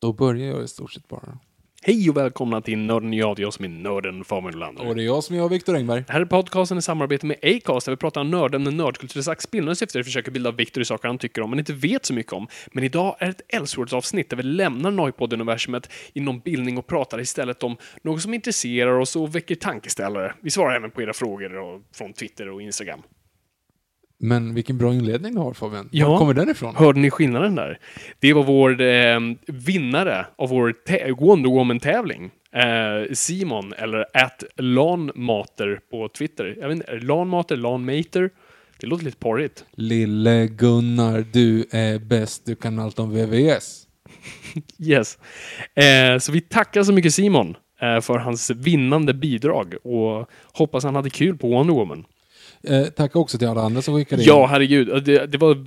Då börjar jag i stort sett bara. Hej och välkomna till Nörden jag, jag som är nörden Fabian Nordlander. Och det är jag som är Viktor Engberg. Det här är podcasten i samarbete med Acast där vi pratar om nördämnen, nördkultur, slags bildande syfte försöker bilda Viktor i saker han tycker om men inte vet så mycket om. Men idag är ett Elseworlds-avsnitt där vi lämnar Noipod-universumet inom bildning och pratar istället om något som intresserar oss och väcker tankeställare. Vi svarar även på era frågor från Twitter och Instagram. Men vilken bra inledning du har Fabian. Ja. Var kommer den ifrån? Hörde ni skillnaden där? Det var vår eh, vinnare av vår Wonder Woman-tävling. Eh, Simon, eller at Lanmater på Twitter. Jag vet inte, Lanmater, Lanmater? Det låter lite porrigt. Lille Gunnar, du är bäst. Du kan allt om VVS. Yes. Eh, så vi tackar så mycket Simon eh, för hans vinnande bidrag och hoppas han hade kul på Wonder Woman. Eh, tack också till alla andra som skickade in. Ja, herregud. Det, det var...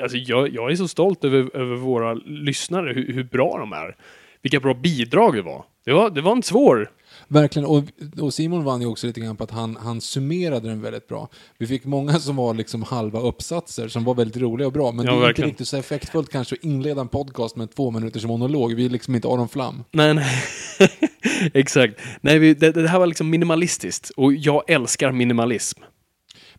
Alltså, jag, jag är så stolt över, över våra lyssnare, hur, hur bra de är. Vilka bra bidrag det var. Det var, det var en svår. Verkligen. Och, och Simon vann ju också lite grann på att han, han summerade den väldigt bra. Vi fick många som var liksom halva uppsatser som var väldigt roliga och bra. Men Ja, det är inte verkligen. riktigt så effektfullt kanske att inleda en podcast med en två minuters monolog. Vi är liksom inte Aron Flam. Nej, nej. Exakt. Nej, vi, det, det här var liksom minimalistiskt. Och jag älskar minimalism.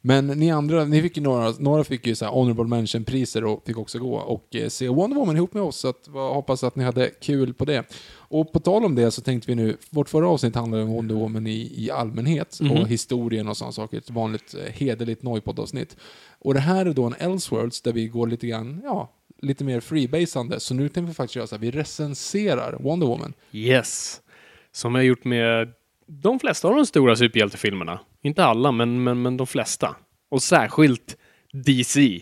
Men ni andra, ni fick ju några, några fick ju så här honorable mention-priser och fick också gå och eh, se Wonder Woman ihop med oss. Så att, hoppas att ni hade kul på det. Och på tal om det så tänkte vi nu, vårt förra avsnitt handlade om Wonder Woman i, i allmänhet Mhm. och historien och sådana saker. Ett vanligt eh, hederligt Noipod-avsnitt. Och det här är då en Elseworlds där vi går lite grann, ja, lite mer freebasande. Så nu tänkte vi faktiskt göra så här, vi recenserar Wonder Woman. Yes. Som jag gjort med de flesta av de stora superhjältefilmerna. Inte alla, men, men, men de flesta. Och särskilt DC.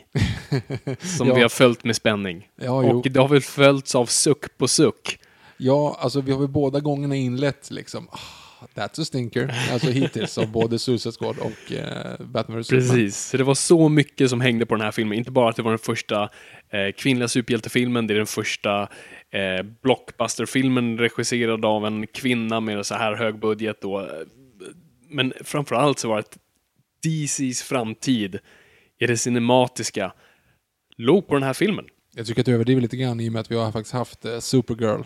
som Ja. vi har följt med spänning. Ja, jo. och det har väl följts av suck på suck. Ja, alltså vi har väl båda gångerna inlett liksom, ah, that's a stinker, alltså hittills av både Suicide Squad och eh, Batman vs. Precis. Så det var så mycket som hängde på den här filmen. Inte bara att det var den första eh, kvinnliga superhjältefilmen, det är den första eh, blockbusterfilmen regisserad av en kvinna med så här hög budget. Då. Men framförallt så var det att DCs framtid i det cinematiska låg på den här filmen. Jag tycker att du överdriver lite grann i och med att vi har faktiskt haft eh, Supergirl.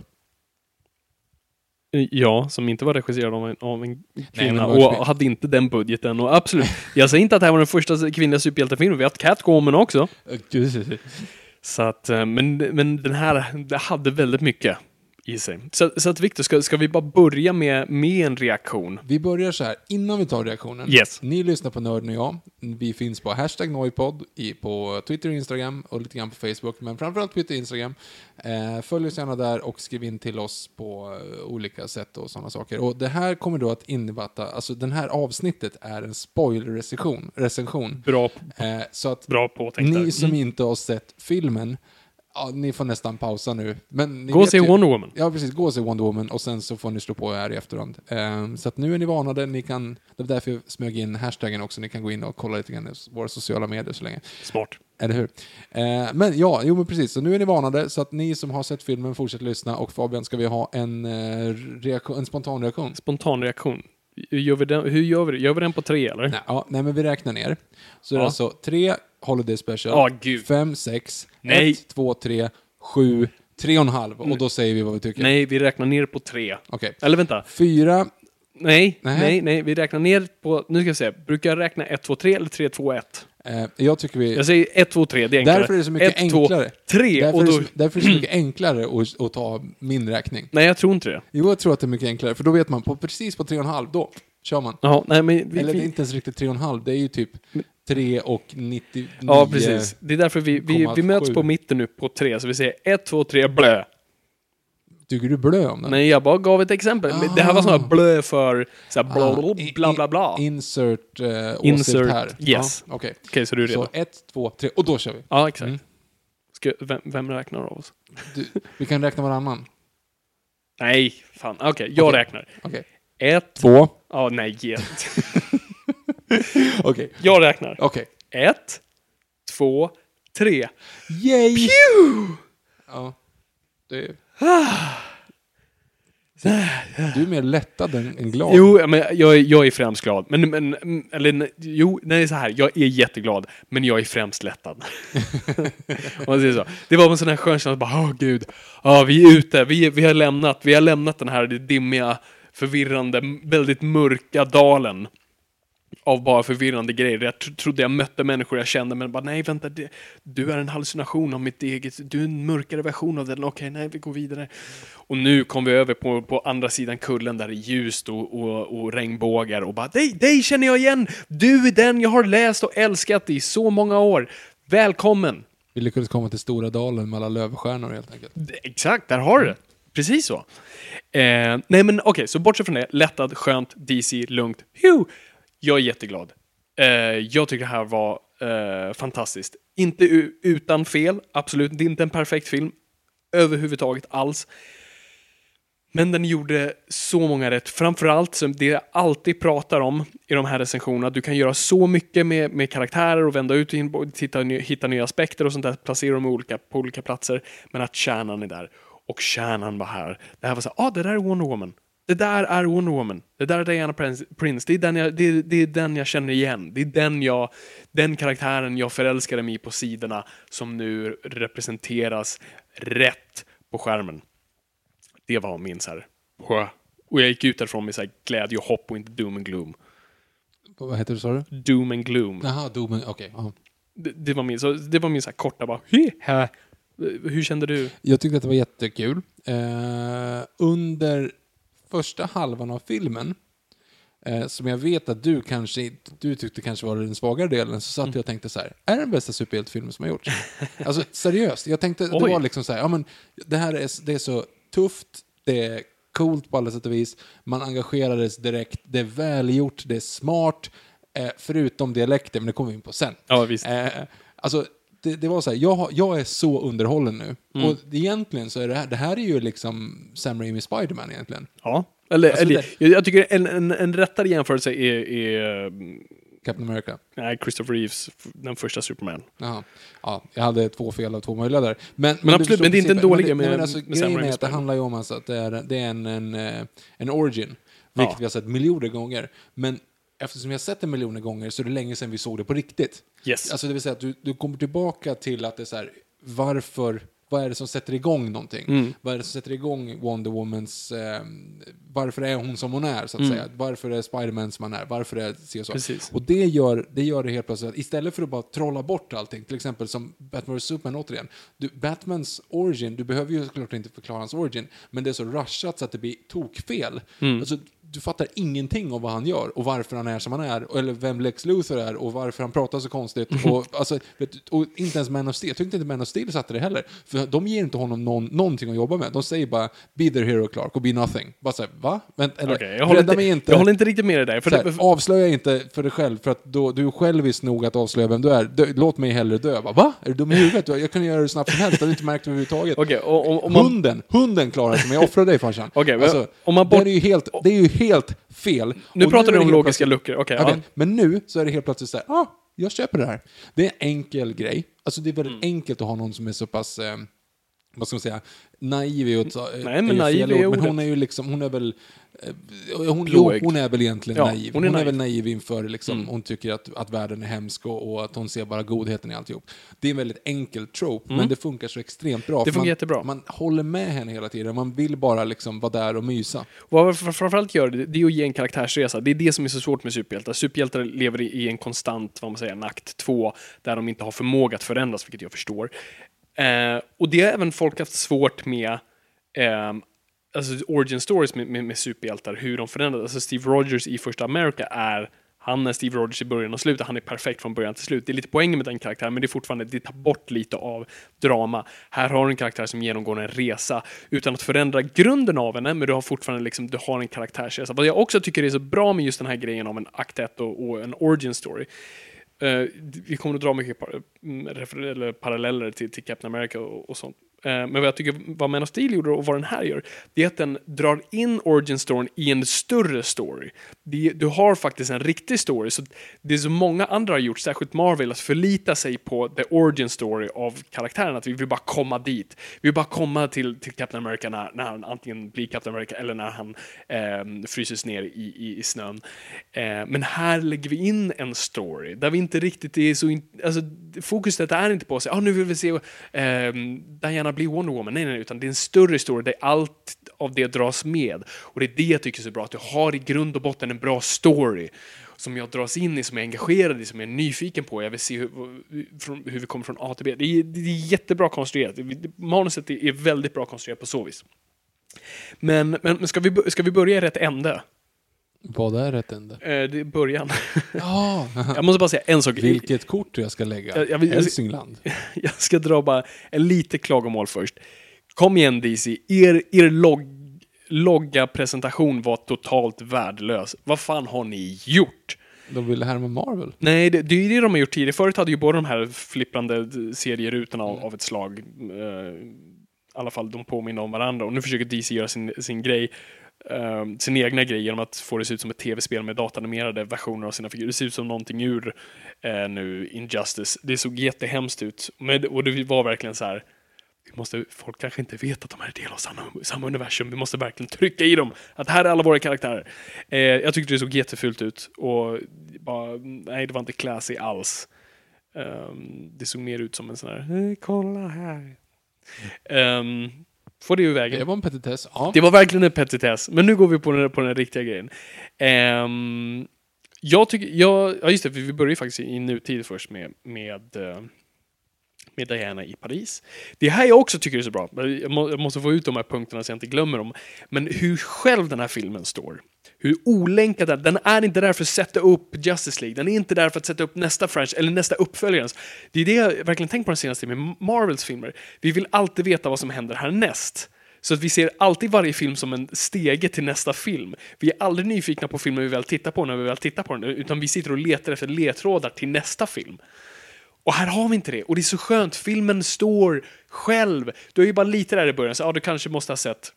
Eh, Ja, som inte var regisserad av en, av en kvinna ju och hade inte den budgeten. Och absolut, jag säger inte att det här var den första kvinnliga superhjältefilmen. Vi har haft Catwoman också. Så att, eh, men, men den här, hade väldigt mycket i sig. Så, så att Victor, ska, ska vi bara börja med, med en reaktion? Vi börjar så här, innan vi tar reaktionen. Yes. Ni lyssnar på Nörden och jag. Vi finns på hashtag Noipod i- på Twitter och Instagram och lite grann på Facebook, men framförallt Twitter och Instagram. Eh, följ oss gärna där och skriv in till oss på eh, olika sätt och sådana saker. Och det här kommer då att innefatta, alltså den här avsnittet är en spoiler-recension. Recension. Bra, Eh, så att bra påtänkt ni som Mm. inte har sett filmen, ja, ni får nästan pausa nu. Men Gå och se ju- Wonder Woman. Ja, precis. Gå och se Wonder Woman och sen så får ni slå på här i efterhand. Ehm, så att nu är ni varnade. Ni kan, det var därför jag smög in hashtaggen också. Ni kan gå in och kolla lite grann i våra sociala medier så länge. Smart. Eller hur? Eh, men ja, jo men precis. Så nu är ni varnade. Så att ni som har sett filmen fortsätter lyssna. Och Fabian, ska vi ha en, reaktion, en spontan reaktion? Spontan reaktion. Gör vi den, hur gör vi det? Gör vi den på tre eller? Nej, ja, nej, men vi räknar ner. Så det är Ja. alltså tre Holiday Special, Ja, gud. fem, sex, Nej. ett, två, tre, sju, tre och en halv. Och då säger vi vad vi tycker. Nej, vi räknar ner på tre. Okej. Eller vänta. Fyra, Nej, Nej. nej, nej, vi räknar ner på... Nu ska vi se. Brukar jag räkna 1, 2, 3 eller 3, 2, 1? eh, jag tycker vi... Jag säger 1, 2, 3, det är enklare. Därför är det så mycket 1, 2, enklare. 3 Därför, och är det då... så, därför är det så mycket enklare att, att ta min räkning. Nej, jag tror inte det. Jo, jag tror att det är mycket enklare, för då vet man, på, precis på tre och en halv, då kör man. Jaha, nej men... Vi, Eller det är vi, inte ens riktigt tre och en halv, det är ju typ tre och 99... ja, precis. Det är därför vi, vi, vi 0,7. möts på mitten nu på 3, så vi säger 1, 2, 3, blö. Tycker du blö om den? Nej, jag bara gav ett exempel. Det här var sådana blö för så här, bla, Ah, bla, bla, bla, Insert uh, åsikt Insert, här. yes. Okej. Okej, så du är redo? Så ett, två, tre, och då kör vi. Ja, exakt. Mm. Ska, vem, vem räknar av oss? Du, vi kan räkna varannan. Nej, fan. Okej, jag Okej. räknar. Okej. Ett... Två. Ja, nej, ge ett. Okej. Jag räknar. Okej. Ett, två, tre. Yay! Ja. Det... Du är mer lättad än, än glad. Jo, men jag, är- jag är främst glad. Men, men eller jo, nej, så här. Jag är jätteglad, men jag är främst lättad. Om man säger så. Det var en sån här skön känsla, bara, åh gud, ja, vi är ute, vi, vi har lämnat, vi har lämnat den här dimmiga, förvirrande, väldigt mörka dalen. Av bara förvirrande grejer. Jag tro- trodde jag mötte människor jag kände, men bara nej, vänta, det, du är en hallucination av mitt eget, du är en mörkare version av den, okej, nej, vi går vidare. Och nu kom vi över på, på andra sidan kullen där det är ljust och, och, och regnbågar och bara dig, dig känner jag igen! Du är den jag har läst och älskat i så många år. Välkommen! Vi lyckades komma till Stora dalen med alla lövstjärnor helt enkelt. Exakt, där har du det. Precis så. Eh, nej men okej, så bortsett från det, lättad, skönt, DC, lugnt. Phew. Jag är jätteglad. Eh, jag tycker det här var eh, fantastiskt. Inte utan fel, absolut. Det är inte en perfekt film överhuvudtaget alls. Men den gjorde så många rätt. Framförallt som det jag alltid pratar om i de här recensionerna. Du kan göra så mycket med, med karaktärer och vända ut och in, titta, hitta nya aspekter och sånt där. Placera dem olika, på olika platser. Men att kärnan är där. Och kärnan var här. Det här var så här, ah, det där är Wonder Woman. Det där är Wonder Woman. Det där är Diana Prince. Det, är den jag, det, är- det är den jag känner igen. Det är den, jag, den karaktären jag förälskade mig i på sidorna som nu representeras rätt på skärmen. Det var min så här... Och jag gick ut därifrån med så här glädje och hopp och inte doom and gloom. Vad heter det sa du? Doom and gloom. Jaha, Domen, okej. ja. Det, det var min, så det var min så här korta bara... Hur kände du? Jag tyckte att det var jättekul. Eh, under första halvan av filmen, eh, som jag vet att du kanske du tyckte kanske var den svagare delen, så Mm. satt jag och tänkte så här, är det den bästa superhjältefilmen som har gjorts? alltså seriöst, jag tänkte, det Oj. var liksom så här, ja men det här är, det är så tufft, det är coolt på alla sätt och vis, man engagerades direkt, det är välgjort, det är smart, eh, förutom dialekten, men det kommer vi in på sen. Ja, visst. Eh, alltså, det, det var så här, jag, jag är så underhållen nu. Mm. Och egentligen så är det här, det här är ju liksom Sam Raimi Spiderman egentligen. Ja. Eller, Alltså, eller det- jag, tycker en, en, en rättare jämförelse är, är mm, Captain America. nej, Christopher Reeves, den första Superman. Jaha. Ja, jag hade två fel av två möjliga där. Men, Men du absolut, men det är inte en dålig men, med- men alltså, med Grejen är att det handlar ju om alltså att det är, det är en, en, eh, en origin, vilket Ja. vi har sett miljoner gånger. Men eftersom vi har sett det miljoner gånger så är det länge sedan vi såg det på riktigt. Yes. Alltså det vill säga att du, du kommer tillbaka till att det är så här, varför, vad är det som sätter igång någonting? Mm. Vad är det som sätter igång Wonder Womans, eh, varför är hon som hon är så att Mm. säga? Varför är Spiderman som han är? Varför är det så? Precis. Och det gör, det gör det helt plötsligt att istället för att bara trolla bort allting, till exempel som Batman vs Superman återigen. Du, Batmans origin, du behöver ju såklart inte förklara hans origin, men det är så rushat så att det blir tokfel. Mm. Alltså, du fattar ingenting av vad han gör och varför han är som han är, eller vem Lex Luthor är och varför han pratar så konstigt. Och, alltså, vet, och inte ens Man of Steel, jag tyckte inte Man of Steel satte det heller. För de ger inte honom någon, någonting att jobba med. De säger bara “Be their hero Clark” och “Be nothing”. Bara såhär, va? Men, eller, Okej, jag, håller inte, mig inte. jag håller inte riktigt med dig där. För här, det, för, avslöja inte för dig själv, för att då, du är självisk nog att avslöja vem du är. Dö, låt mig hellre dö. Bara, Va? Är du dum i huvudet? Jag kan göra det snabbt som helst, jag har inte märkt det överhuvudtaget. Okej, och- och- om man- Hunden, hunden klarar sig, men jag offrar dig farsan. Men alltså, om man bort- det, är ju helt, det är ju helt fel. nu Och pratar du om logiska luckor. Okej, Okej, ja. Men nu så är det helt plötsligt så här, ah, jag köper det här. Det är en enkel grej. Alltså det är väldigt Mm. enkelt att ha någon som är så pass eh, vad ska man säga, naiv är ett- Nej, men ju fel ord, men hon är ju liksom, hon är väl, eh, hon, Blåögd. hon är väl egentligen Ja, naiv. hon är naiv. väl naiv inför liksom, Mm. hon tycker att, att världen är hemsk och, och att hon ser bara godheten i alltihop. Det är en väldigt enkel trope, men det funkar så extremt bra. Mm. Det funkar man, jättebra. Man håller med henne hela tiden, man vill bara liksom vara där och mysa. Vad fr- framförallt gör det, det är att ge en karaktärsresa. Det är det som är så svårt med superhjältar. Superhjältar lever i i en konstant, vad man säger, en akt två, där de inte har förmåga att förändras, vilket jag förstår. Eh, och det har även folk haft svårt med eh, alltså origin stories med, med, med superhjältar, hur de förändras. Alltså Steve Rogers i första America är han är Steve Rogers i början och slutet, han är perfekt från början till slut. Det är lite poängen med den karaktären, men det är fortfarande, det tar bort lite av drama. Här har du en karaktär som genomgår en resa utan att förändra grunden av henne, men du har fortfarande liksom, du har en karaktärsresa. Vad jag också tycker är så bra med just den här grejen om en akt 1 och, och en origin story, Uh, vi kommer att dra mycket par mm, eller paralleller till, till Captain America och, och sånt. Eh, men vad jag tycker vad Man of Steel gjorde och vad den här gör, det är att den drar in origin storyn i en större story. Du har faktiskt en riktig story, så det som många andra har gjort, särskilt Marvel, att förlita sig på the origin story av karaktären, att vi vill bara komma dit. Vi vill bara komma till, till Captain America när, när han antingen blir Captain America eller när han eh, fryses ner i, i, i snön. Eh, men här lägger vi in en story där vi inte riktigt är så... In, alltså, fokuset är inte på att säga ah, nu vill vi se eh, Diana bli Wonder Woman. Nej, nej, utan det är en större historia där allt av det dras med. Och det är det jag tycker är så bra, att du har i grund och botten en bra story som jag dras in i, som jag är engagerad i, som jag är nyfiken på. Jag vill se hur, hur vi kommer från A till B. Det är, det är jättebra konstruerat. Manuset är väldigt bra konstruerat på så vis. Men, men ska, vi, ska vi börja i rätt ände? Vad är rätt ände? Eh, det är början. Ja, jag måste bara säga en sak. vilket kort jag ska lägga. Jag- jag Hälsingland. Jag ska dra bara en lite klagomål först. Kom igen DC, er, er logg, logga presentation var totalt värdelös. Vad fan har ni gjort? De ville härma Marvel. Nej, det, det är ju det de har gjort tidigare. Förut hade ju båda de här flipprande serierutorna av, av ett slag, eh, i alla fall de påminner om varandra. Och nu försöker DC göra sin, sin grej, eh, sin egna grej genom att få det att se ut som ett tv-spel med datanimerade versioner av sina figurer. Det ser ut som någonting ur eh, nu Injustice. Det såg jättehemskt ut. Men, och det var verkligen så här. Vi måste, folk kanske inte vet att de här är del av samma, samma universum. Vi måste verkligen trycka i dem att här är alla våra karaktärer. Eh, jag tyckte det såg jättefult ut och bara, nej, det var inte classy alls. Um, det såg mer ut som en sån här, eh, kolla här. Um, får det ur vägen. Det var en petitess. Ja. Det var verkligen en petitess, men nu går vi på den, på den riktiga grejen. Ehm, jag tycker, jag, ja just det, vi börjar ju faktiskt i nutid först med, med, eh, med Diana i Paris. Det här jag också tycker är så bra, jag, må, jag måste få ut de här punkterna så jag inte glömmer dem, men hur själv den här filmen står. Hur olänkad den är. Den är inte där för att sätta upp Justice League. Den är inte där för att sätta upp nästa franchise eller nästa uppföljare. Det är det jag verkligen tänkt på den senaste tiden med Marvels filmer. Vi vill alltid veta vad som händer härnäst. Så att vi ser alltid varje film som en stege till nästa film. Vi är aldrig nyfikna på filmen vi väl tittar på när vi väl tittar på den, utan vi sitter och letar efter ledtrådar till nästa film. Och här har vi inte det. Och det är så skönt. Filmen står själv. Du är ju bara lite där i början, så ja, du kanske måste ha sett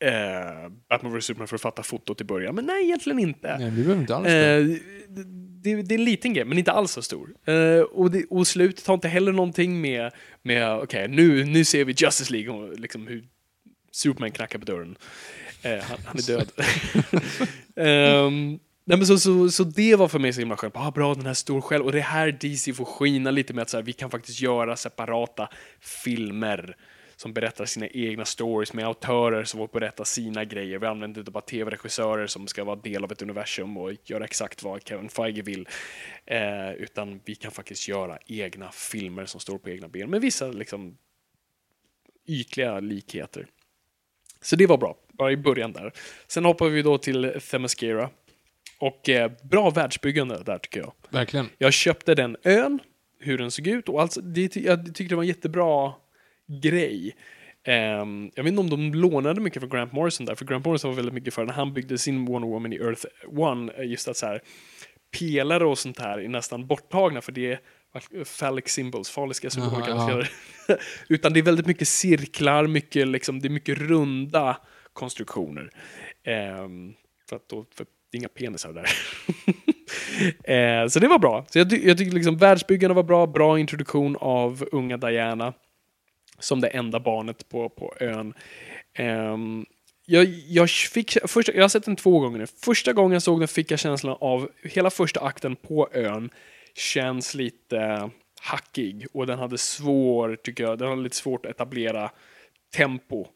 eh, Batman vs Superman för att fatta fotot i början. Men nej, egentligen inte. Nej, vi behöver inte alls det. Eh, det, det är en liten grej, men inte alls så stor. Eh, och, det, och slutet har inte heller någonting med, med okej, nu, nu ser vi Justice League och liksom hur Superman knackar på dörren. Eh, han, han är död. Ehm, nej, men så, så, så det var för mig så himla skönt. Ah, bra, den här stor själv. Och det är här DC får skina lite med att så här, vi kan faktiskt göra separata filmer som berättar sina egna stories med autörer som får berätta sina grejer. Vi använder inte bara tv-regissörer som ska vara del av ett universum och göra exakt vad Kevin Feige vill. Eh, utan vi kan faktiskt göra egna filmer som står på egna ben med vissa liksom ytliga likheter. Så det var bra, bara i början där. Sen hoppar vi då till Themyscira. Och eh, bra världsbyggande där tycker jag. Verkligen. Jag köpte den ön, hur den såg ut och alltså, det, jag tyckte det var en jättebra grej. Ehm, jag vet inte om de lånade mycket från Grant Morrison där, för Grant Morrison var väldigt mycket för när han byggde sin Wonder Woman i Earth One, eh, just att så här, pelare och sånt här är nästan borttagna för det är phallic symbols, faliska symboler kan man kalla det. Utan det är väldigt mycket cirklar, mycket, liksom, det är mycket runda konstruktioner. Ehm, för att då, för det är inga penisar där. eh, så det var bra. Så jag, ty- jag tycker liksom världsbyggarna var bra, bra introduktion av unga Diana. som det enda barnet på, på ön. Um, jag, jag, fick, första, jag har sett den två gånger nu. Första gången jag såg den fick jag känslan av hela första akten på ön känns lite hackig och den hade svår, tycker jag, den hade lite svårt att etablera tempo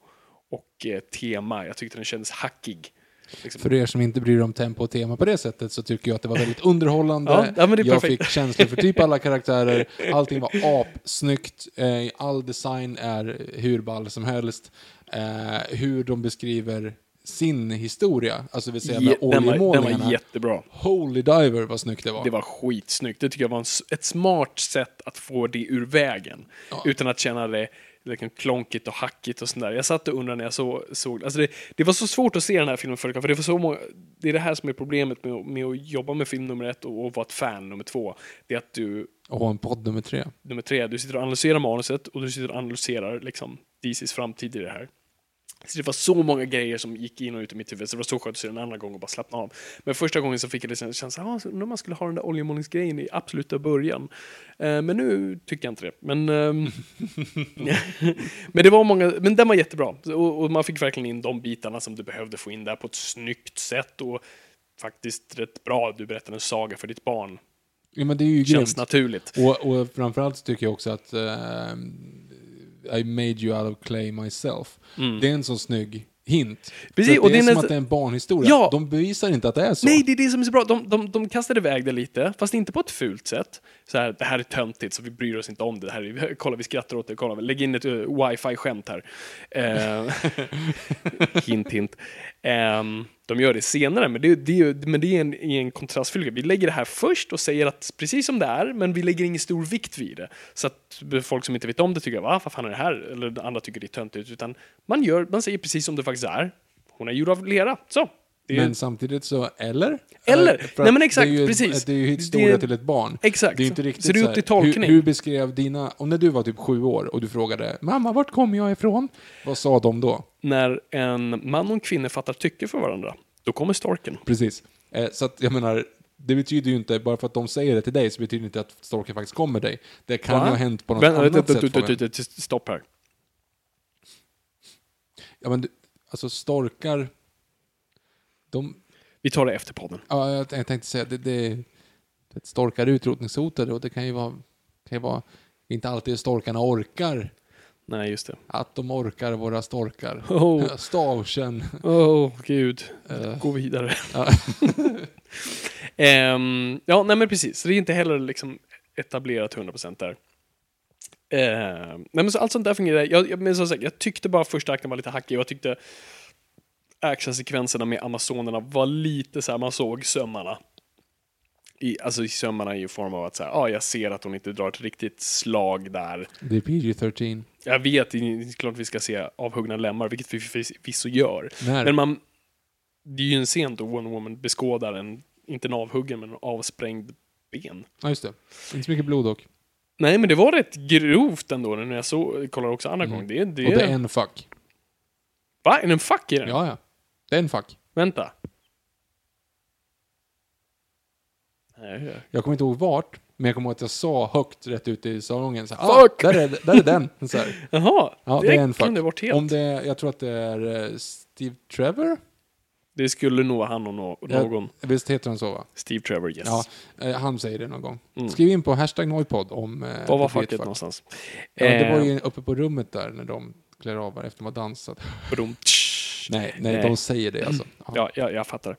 och eh, tema. Jag tyckte den kändes hackig. Liksom. För er som inte bryr er om tempo och tema på det sättet så tycker jag att det var väldigt underhållande. Ja, ja, men det är jag perfekt. fick känslor för typ alla karaktärer. Allting var apsnyggt. Eh, all design är hur ball som helst. Eh, hur de beskriver sin historia, alltså vill säga med den, var, den var jättebra. Holy diver vad snyggt det var. Det var skitsnyggt. Det tycker jag var en, ett smart sätt att få det ur vägen. Utan att känna det liksom klonkigt och hackigt och sådär. Jag satt och undrade när jag så, såg alltså det. Det var så svårt att se den här filmen för det var så många, Det är det här som är problemet med, med att jobba med film nummer ett och, och vara ett fan nummer två. Det är att du, Och ha en podd nummer tre. nummer tre, du sitter och analyserar manuset och du sitter och analyserar liksom DCs framtid i det här. Så det var så många grejer som gick in och ut i mitt huvud, så det var så skönt att se den andra gången och bara slappna av. Men första gången så fick jag det känslan, ah, undrar om man skulle ha den där oljemålningsgrejen i absoluta början. Eh, men nu tycker jag inte det. Men, ehm, men det var många, men den var jättebra. Och, och man fick verkligen in de bitarna som du behövde få in där på ett snyggt sätt och faktiskt rätt bra. Du berättade en saga för ditt barn. Ja, men det är ju Känns grymt. naturligt. Och, och framförallt tycker jag också att eh, I made you out of clay myself. Det är en sån snygg hint. Mm. Precis, att och det är det som nästan- att det är en barnhistoria. Ja. De bevisar inte att det är så. Nej, det är det som är så bra. De, de, de kastade iväg det lite, fast inte på ett fult sätt. Så här, det här är töntigt, så vi bryr oss inte om det. det här är, kolla, vi skrattar åt det. Kolla, lägg in ett uh, wifi-skämt här. Eh, hint, hint. Um, de gör det senare, men det, det, är men det är en, en kontrastfylld. Vi lägger det här först och säger att precis som det är, men vi lägger ingen stor vikt vid det. Så att folk som inte vet om det tycker, va, vad fan är det här? Eller andra tycker det är töntigt. Utan man, gör, man säger precis som det faktiskt är. Hon är gjord av lera. Så. Är, Men samtidigt så, eller? Eller? Eh, Nej, men exakt, det ju, precis. Det är ju historia Det till ett barn. Exakt. Det är ju inte riktigt Så det är upp till tolkning. Hur, hur beskrev dina, om när du var typ sju år och du frågade Mamma, vart kommer jag ifrån? Vad sa de då? när en man och en kvinna fattar tycke för varandra, då kommer storken. Precis. Eh, så att jag menar, det betyder ju inte, bara för att de säger det till dig, så betyder det inte att storken faktiskt kommer dig. Det kan Va? ju ha hänt på något Vänta, annat sätt. vänta, Stopp här. Ja, men alltså storkar, de, Vi tar det efter podden. ja, jag, jag tänkte säga, det, det, det storkar är utrotningshotade och det kan ju vara, kan ju vara, inte alltid storkarna orkar, Nej, just det. att de orkar våra storkar. Oh, Stavkänn. oh gud. Eh, Gå vidare. ja. Ehm, ja, nej men precis. Så det är inte heller liksom etablerat 100% där. Ehm, nej men så allt sånt där fungerar. Jag, jag, men som sagt, jag tyckte bara första akten var lite hackig och jag tyckte actionsekvenserna med Amazonerna var lite så här, man såg sömmarna. I, alltså i sömmarna i form av att så här, ah, jag ser att hon inte drar ett riktigt slag där. Det är PG-13. Jag vet, det är klart vi ska se avhuggna lemmar, vilket vi förvisso gör. När? Men man... Det är ju en scen då Wonder Woman beskådar en, inte en avhuggen, men en avsprängd ben. Ja, just det. Inte så mycket blod dock. Nej, men det var rätt grovt ändå när jag så, kollar också andra gången. Det, det, Mm. Och det är en fuck. Va? Är det en fuck i den? Ja, ja. Det är en fuck. Vänta. Nej. Jag kommer inte ihåg vart, men jag kommer ihåg att jag sa högt rätt ute i salongen så här, Fuck! Ah, där, är, där är den. Så här. Jaha, Ja, det, det, är en fuck. varit helt. Om det, jag tror att det är eh, Steve Trevor? Det skulle nog vara han och nå- någon. Visst heter han så va? Steve Trevor, yes. Ja, eh, han säger det någon gång. Mm. Skriv in på hashtag Noipod om... Eh, Var var det blir ett facket fuck. någonstans? Ja, det var Eh, ju uppe på rummet där när de klär av efter de har dansat. brum. Nej, nej, Nej. de säger det alltså. Ja. Ja, ja jag fattar.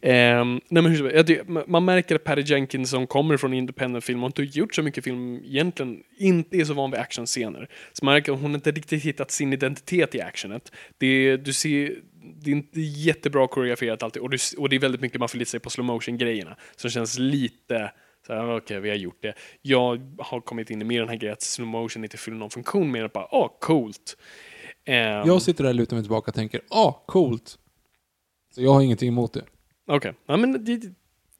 Ehm, nej, men hur, jag man märker att Patty Jenkins som kommer från independent film och inte gjort så mycket film egentligen inte är så van vid actionscener. Så man märker att hon inte riktigt hittat sin identitet i actionet. Det, du ser, det är inte jättebra koreograferat alltid och, du, och det är väldigt mycket man förlitar sig på slow motion grejerna som känns lite okej, vi har gjort det. Jag har kommit in i mer den här grejen att slow motion inte fyller någon funktion mer än bara, åh, coolt. Ehm, Jag sitter där lutar mig tillbaka och tänker, ah, coolt. Så jag har ingenting emot det. Okej, ja, men det,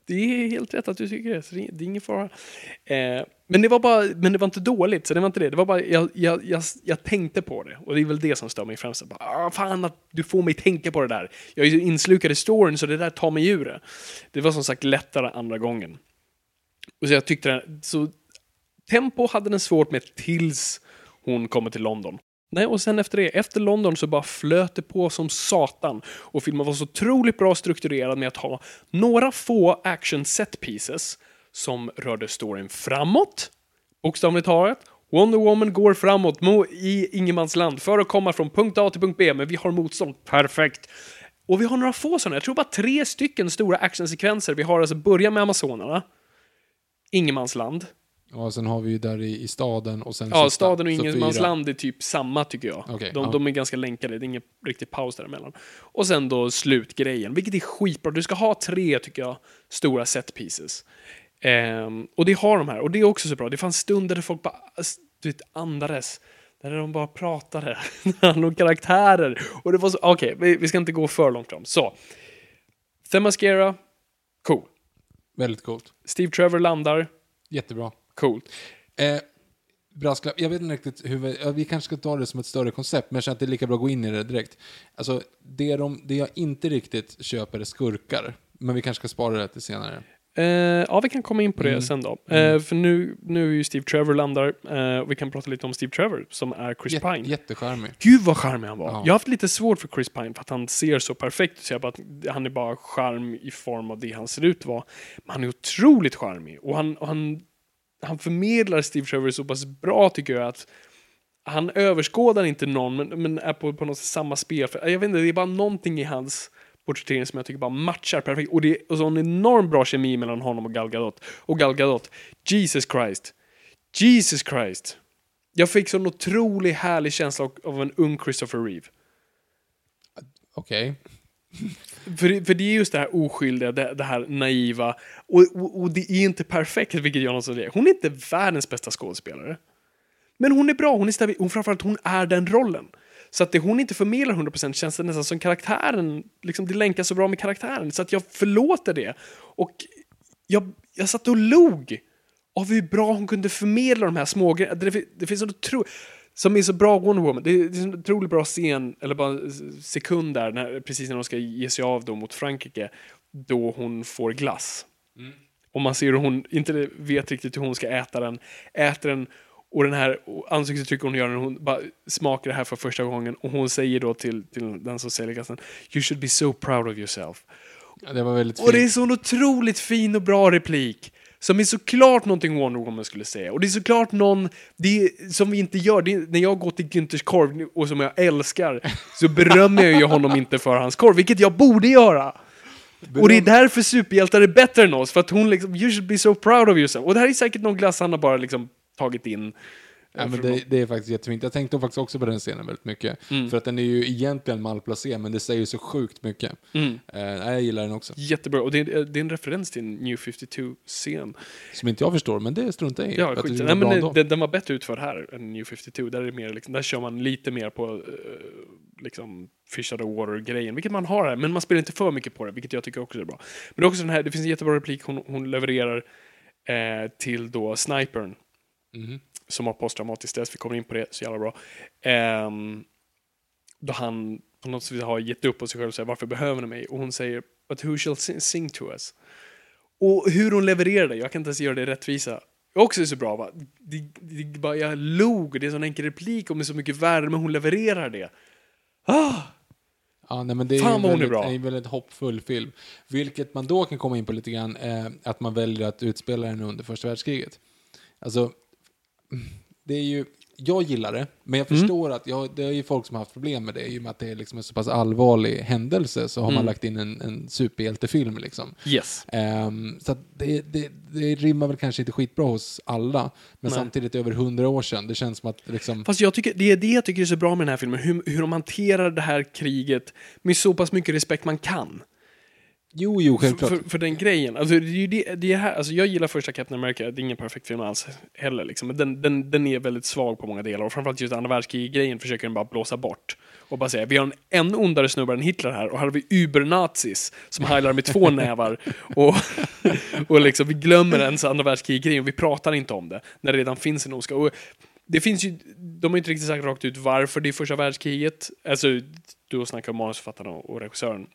det är helt rätt att du tycker det, så det, det är ingen fara. Eh, men, det var bara, men det var inte dåligt, så det var inte det. Det var bara, jag, jag, jag, jag tänkte på det, och det är väl det som stör mig främst. Bara, ah, fan att du får mig tänka på det där. Jag är ju inslukad i storyn, så det där tar mig ur det. Det var som sagt lättare andra gången. Och så jag tyckte den, så tempo hade den svårt med tills hon kommer till London. Nej, och sen efter det, efter London så bara flöt det på som satan. Och filmen var så otroligt bra strukturerad med att ha några få action set pieces som rörde storyn framåt, bokstavligt talat. Wonder Woman går framåt i ingenmansland för att komma från punkt A till punkt B, men vi har motstånd. Perfekt. Och vi har några få sådana, jag tror bara tre stycken stora actionsekvenser. Vi har alltså börja med Amazonerna, ingenmansland, och sen har vi ju där i, i staden och sen Ja, sista. staden och ingenmansland är typ samma tycker jag. Okej, de, ja. de är ganska länkade, det är ingen riktig paus däremellan. Och sen då slutgrejen, vilket är skitbra. Du ska ha tre, tycker jag, stora set pieces. Ehm, och det har de här, och det är också så bra. Det fanns stunder där folk bara, du vet, andades. Där de bara pratade. om karaktärer. Och det var så, okej, vi, vi ska inte gå för långt fram. Så. Themyscira, cool. Väldigt coolt. Steve Trevor landar, Jättebra. Coolt. Eh, brasklapp. Jag vet inte riktigt hur vi, ja, vi kanske ska ta det som ett större koncept, men jag känner att det är lika bra att gå in i det direkt. Alltså, det, de, det jag inte riktigt köper är skurkar, men vi kanske ska spara det till senare. Eh, ja, vi kan komma in på det Mm. sen då. Eh, för nu, nu är ju Steve Trevor landar. Eh, och vi kan prata lite om Steve Trevor, som är Chris Jät- Pine. Jättecharmig. Gud vad charmig han var. Ja. Jag har haft lite svårt för Chris Pine för att han ser så perfekt ut. Så jag bara, att han är bara charm i form av det han ser ut vara. Men han är otroligt charmig. Och han, och han, han förmedlar Steve Trevor så pass bra tycker jag att han överskådar inte någon men, men är på, på något sätt samma spel. För, jag vet inte, det är bara någonting i hans porträttering som jag tycker bara matchar perfekt. Och det är och så en enorm bra kemi mellan honom och Gal Gadot. Och Gal Gadot, Jesus Christ. Jesus Christ. Jag fick sån otrolig härlig känsla av, av en ung Christopher Reeve. Okej. För, för det är just det här oskyldiga, det, det här naiva. Och, och, och det är inte perfekt, vilket jag någonsin säger. Hon är inte världens bästa skådespelare. Men hon är bra, hon är stabil, hon framförallt hon är den rollen. Så att det hon inte förmedlar 100% känns det nästan som karaktären, liksom det länkar så bra med karaktären. Så att jag förlåter det. Och jag, jag satt och log av hur bra hon kunde förmedla de här små grejerna. Det, det finns en otro, som är så bra Wonder Woman. Det är, det är en otroligt bra scen, eller bara sekund där, när, precis när de ska ge sig av då mot Frankrike, då hon får glass. Och man ser hur hon inte vet riktigt hur hon ska äta den, äter den och den här ansiktsuttrycket hon gör när hon bara smakar det här för första gången och hon säger då till, till den som säljer glassen You should be so proud of yourself. Ja, det var väldigt Och det är fint. så en otroligt fin och bra replik. Som är såklart någonting Wonder Woman skulle säga. Och det är såklart någon, det är, som vi inte gör, är, när jag går till Günthers korv, och som jag älskar, så berömmer jag ju honom inte för hans korv, vilket jag borde göra. Och det är därför superhjältar är bättre än oss, för att hon liksom, you should be so proud of yourself. Och det här är säkert någon glass han har bara liksom tagit in. Ja, men det, det är faktiskt jättefint. Jag tänkte faktiskt också på den scenen väldigt mycket. Mm. För att den är ju egentligen malplacerad, men det säger så sjukt mycket. Mm. Nej, jag gillar den också. Jättebra, och det är, det är en referens till en New 52-scen. Som inte jag förstår, men det struntar jag i. Ja, skit. Nej, men det, den var bättre utförd här än New 52. Där, är det mer, liksom, där kör man lite mer på uh, liksom fish out of water-grejen, vilket man har här, men man spelar inte för mycket på det, vilket jag tycker också är bra. Men också den här, det finns en jättebra replik hon, hon levererar eh, till då snipern, Mhm. Som har posttraumatiskt stress, vi kommer in på det, så jävla bra. Ehm, då han på något sätt har gett upp på sig själv och säger varför behöver ni mig? Och hon säger But who shall sing, to us? Och hur hon levererar det, jag kan inte ens göra det rättvisa. Också är så bra va? Det, det, det, bara, jag log, det är en sån enkel replik och med så mycket värme hon levererar det. Ah! Ja, nej, men det är Fan vad hon är bra. en väldigt hoppfull film. Vilket man då kan komma in på lite grann, eh, att man väljer att utspela den under första världskriget. Alltså, det är ju, jag gillar det, men jag Mm. förstår att, jag, det är ju folk som har haft problem med det, i och med att det är liksom en så pass allvarlig händelse, så har Mm. man lagt in en, en superhjältefilm liksom. Yes. Ehm, så det, det, det rimmar väl kanske inte skitbra hos alla, men Nej. samtidigt över hundra år sedan, det känns som att liksom... Fast jag tycker, det är det jag tycker är så bra med den här filmen, hur, hur de hanterar det här kriget med så pass mycket respekt man kan. Jo, jo, För, självklart. för, för den grejen. Alltså, det är ju det, det är här, alltså, jag gillar första Captain America, det är ingen perfekt film alls heller. Liksom. Men den, den, den är väldigt svag på många delar och framförallt just andra världskriget-grejen försöker den bara blåsa bort. Och bara säga, vi har en ännu ondare snubbar än Hitler här och här har vi ubernazis som heilar med två nävar. Och, och liksom, vi glömmer ens andra världskriget-grejen och vi pratar inte om det när det redan finns en ondska. Och det finns ju, de har inte riktigt sagt rakt ut varför det är första världskriget. Alltså, du snackar om manusförfattaren och regissören.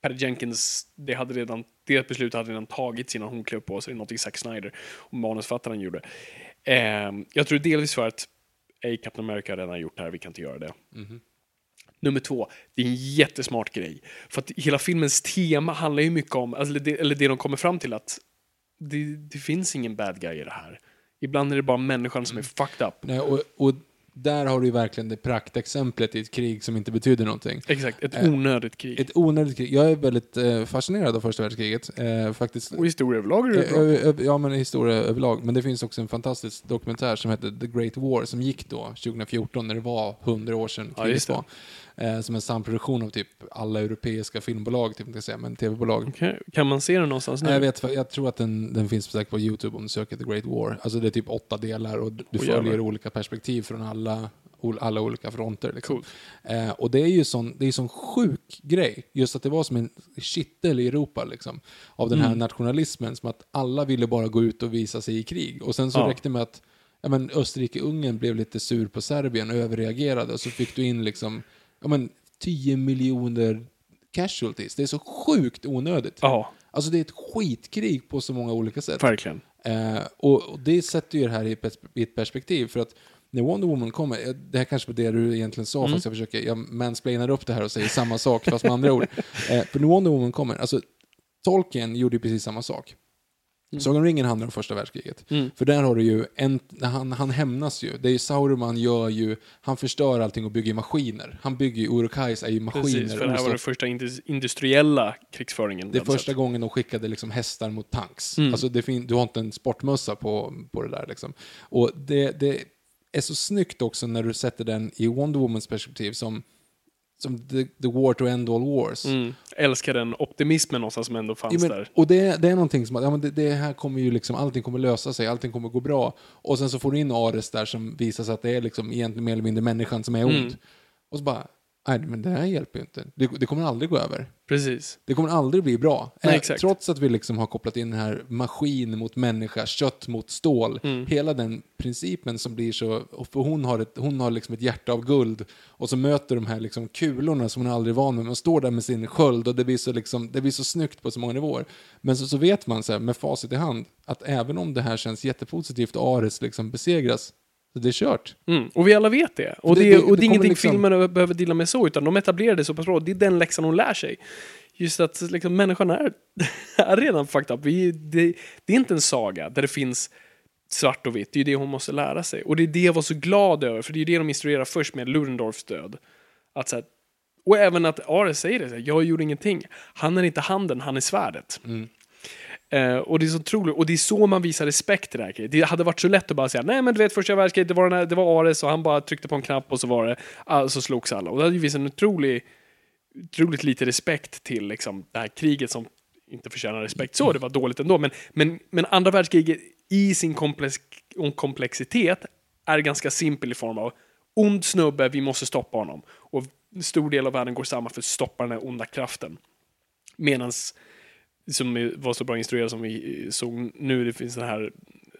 Patty Jenkins, det, hade redan, det beslutet hade redan tagits innan hon klev på sig, någonting Zack Snyder och manusförfattaren gjorde. Ehm, jag tror delvis för att Ej, Captain America har redan gjort det här, vi kan inte göra det. Mhm. Nummer två, det är en jättesmart grej. För att hela filmens tema handlar ju mycket om, alltså det, eller det de kommer fram till att det, det finns ingen bad guy i det här. Ibland är det bara människan som är fucked up. Nej, och, och där har du ju verkligen det praktexemplet i ett krig som inte betyder någonting. Exakt, ett Eh, onödigt krig. Ett onödigt krig. Jag är väldigt eh, fascinerad av första världskriget. Eh, faktiskt. Och historia överlag är det Eh, bra. Ja, men historia överlag. Men det finns också en fantastisk dokumentär som heter The Great War som gick då 2014 när det var 100 år sedan Ja, kriget det. var. Eh, som en samproduktion av typ alla europeiska filmbolag, typ, jag säga, men tv-bolag. Okej, Kan man se den någonstans nu? Jag, vet, jag tror att den, den finns säkert på YouTube om du söker The Great War. Alltså det är typ åtta delar och du Åh, följer jävlar. olika perspektiv från alla, alla olika fronter. Liksom. Coolt. Eh, och det är ju sån, det är sån sjuk grej, just att det var som en kittel i Europa liksom, av den här Mm. nationalismen, som att alla ville bara gå ut och visa sig i krig. Och sen så Ja. räckte det med att ja, Österrike-Ungern blev lite sur på Serbien och överreagerade, och så fick du in liksom, ja, men, 10 miljoner casualties. Det är så sjukt onödigt. Ja, Alltså det är ett skitkrig på så många olika sätt. verkligen. Eh, och, och det sätter ju det här i ett, pers- i ett perspektiv, för att när Wonder Woman kommer, eh, det här kanske var det du egentligen sa, Mm. fast jag försöker, jag mansplainar upp det här och säger samma sak, fast med andra ord. Eh, för när Wonder Woman kommer, alltså Tolkien gjorde precis samma sak. Sagan om ringen handlar om första världskriget. Mm. För där har du ju, en, han, han hämnas ju. Det är ju Sauron gör ju, han förstör allting och bygger maskiner. Han bygger ju, Urukais är ju maskiner. Precis, för det här var den första indus- industriella krigsföringen. det är första sätt. gången de skickade liksom hästar mot tanks. Mm. Alltså det fin- du har inte en sportmössa på, på det där. Liksom. Och det, det är så snyggt också när du sätter den i Wonder Womans perspektiv som, som the, the war to end all wars. Mm. Älskar den optimismen någonstans som ändå fanns Jo, men, där. och det, det är någonting som ja, men det, det här kommer ju liksom, allting kommer lösa sig, allting kommer gå bra. Och sen så får du in Ares där som visar sig att det är liksom egentligen mer eller mindre människan som är ond. Mm. Och så bara, nej men det här hjälper ju inte. Det, det kommer aldrig gå över. Precis. Det kommer aldrig bli bra. Nej, Eh, exakt. Trots att vi liksom har kopplat in den här maskin mot människa, kött mot stål. Mm. Hela den principen som blir så, för hon har, ett, hon har liksom ett hjärta av guld och så möter de här liksom kulorna som hon aldrig är van med. Man står där med sin sköld och det blir så, liksom, det blir så snyggt på så många nivåer. Men så, så vet man så här, med facit i hand att även om det här känns jättepositivt och Ares liksom besegras, så det är kört. Mm. Och vi alla vet det. Och det, Det- det- och det är ingenting liksom- filmen behöver dela med så, utan de etablerar det så pass bra. Det är den läxan hon lär sig. Just att liksom, människan är, är redan fucked up. Vi, det, det är inte en saga där det finns svart och vitt. Det är det hon måste lära sig. Och det är det jag var så glad över, för det är det de instruerar först med Ludendorffs död. Att, så här, och även att Ares säger det, så här, jag gjorde ingenting. Han är inte handen, han är svärdet. Uh, och det är så otroligt, och det är så man visar respekt till det här kriget. Det hade varit så lätt att bara säga nej men du vet första världskriget, det var, den här, det var Ares och han bara tryckte på en knapp och så var det, alltså så slogs alla. Och det hade ju visat en otrolig, otroligt lite respekt till liksom, det här kriget som inte förtjänar respekt så, det var dåligt ändå. Men, men, men andra världskriget i sin komplex, komplexitet är ganska simpel i form av ond snubbe, vi måste stoppa honom. Och en stor del av världen går samman för att stoppa den här onda kraften. Medans som var så bra instruerad som vi såg nu, det finns den här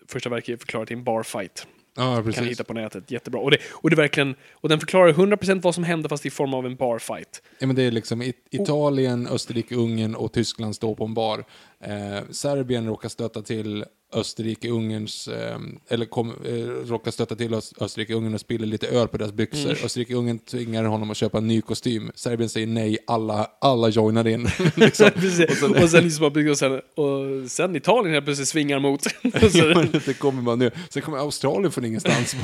första verket förklarat i en barfight. Ja, Kan hitta på nätet, jättebra. Och, det, och, det verkligen, och den förklarar 100% vad som hände fast i form av en barfight. Ja, men det är liksom It- Italien, Österrike, Ungern och Tyskland står på en bar. Eh, Serbien råkar stöta till Österrike, Ungerns, eh, eller kom, eh, råkar stöta till Öst, Österrike, Ungern och spiller lite öl på deras byxor. Mm. Österrike, Ungern tvingar honom att köpa en ny kostym. Serbien säger nej, alla, alla joinar in. liksom. Precis. och, sen, liksom, och, sen, och sen Italien helt plötsligt svingar mot. Och så- det kommer bara nu. Sen kommer Australien från ingenstans.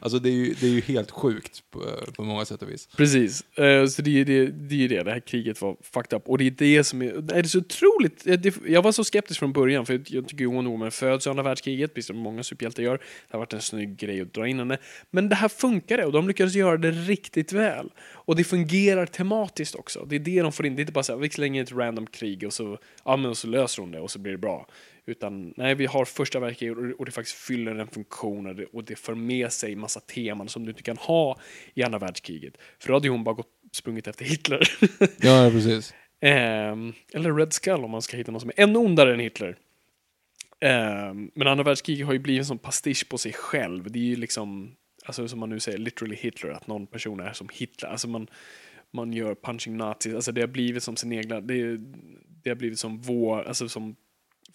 Alltså det är, ju, det är ju helt sjukt på, på många sätt och vis. Precis. Eh, så det är det, det är det, det här kriget var fucked up. Och det är det som är, det är så otroligt, det, jag var så skeptisk från början, för jag tycker ju Wonder Woman föds i andra världskriget, precis som många superhjältar gör. Det har varit en snygg grej att dra in henne. Men det här funkade och de lyckades göra det riktigt väl. Och det fungerar tematiskt också. Det är det de får in, det är inte bara så här, vi slänger ett random krig och så, ja, men och så löser hon det och så blir det bra. Utan nej, vi har första världskriget och- det faktiskt fyller en funktion och det, och det för med sig massa teman som du inte kan ha i andra världskriget. För då hade ju hon bara gått, sprungit efter Hitler. Ja, precis. Ehm, eller Red Skull om man ska hitta någon som är ännu ondare än Hitler. Ehm, men andra världskriget har ju blivit en sån pastisch på sig själv. Det är ju liksom, alltså som man nu säger, literally Hitler, att någon person är som Hitler. Alltså man, man gör punching nazis, alltså det har blivit som sin egna, det, det har blivit som vår, alltså som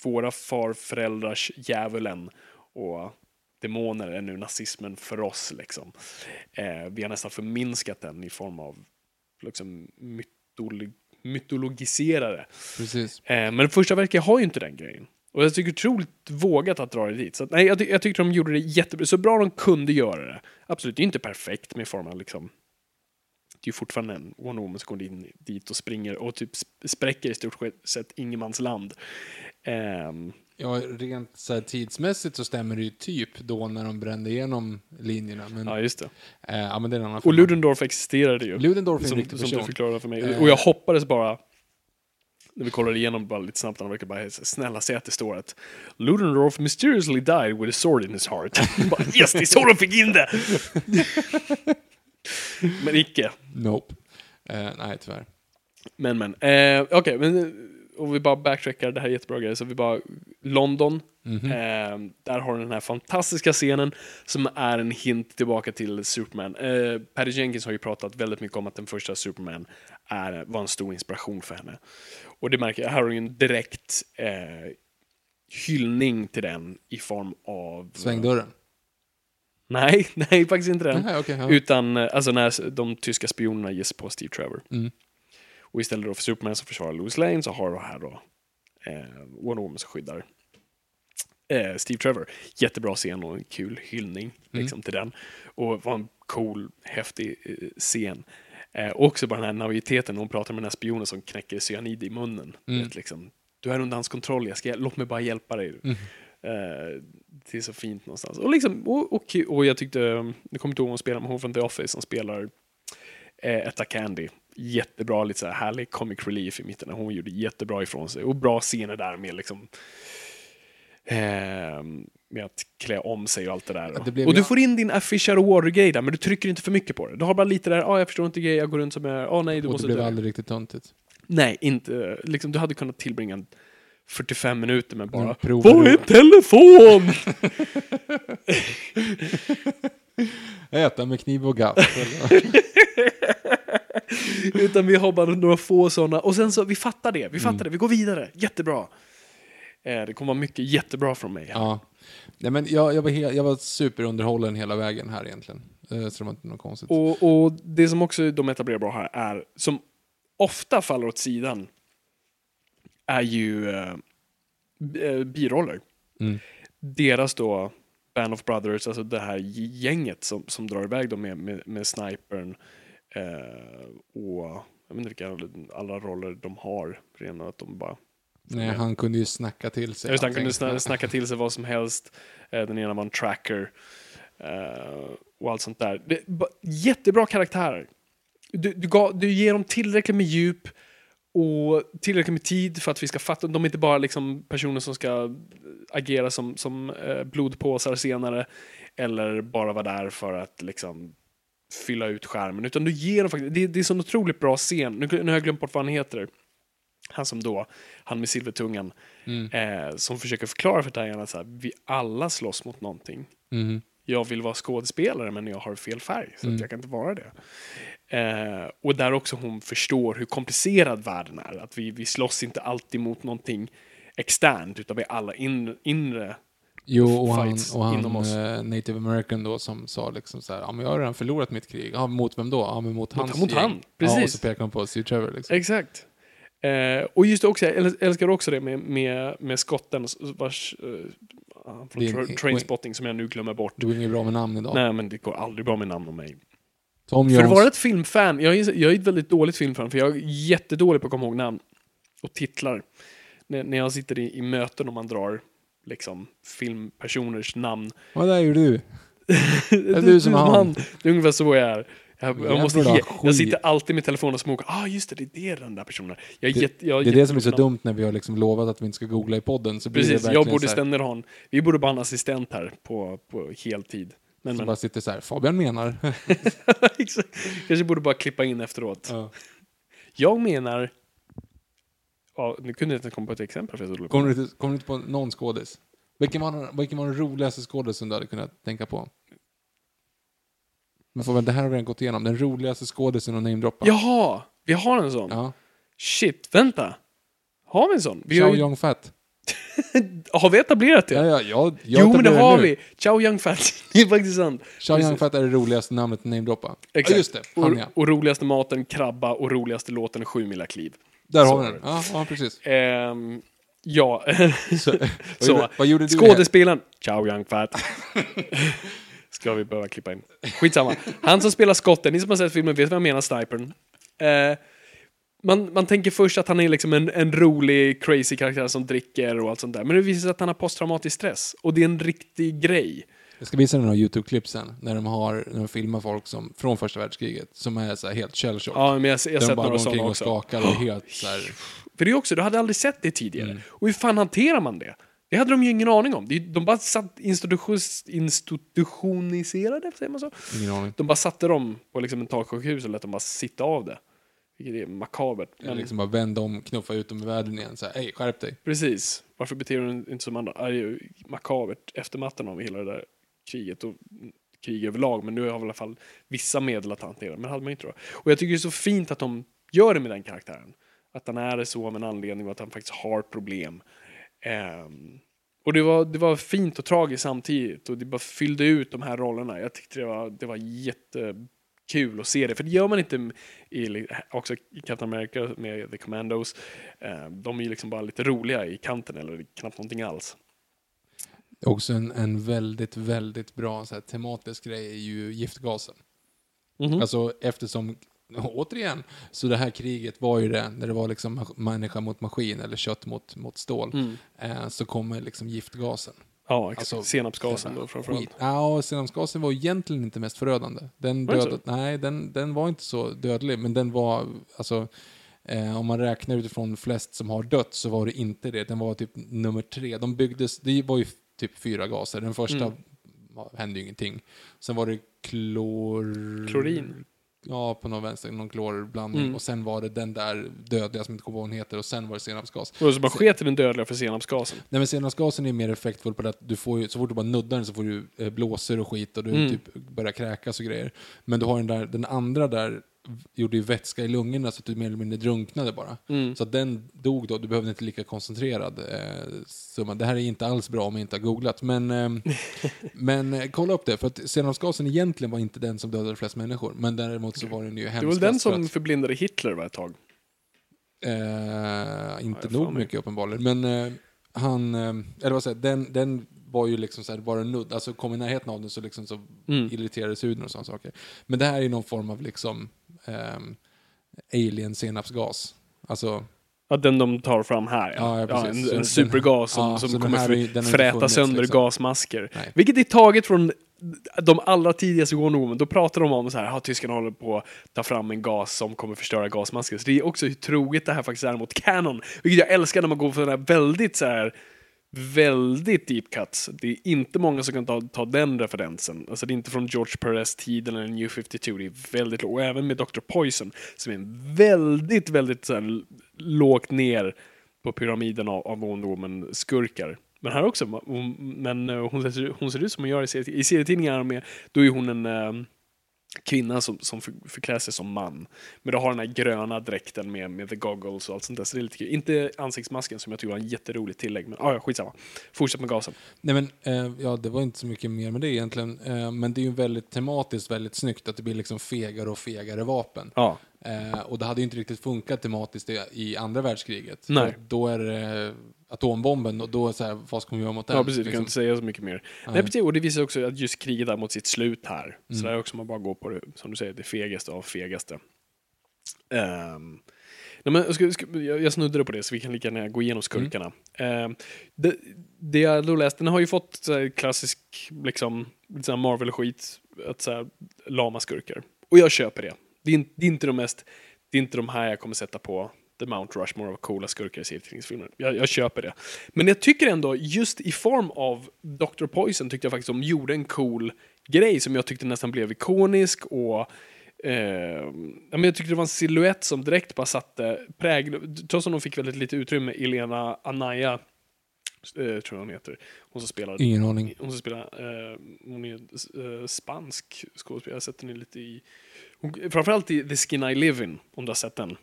våra farföräldrars djävulen. Och demoner är nu nazismen för oss. Liksom. Eh, vi har nästan förminskat den i form av liksom, mytolo mytologiserare. Precis. Eh, men första verket har ju inte den grejen. Och jag tycker otroligt vågat att dra det dit. Så att, nej, jag, ty jag tyckte de gjorde det jättebra, så bra de kunde göra det. Absolut, det är inte perfekt med form av liksom det är ju fortfarande en Wonder Woman som går in dit och springer och typ spräcker i stort sett ingenmansland. Um, Ja, rent så här, tidsmässigt så stämmer det ju typ då när de brände igenom linjerna. Men, ja, just det. Eh, ja, men det är en annan Och. Ludendorff existerade ju. Ludendorff är en som, riktig som du person. förklarade för mig. Eh. Och jag hoppades bara, när vi kollade igenom bara lite snabbt, han verkar bara snälla säga att det står att Ludendorff mysteriously died with a sword in his heart. bara, yes, det är så de fick in det! men icke. Nope. Eh, nej, tyvärr. Men men. Eh, Okej, men om vi bara backtrackar, det här är jättebra grejer, så vi bara London. Mhm. Eh, där har du den här fantastiska scenen som är en hint tillbaka till Superman. Eh, Patty Jenkins har ju pratat väldigt mycket om att den första Superman är, var en stor inspiration för henne. Och det märker jag, här har du en direkt eh, hyllning till den i form av... Svängdörren. Nej, nej faktiskt inte den. Nej, okej, ja. Utan eh, alltså när de tyska spionerna ger sig på Steve Trevor. Mm. Och istället då för Superman som försvarar Louis Lane så har du här då eh, Wonder Woman som skyddar eh, Steve Trevor. Jättebra scen och en kul hyllning liksom, till den. Och var en cool, häftig eh, scen. Eh, och också bara den här naiviteten när hon pratar med den här spionen som knäcker cyanid i munnen. Vet, liksom, du är under hans kontroll, jag ska, låt mig bara hjälpa dig. Eh, det är så fint någonstans. Och, liksom, och, och, och jag tyckte, nu kommer inte ihåg hon spelar, men hon från The Office som spelar eh, Etta Candy. Jättebra, lite så här härlig comic relief i mitten. Hon gjorde jättebra ifrån sig. Och bra scener där med liksom eh, med att klä om sig och allt det där. det och du får in din Fisher Water-grej där, men du trycker inte för mycket på det. Du har bara lite där, ah, jag förstår inte grejer, jag går runt som jag, ah nej du Och måste det blev dö. aldrig riktigt töntigt. Nej, inte, liksom du hade kunnat tillbringa 45 minuter med bara Vad är telefon? Äta med kniv och gaffel. Utan vi har bara några få sådana. Och sen så, vi fattar det, vi fattar Mm. det, vi går vidare. Jättebra. Eh, det kommer vara mycket jättebra från mig. här. ja. Nej, men jag, jag, var jag var superunderhållen hela vägen här egentligen. Eh, Så det var inte något konstigt. Och, och det som också de etablerar bra här är, som ofta faller åt sidan, är ju eh, eh, biroller. Mm. Deras då Band of Brothers, alltså det här gänget som, som drar iväg då med, med, med snipern eh, och jag vet inte vilka alla roller de har. Redan att de bara Nej, han kunde ju snacka till sig. Just han kunde sna- snacka till sig vad som helst. Eh, Den ena var en tracker. eh, Och allt sånt där. Det, jättebra karaktärer. Du, du, gav, du ger dem tillräckligt med djup och tillräckligt med tid för att vi ska fatta. De är inte bara liksom personer som ska agera som, som eh, blodpåsar senare. Eller bara vara där för att liksom fylla ut skärmen. Utan du ger dem faktiskt, det, det är en sån otroligt bra scen. Nu, nu har jag glömt bort vad han heter. Han som då, han med silvertungan, eh, som försöker förklara för Diana att vi alla slåss mot någonting. Mhm. Jag vill vara skådespelare men jag har fel färg, så att jag kan inte vara det. Eh, och där också hon förstår hur komplicerad världen är. Att vi, vi slåss inte alltid mot någonting externt, utan vi är alla in, inre. Jo, och han, och han eh, native american då som sa liksom så här, ja men jag har redan förlorat mitt krig. Ja, mot vem då? Ja, men mot hans mot gäng. han, Ja, och precis. så pekar han på Steve Trevor liksom. Exakt. Eh, och just också, jag äl- älskar också det med, med, med skotten vars, eh, från Det är- tra- Trainspotting som jag nu glömmer bort. Det går inget bra med namn idag. Nej, men det går aldrig bra med namn om mig. Tom För att Jones. vara ett filmfan, jag är, jag är ett väldigt dåligt filmfan, för jag är jättedålig på att komma ihåg namn och titlar. När, när jag sitter i, i möten och man drar liksom filmpersoners namn. Vad där gjorde du? det är du som han. Det är ungefär så jag är. Jag, jag, måste ge, jag sitter alltid med telefonen och smokar. Ah, just det, det är det den där personen. Jag är Det, jätte, jag det är det som är så dumt när vi har liksom lovat att vi inte ska googla i podden. Så blir Precis, det jag borde ständigt ha en, vi borde bara ha en assistent här på, på heltid. Men, som men bara sitter så här, Fabian menar. Kanske borde bara klippa in efteråt. Ja. Jag menar... Ja, nu kunde jag inte komma på ett exempel. För jag så Kommer du inte, kommer du inte på någon skådis? Vilken var, den- vilken var den roligaste skådisen du hade kunnat tänka på? Men Fabian, det här har vi redan gått igenom. Den roligaste skådisen och namedroppa. Jaha! Vi har en sån? Ja. Shit, vänta. Har vi en sån? Vi har Chow ju, Fat. Har vi etablerat det? Ja, ja, jag, jag jo, men det etablerar har nu. vi! Ciao Young Fat. det är faktiskt sant. Precis. Young Fat är det roligaste namnet att namedroppa. Exakt. Ja, just det. Och, Han ja. och roligaste maten, krabba, och roligaste låten, Sju mila kliv. Där har vi den. Ja, ja precis. Ehm, ja. Så, Så, vad gjorde du? Skådespelaren, ciao young fat. Ska vi behöva klippa in. Skitsamma. Han som spelar skotten, ni som har sett filmen vet vad jag menar, snipern. Eh, man, man tänker först att han är liksom en, en rolig, crazy karaktär som dricker och allt sånt där. Men det visar sig att han har posttraumatisk stress. Och det är en riktig grej. Jag ska visa dig några YouTube-klipp sen, när de, har, när de filmar folk som, från första världskriget, som är så här helt shellshock. Ja, men jag, jag har de sett bara några går omkring sådana och också. skakar och är helt så här, För det är också, du hade aldrig sett det tidigare. Mm. Och hur fan hanterar man det? Det hade de ju ingen aning om. De bara satt institutions, institutioniserade, säger man så? ingen aning. De bara satte dem på liksom mentalsjukhus och lät dem bara sitta av det. Vilket är makabert. Men... Men Liksom bara vända om, knuffa ut dem i världen igen. Så här, hej, skärp dig. precis. Varför beter du dig inte som andra? Det är ju makabert. Eftermatten av hela det där kriget och krig överlag. Men nu har vi i alla fall vissa medel att hantera. Men det hade man inte då. Och jag tycker det är så fint att de gör det med den karaktären. Att han är så av en anledning och att han faktiskt har problem. Um, och det var, det var fint och tragiskt samtidigt och det bara fyllde ut de här rollerna. Jag tyckte det var, det var jättekul att se det, för det gör man inte i, också i Captain America med The Commandos. Um, de är ju liksom bara lite roliga i kanten eller knappt någonting alls. Också en, en väldigt, väldigt bra så här, tematisk grej är ju giftgasen. Mhm. Alltså eftersom, återigen, så det här kriget var ju det, när det var liksom människa mot maskin eller kött mot, mot stål, Mm. eh, så kommer liksom giftgasen. Ja, exakt. Alltså, Senapsgasen då framförallt. Ja, senapsgasen var egentligen inte mest förödande. Den Var dödade, nej, den, den var inte så dödlig, men den var, alltså, eh, om man räknar utifrån flest som har dött så var det inte det. Den var typ nummer tre. De byggdes, det var ju typ fyra gaser. Den första Mm. hände ju ingenting. Sen var det klor... Klorin. Ja, på någon vänster, någon klorblandning. Mm. Och sen var det den där dödliga som inte kommer ihåg vad hon heter och sen var det senapsgas. Och så bara sket i den dödliga för senapsgasen. Nej men senapsgasen är mer effektfull på det att du får ju, så fort du bara nuddar den så får du eh, blåsor och skit och du Mm. typ börjar kräkas och grejer. Men du har den där, den andra där gjorde ju vätska i lungorna så att du mer eller mindre drunknade bara. Mm. Så att den dog då, du behövde inte lika koncentrerad eh, summa. Det här är inte alls bra om jag inte har googlat. Men, eh, men eh, kolla upp det, för att senapsgasen egentligen var inte den som dödade flest människor. Men däremot så var den ju Det hemskast. var väl den för som att- förblindade Hitler var ett tag. Eh, inte jag nog mycket uppenbarligen. Men eh, han, eh, eller vad säger den, den var ju liksom såhär, bara nudd. Alltså kom i närheten av den så liksom så Mm. irriterades huden och sådana saker. Men det här är någon form av liksom ehm, alien senapsgas. Alltså, Ja, den de tar fram här. Ja, ja, Ja, en, en supergas som, som kommer här är fräta sönder liksom. gasmasker. Nej. Vilket är taget från de allra tidigaste Wonder Woman. Då pratar de om så här, ja, tyskarna håller på att ta fram en gas som kommer förstöra gasmasker. Så det är också hur troget det här faktiskt är mot Canon. Vilket jag älskar när man går för den här väldigt så här väldigt deep cuts. Det är inte många som kan ta, ta den referensen. Alltså det är inte från George Perez-tiden eller New 52. Det är väldigt lågt. Och även med Dr. Poison som är en väldigt, väldigt så här, lågt ner på pyramiden av, av Wonder Woman-skurkar. Men här också, hon, men eh, hon, ser- hon ser ut som hon gör i, serietidningar. i serietidningar med, då är hon en eh, eh, kvinna som, som för, förklär sig som man. Men då har den här gröna dräkten med, med the goggles och allt sånt där. Så det är lite kul. Inte ansiktsmasken som jag tycker var en jätteroligt tillägg. Men ah, ja, skitsamma. Fortsätt med gasen. nej men, eh, ja det var inte så mycket mer med det egentligen. Eh, men det är ju väldigt tematiskt väldigt snyggt att det blir liksom fegare och fegare vapen. Ja. Eh, och det hade ju inte riktigt funkat tematiskt i, andra världskriget. Nej. Då är det atombomben och då är så här, vad ska vi göra mot den? Ja, precis. Du kan Liksom. inte säga så mycket mer. Nej, precis. Och det visar också att just kriget är mot sitt slut här. Så det är också man bara går på det, som du säger, det fegaste av fegaste. Ehm, nej, men, ska, jag, jag snuddade på det så vi kan lika gärna gå igenom skurkarna. Ehm, det, det jag då läst, den har ju fått så här, klassisk liksom, så Marvel-skit, att så här, lama skurkar. Och jag köper det. Det är, inte- det är inte de mest, det är inte de här jag kommer sätta på The Mount Rushmore av coola skurkar i serietidningsfilmer. Jag, jag köper det. Men jag tycker ändå, just i form av Dr. Poison tyckte jag faktiskt de gjorde en cool grej som jag tyckte nästan blev ikonisk och Eh, jag tyckte det var en silhuett som direkt bara satte prägel. Trots att de fick väldigt lite utrymme, Elena Anaya, tror jag hon heter. Hon som spelar Ingen aning. hon som spelar, eh, hon är eh, spansk skådespelare, jag har sett henne lite i, hon, framförallt i The Skin I Live In, om du har sett den.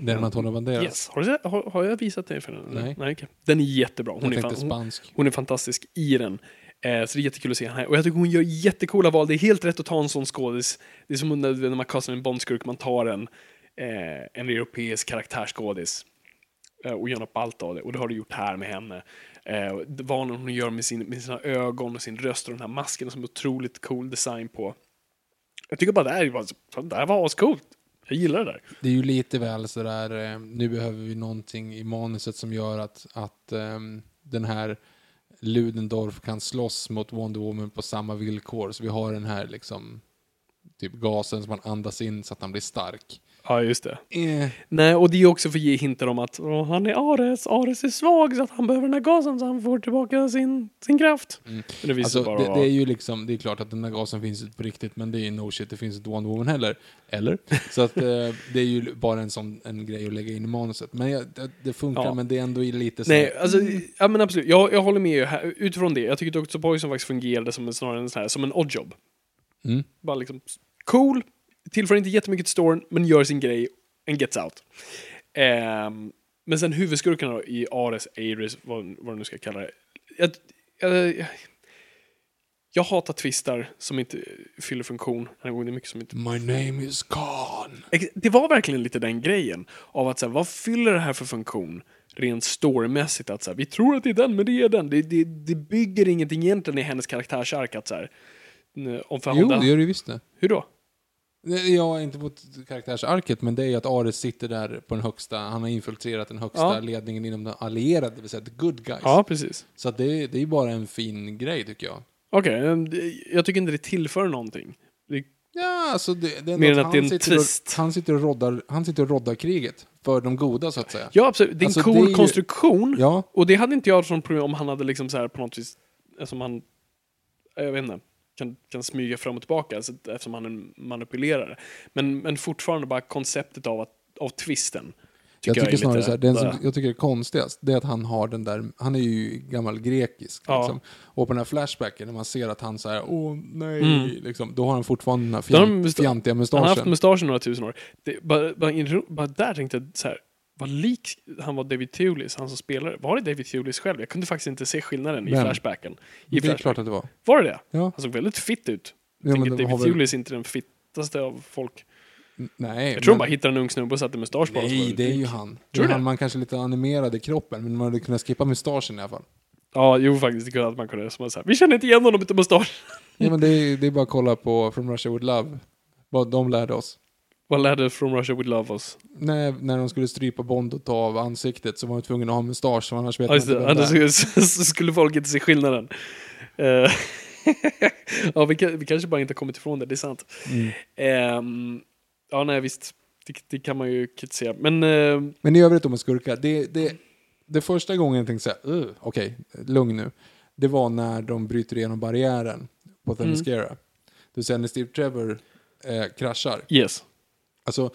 Den Antonio Banderas. Yes. Har, du, har, har jag visat dig för den? Nej. Nej okej. Den är jättebra. Hon är, fan, hon, hon är fantastisk i den. Eh, så det är jättekul att se henne. Och jag tycker hon gör jättecoola val. Det är helt rätt att ta en sån skådis. Det är som när, man kastar en Bondskurk, man tar en, eh, en europeisk karaktärsskådis eh, Eh, och gör något ballt av det. Och det har du gjort här med henne. Eh, det hon gör med, sin, med sina ögon och sin röst och den här masken som är otroligt cool design på. Jag tycker bara det här var, det här var ascoolt. Jag gillar det där. Det är ju lite väl sådär, eh, nu behöver vi någonting i manuset som gör att, att um, den här Ludendorff kan slåss mot Wonder Woman på samma villkor. Så vi har den här liksom, typ gasen som man andas in så att han blir stark. Ja, just det. Eh, Nej, och det är också för att ge hintar om att åh, han är Ares, Ares är svag så att han behöver den här gasen så han får tillbaka sin, sin kraft. Men det alltså, bara det, det är ju liksom, det är klart att den här gasen finns inte på riktigt, men det är ju no shit, det finns inte Wonder Woman heller. Eller? Så att eh, det är ju bara en sån en grej att lägga in i manuset. Men jag, det, det funkar, Ja. men det är ändå lite så Nej, alltså, ja men absolut. Jag, jag håller med här, utifrån det. Jag tycker Dr. Poison faktiskt fungerade som en, snarare en sån här, som en oddjob. Mm. Bara liksom, cool, tillför inte jättemycket till storyn, men gör sin grej and gets out. Ehm, men sen huvudskurkarna då, i Ares, Ares, vad, vad du nu ska kalla det. Jag, jag, jag, jag hatar twistar som inte fyller funktion. Det är mycket som inte My name is. Ex- Det var verkligen lite den grejen. Av att så här, vad fyller det här för funktion? Rent storymässigt att så här, vi tror att det är den, men det är den. Det, det, det bygger ingenting egentligen i hennes karaktärsark att så här, om Jo, det gör det visst det. Hur då? Är inte mot karaktärsarket, men det är ju att Ares sitter där på den högsta, han har infiltrerat den högsta Ja. ledningen inom de allierade, det vill säga the good guys. Ja, precis. Så att det, är- det är ju bara en fin grej tycker jag. Okej, det- jag tycker inte det tillför någonting. Det, Ja, alltså det, det Mer än att det är en sitter och, twist. han sitter och roddar, han sitter och roddar kriget för de goda så att säga. ja, absolut. Det är en Alltså, cool det är ju- konstruktion. Ja, Och det hade inte jag som problem om han hade liksom så här på något vis, eftersom han, jag vet inte, kan, kan smyga fram och tillbaka alltså, eftersom han är en manipulerare. Men, men fortfarande bara konceptet av, att, av twisten. jag Tycker tycker är snarare lite- så här, den som jag tycker är konstigast, det är att han har den där, han är ju gammal grekisk. Ja. Liksom. Och på den här flashbacken, när man ser att han säger åh nej, Mm. liksom, då har han fortfarande den här fjant, han musta- fjantiga Han har haft mustaschen. mustaschen några tusen år. Det, bara, bara, bara där tänkte jag så här, vad lik han var David Thewlis, han som spelade. Var det David Thewlis själv? Jag kunde faktiskt inte se skillnaden i Vem? flashbacken. I Det är flashback. klart att det var. Var det det? Ja. Han såg väldigt fitt ut. Ja, Jag men tänker har David Thewlis är inte den fittaste av folk. Nej, Jag tror men- bara hittade en ung snubbe och satte mustasch på honom. Nej, det är ju han. Det Tror är du han det? man kanske är lite animerad i kroppen, men man hade kunnat skippa mustaschen i alla fall. Ja, jo faktiskt. Det kunde att man kunde. Som säger, vi känner inte igen honom utan mustasch. Ja, men det är, det är bara att kolla på From Russia With Love, vad de lärde oss. Vad lärde From Russia With Love oss? När, när de skulle strypa Bond och ta av ansiktet så var de tvungna att ha mustasch, annars vet just man inte. Annars så- så skulle folk inte se skillnaden. Eh, ja, vi, kan, vi kanske bara inte har kommit ifrån det, det är sant. Mm. Ehm, ja, nej visst. Det, det kan man ju kritisera. Men eh, Men i övrigt då med skurkar, det, det, det första gången jag tänkte såhär, uh, okej, lugn nu. Det var när de bryter igenom barriären på Mm. Themyscira. Det vill säga när Steve Trevor eh, kraschar. yes. Alltså,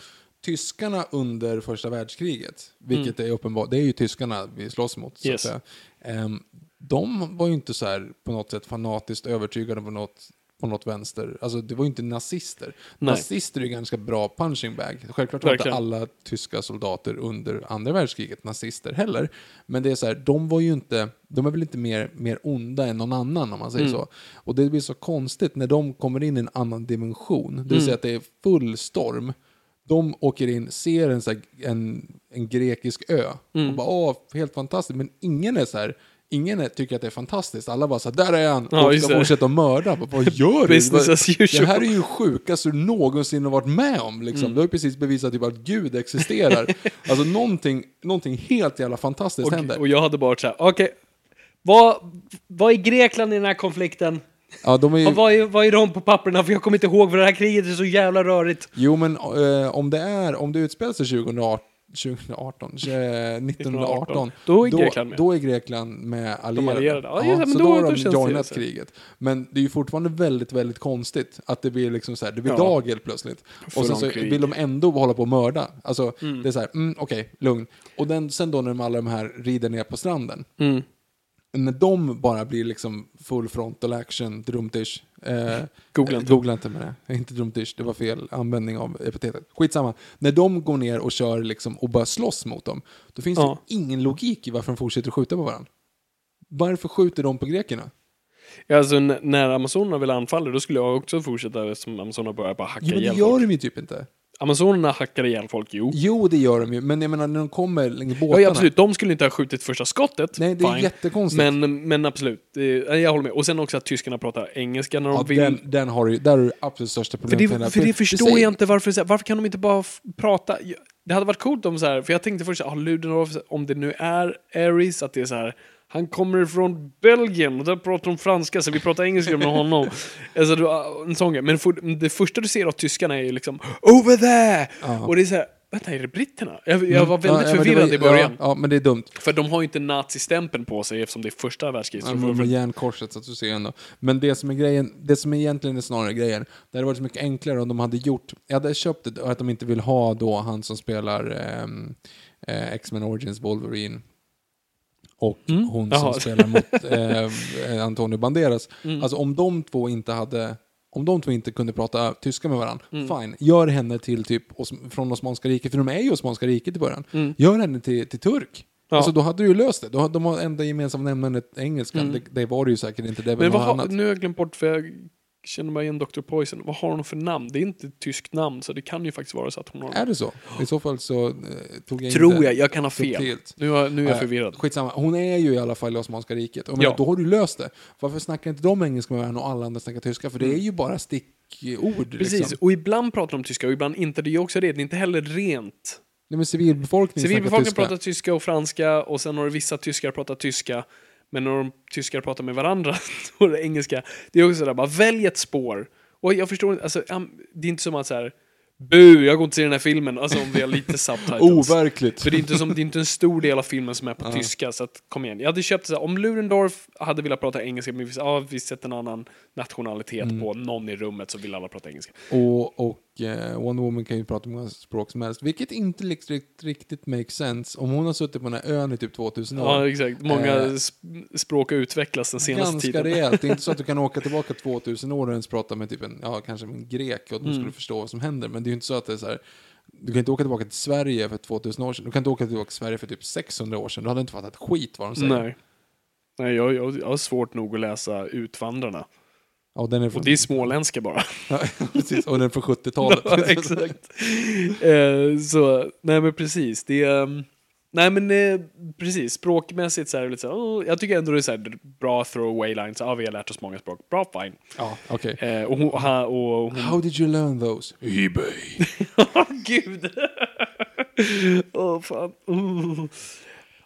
tyskarna under första världskriget, vilket är uppenbart, det är ju tyskarna vi slåss mot. Så Mm. Yes. att säga. Ehm, de var ju inte så här på något sätt fanatiskt övertygade på något, på något vänster. Alltså det var ju inte nazister. Nej. Nazister är ju ganska bra punching bag. Självklart var inte alla tyska soldater under andra världskriget nazister heller. Men det är så här, de var ju inte, de är väl inte mer, mer onda än någon annan om man säger Mm. så. Och det blir så konstigt när de kommer in i en annan dimension. Det vill Mm. säga att det är full storm. De åker in, ser en, så här, en, en grekisk ö Mm. och bara åh, helt fantastiskt. Men ingen är så här, ingen är, tycker att det är fantastiskt. Alla bara så här, där är han! Ja, och ska fortsätta mörda. Bara, Vad gör du? Det här är ju sjukaste du någonsin har varit med om. Liksom. Mm. Du har ju precis bevisat typ att Gud existerar. alltså någonting, någonting helt jävla fantastiskt händer. Och, och jag hade bara så här, okej. Vad, vad är Grekland i den här konflikten? Ja, de är ju, Och vad, är, vad är de på papperna? För jag kommer inte ihåg, för det här kriget är så jävla rörigt. Jo, men eh, om det är, om det utspelar sig 2018, 2018, eh, 1918, Då är Grekland med. Då är Grekland med allierade. allierade. Ja, men så då- då har de joinat kriget. Men det är ju fortfarande väldigt, väldigt konstigt att det blir liksom så här, det blir Ja. dag helt plötsligt. Och sen så krig. vill de ändå hålla på och mörda. Alltså, det är så här, mm, okej, lugn. Och den, sen då när de alla de här rider ner på stranden, Mm. När de bara blir liksom full frontal action, drumtish. Eh, Googla inte. Googla inte med det. Inte drumtish, det var fel användning av epitetet. Skitsamma. När de går ner och kör liksom och bara slåss mot dem, då finns Ja. det ingen logik i varför de fortsätter skjuta på varandra. Varför skjuter de på grekerna? Ja, alltså, när Amazonerna vill anfalla, då skulle jag också fortsätta eftersom Amazonerna börjar bara hacka Jo, men det ihjäl gör de ju typ inte. Amazonerna hackar ihjäl folk, jo. Jo, det gör de ju, men jag menar när de kommer längs båtarna. Ja, absolut. De skulle inte ha skjutit första skottet. Nej, det är Fine. jättekonstigt. Men, men absolut, det, jag håller med. Och sen också att tyskarna pratar engelska när de ja, vill. den, den har du, där har du det absolut största För problemet. det, med den för det förstår jag inte varför, varför kan de inte bara prata? Det hade varit coolt om så här, för jag tänkte först, ah, Ludendorff, om det nu är Aries, att det är så här, han kommer från Belgien och där pratar de franska, så vi pratar engelska med honom. alltså, du, ah, en sån grej. Men för, det första du ser av tyskarna är ju liksom Over there! Ja. Och det är så här, vänta, är det britterna? Jag, jag var väldigt Ja, förvirrad var- i början. Ja, ja, men det är dumt. För de har ju inte nazistämpeln på sig eftersom det är första världskriget. Ja, med järnkorset så att du ser ändå. Men det som är grejen, det som egentligen är snarare grejen, det hade varit så mycket enklare om de hade gjort, jag hade köpt det, och att de inte vill ha då han som spelar ehm, eh, X-Men Origins Wolverine och Mm. hon Jaha. som spelar mot eh, Antonio Banderas. Mm. Alltså om de två inte hade om de två inte kunde prata tyska med varandra, Mm. fine. Gör henne till typ från Osmanska riket, för de är ju Osmanska riket i början. Mm. Gör henne till, till turk. Ja. Alltså då hade du ju löst det. Då de har enda gemensamma nämnaren engelskan. Mm. Det, det var det ju säkert inte. Det Men vad har, nu har jag glömt bort, för jag känner mig igen Dr. Poison. Vad har hon för namn? Det är inte ett tyskt namn, så det kan ju faktiskt vara så att hon har... Är det så? I så fall så eh, tog jag Tror inte jag, jag kan ha fel. subtilt. Nu, har, nu är jag Eh, förvirrad. Skitsamma. Hon är ju i alla fall i Osmanska riket. Och Ja. menar, Då har du löst det. Varför snackar inte de engelska med varandra och alla andra snackar tyska? För det är ju bara stickord. Mm. Precis, Liksom. och ibland pratar de tyska och ibland inte. Det är ju också det, det är inte heller rent. Nej, men civilbefolkningen snackar Civilbefolkningen tyska. pratar tyska och franska och sen har du vissa tyskar pratar tyska. Men när de tyskar pratar med varandra, är det engelska. Det är också sådär, bara välj ett spår. Och jag förstår inte, alltså, det är inte som att så här. Bu, jag går inte se den här filmen. Alltså om vi har lite subtitles. Overkligt. För det är, inte som, det är inte en stor del av filmen som är på tyska, så att, kom igen. Jag hade köpt så här, om Ludendorff hade velat prata engelska, men vi, ja, vi sätter en annan nationalitet Mm. på någon i rummet så vill alla prata engelska. Och, och eh, Wonder Woman kan ju prata många språk som helst. Vilket inte riktigt, riktigt makes sense. Om hon har suttit på den här ön i typ 2000 år. Ja, exakt. Många Eh, sp- språk har utvecklats den senaste Ganska tiden. rejält. Det är inte så att du kan åka tillbaka 2000 år och ens prata med typ en, ja kanske en grek och de Mm. skulle förstå vad som händer. Men det är ju inte så att det är så här, du kan inte åka tillbaka till Sverige för 2000 år sedan. Du kan inte åka tillbaka till Sverige för typ 600 år sedan. Du hade inte fattat skit vad de säger. Nej. Nej, jag, jag, jag har svårt nog att läsa Utvandrarna. Ja, och den är från, Och det är småländska bara. ja, precis, och den är från 70-talet. Ja, exakt. Eh, så, nej men precis. Det är, um, nej men eh, precis, språkmässigt så är det lite så här, oh, jag tycker ändå det är så här, bra throwaway lines. Ja, vi har lärt oss många språk. Bra, fine. Ja, okej. Eh, och hon, och, han- och hon How did you learn those? Ebay. Åh, gud! Åh, fan.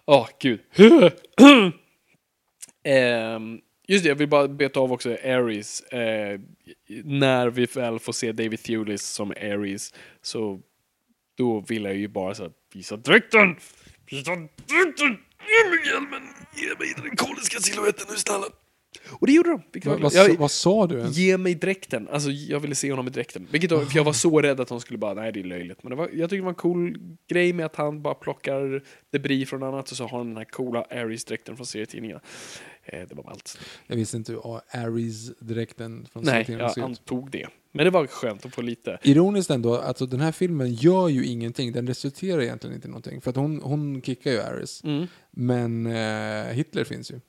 Åh, gud. Ehm, just det, jag vill bara beta av också Ares. Eh, när vi väl får se David Thewlis som Ares, så då vill jag ju bara så här, visa dräkten! Visa dräkten! Ge mig hjälmen! Ge mig den ikoniska siluetten nu snälla! Och det gjorde de. Vad, vad, jag, sa- vad sa du ens? Ge mig dräkten. Alltså jag ville se honom i dräkten. Vilket då, för jag var så rädd att de skulle bara, nej det är löjligt. Men var, jag tycker det var en cool grej med att han bara plockar debris från annat och så har han den här coola Aries-dräkten från serietidningarna. Eh, det var ballt. Jag visste inte hur Ares-dräkten från Nej, jag ser ut. antog det. Men det var skönt att få lite. Ironiskt ändå, alltså den här filmen gör ju ingenting. Den resulterar egentligen inte i någonting. För att hon, hon kickar ju Ares. Mm. Men eh, Hitler finns ju.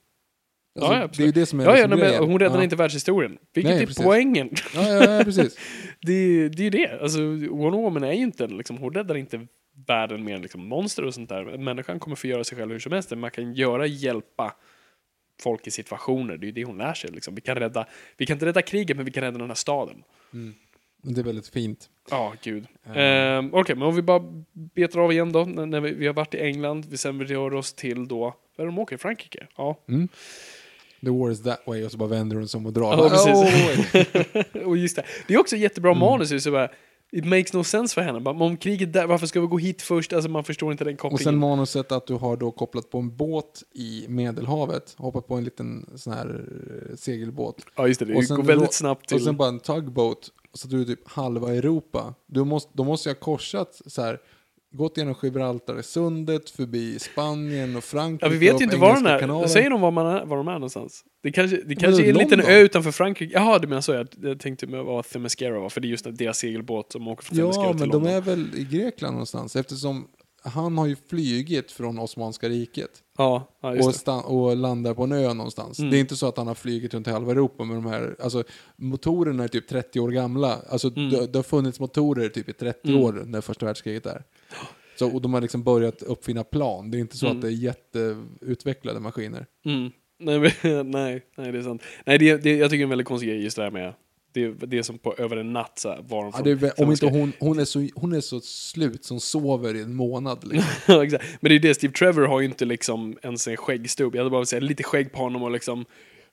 Alltså, ja, det absolut. är ju det som är Ja, ja, liksom men hon räddar ja. inte världshistorien. Vilket Nej, är precis. poängen. Ja, ja, ja, precis. det, det är ju det. Alltså, Wonder Woman är ju inte, liksom, hon räddar inte världen med liksom, monster och sånt där. Människan kommer få göra sig själv hur som helst. Man kan göra, hjälpa folk i situationer. Det är ju det hon lär sig. Liksom. Vi, kan rädda, vi kan inte rädda kriget, men vi kan rädda den här staden. Det är väldigt fint. Ja, gud. Ehm, Okej, men om vi bara betar av igen då. När när vi, vi har varit i England, vi sen rör oss till då, var är de åker? Frankrike? Ja. The war is that way och så bara vänder hon sig om och drar. Ja, precis. "Oh, wait." och just det. Det är också jättebra Mm. manus. Så bara, it makes no sense för henne. Men om kriget där, varför ska vi gå hit först? Alltså man förstår inte den och kopplingen. sen manuset att du har då kopplat på en båt i Medelhavet. Hoppat på en liten sån här eh, segelbåt. ja, just det. Det Och går väldigt snabbt till... Och sen bara en tugboat. Så du är typ halva Europa. Du måste, då måste jag ha korsat så här gått genom Gibraltar, sundet, förbi Spanien och Frankrike. Ja, vi vet ju inte var den Engelska är. kanalen. Säger de var, man är, var de är någonstans? Det kanske, det Men kanske är en liten ö utanför Frankrike. Jaha, du menar så. Jag, jag tänkte med vad Themyscira var, för det är just deras segelbåt som åker från Themyscira Ja, till men London. de är väl i Grekland någonstans eftersom han har ju flygit från Osmanska riket Ja, ja och, stan- och landar på en ö någonstans. Mm. Det är inte så att han har flygit runt i halva Europa med de här, alltså motorerna är typ 30 år gamla. Alltså Mm. det, det har funnits motorer typ i 30 Mm. år när första världskriget är. Så, och de har liksom börjat uppfinna plan. Det är inte så Mm. att det är jätteutvecklade maskiner. Mm. Nej, men, nej, nej, det är sant. Nej, det, det, jag tycker det är en väldigt konstig grej just det här med det, det är som på över en natt så här, var de Ja, från det är, om inte hon, hon, är så, hon är så slut som sover i en månad. Liksom. Ja, exakt. Men det är det, Steve Trevor har ju inte liksom ens en skäggstubb. Jag hade bara velat säga lite skägg på honom och liksom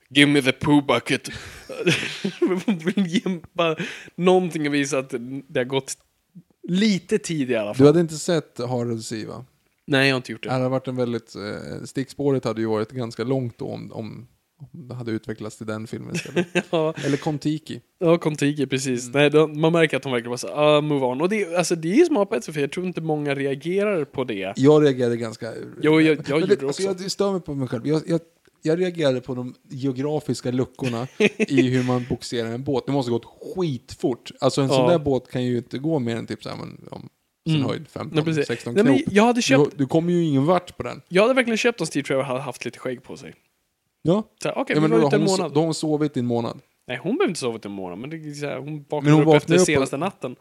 Give me the poo bucket. Bara någonting att visa att det har gått lite tid i alla Du fall. hade inte sett Harald Sea va? Nej, jag har inte gjort Det det. hade varit en väldigt, eh, stickspåret hade ju varit ganska långt då om, om, om det hade utvecklats till den filmen istället. Ja, Eller Kontiki. ja Kontiki, precis. Nej, de, man märker att de verkligen bara så ah, move on. Och det, alltså, det är sätt, för jag tror inte många reagerar på det. Jag reagerade ganska... Jo, jag- jag Men gjorde alltså, också. Jag stör mig på mig själv. Jag, jag, jag reagerade på de geografiska luckorna i hur man boxerar en båt. Det måste ha gått skitfort. Alltså en sån Ja. där båt kan ju inte gå mer än typ så här, men, om sin Mm. höjd 15, Nej, precis. 16 Nej, knop. men jag hade köpt, Du, du kommer ju ingen vart på den. jag hade verkligen köpt om Steve Trevor hade haft lite skägg på sig. Ja. Så här, Okej, ja vi men var då, ute en hon, månad. då har hon sovit i en månad. Nej, hon behöver inte sova till en månad, men det så här, hon vaknade upp efter senaste natten.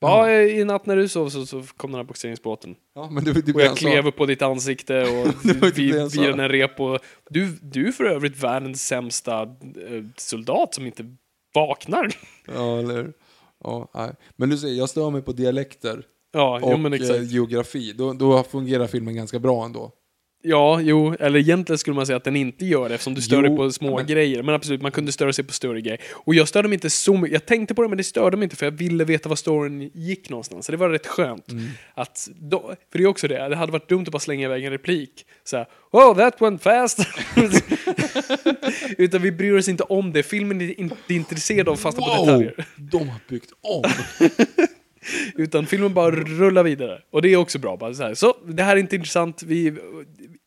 Ja. Ja, i natt när du sov så, så kom den här boxeringsbåten. Ja, men det, det, Och jag klev upp på ditt ansikte och typ vid en rep och du, du är för övrigt världens sämsta eh, soldat som inte vaknar. Ja, eller? Ja, nej. Men du ser, jag stör mig på dialekter Ja, jo, och men eh, geografi. Då, då fungerar filmen ganska bra ändå. Ja, jo, eller egentligen skulle man säga att den inte gör det eftersom du stör dig på små men- grejer. Men absolut, man kunde störa sig på större grejer. Och jag störde mig inte så mycket. Jag tänkte på det, men det störde mig inte för jag ville veta var storyn gick någonstans. Så det var rätt skönt. Mm. Att då, för det är också det, det hade varit dumt att bara slänga iväg en replik. Så här, oh that went fast. Utan vi bryr oss inte om det. Filmen är inte intresserad av fasta på detaljer. De har byggt om! Utan filmen bara rullar vidare. Och det är också bra. Bara så, här. så det här är inte intressant. Vi,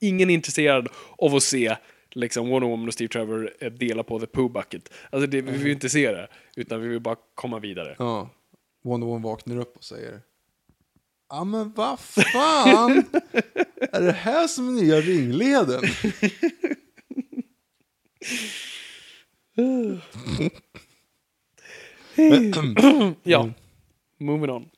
ingen är intresserad av att se liksom Wonder Woman och Steve Trevor eh, dela på the poo bucket. Alltså det, vi vill inte se det. Utan vi vill bara komma vidare. Ja. Wonder Woman vaknar upp och säger Ja men vad fan! är det här som är nya ringleden? Ja, moving on.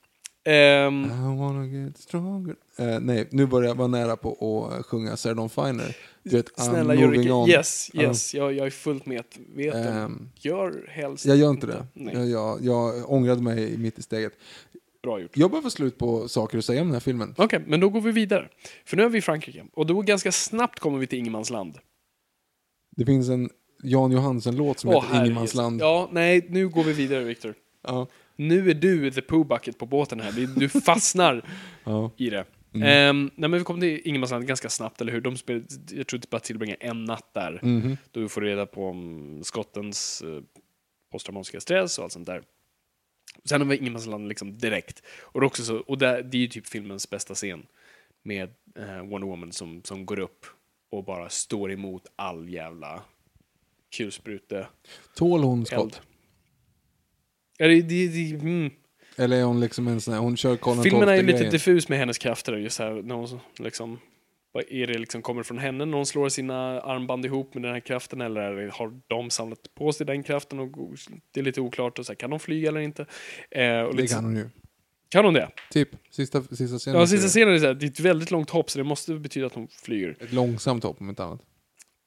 Ehm, I wanna get stronger. Eh, nej, nu börjar jag vara nära på att sjunga Sarah Finer. Du vet, snälla I'm gör moving det on. Yes, yes. Jag, jag är fullt medveten. Ehm, Gör helst jag gör inte det. Nej, Jag, jag, jag ångrade mig mitt i steget. bra gjort. Jag behöver slut på saker att säga om den här filmen. Okej, men då går vi vidare. För nu är vi i Frankrike. Och då ganska snabbt kommer vi till Ingenmansland. Det finns en Jan Johansen-låt som Åh, heter Ingenmansland. Ja, nej, nu går vi vidare Viktor. Ja. Nu är du the poo bucket på båten här. Du- Du fastnar Ja. i det. Mm. Ehm, nej men vi kom till Ingenmansland ganska snabbt, eller hur? De spel, jag tror att bara tillbringar en natt där. Mhm. Då vi får reda på om skottens eh, posttraumatiska stress och allt sånt där. Sen har vi Ingenmansland liksom direkt. Och det, också så, och det, det är ju typ filmens bästa scen. Med eh, Wonder Woman som, som går upp och bara står emot all jävla kulsprute Tål hon skott? Ja, det, det, det, mm. Eller är hon liksom en sån här, hon kör Karl Filmen är ju lite diffus med hennes krafter. Just här, när hon liksom, vad är det liksom kommer från henne när hon slår sina armband ihop med den här kraften? Eller har de samlat på sig den kraften? Och det är lite oklart. Och så här, kan de flyga eller inte? Eh, och Det lite, kan hon ju. kan hon det? Typ, sista, sista scenen. Ja, sista scenen är så här, det är ett väldigt långt hopp så det måste betyda att hon flyger. Ett långsamt hopp om inte annat.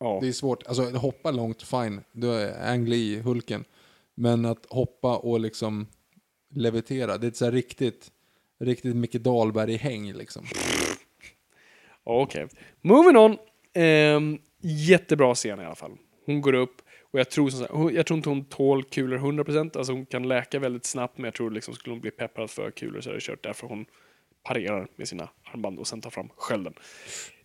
Ja. Det är svårt. Alltså hoppa långt, fine. Du är Ang Lee, Hulken. Men att hoppa och liksom levitera, det är ett så här riktigt, riktigt Micke Dahlberg-häng liksom. Okej. Moving on. Um, jättebra scen i alla fall. Hon går upp och jag tror, som sagt, jag tror inte hon tål kulor 100%. Alltså hon kan läka väldigt snabbt men jag tror liksom skulle hon bli peppad för kulor så är det kört. Därför hon parerar med sina armband och sen tar fram skölden.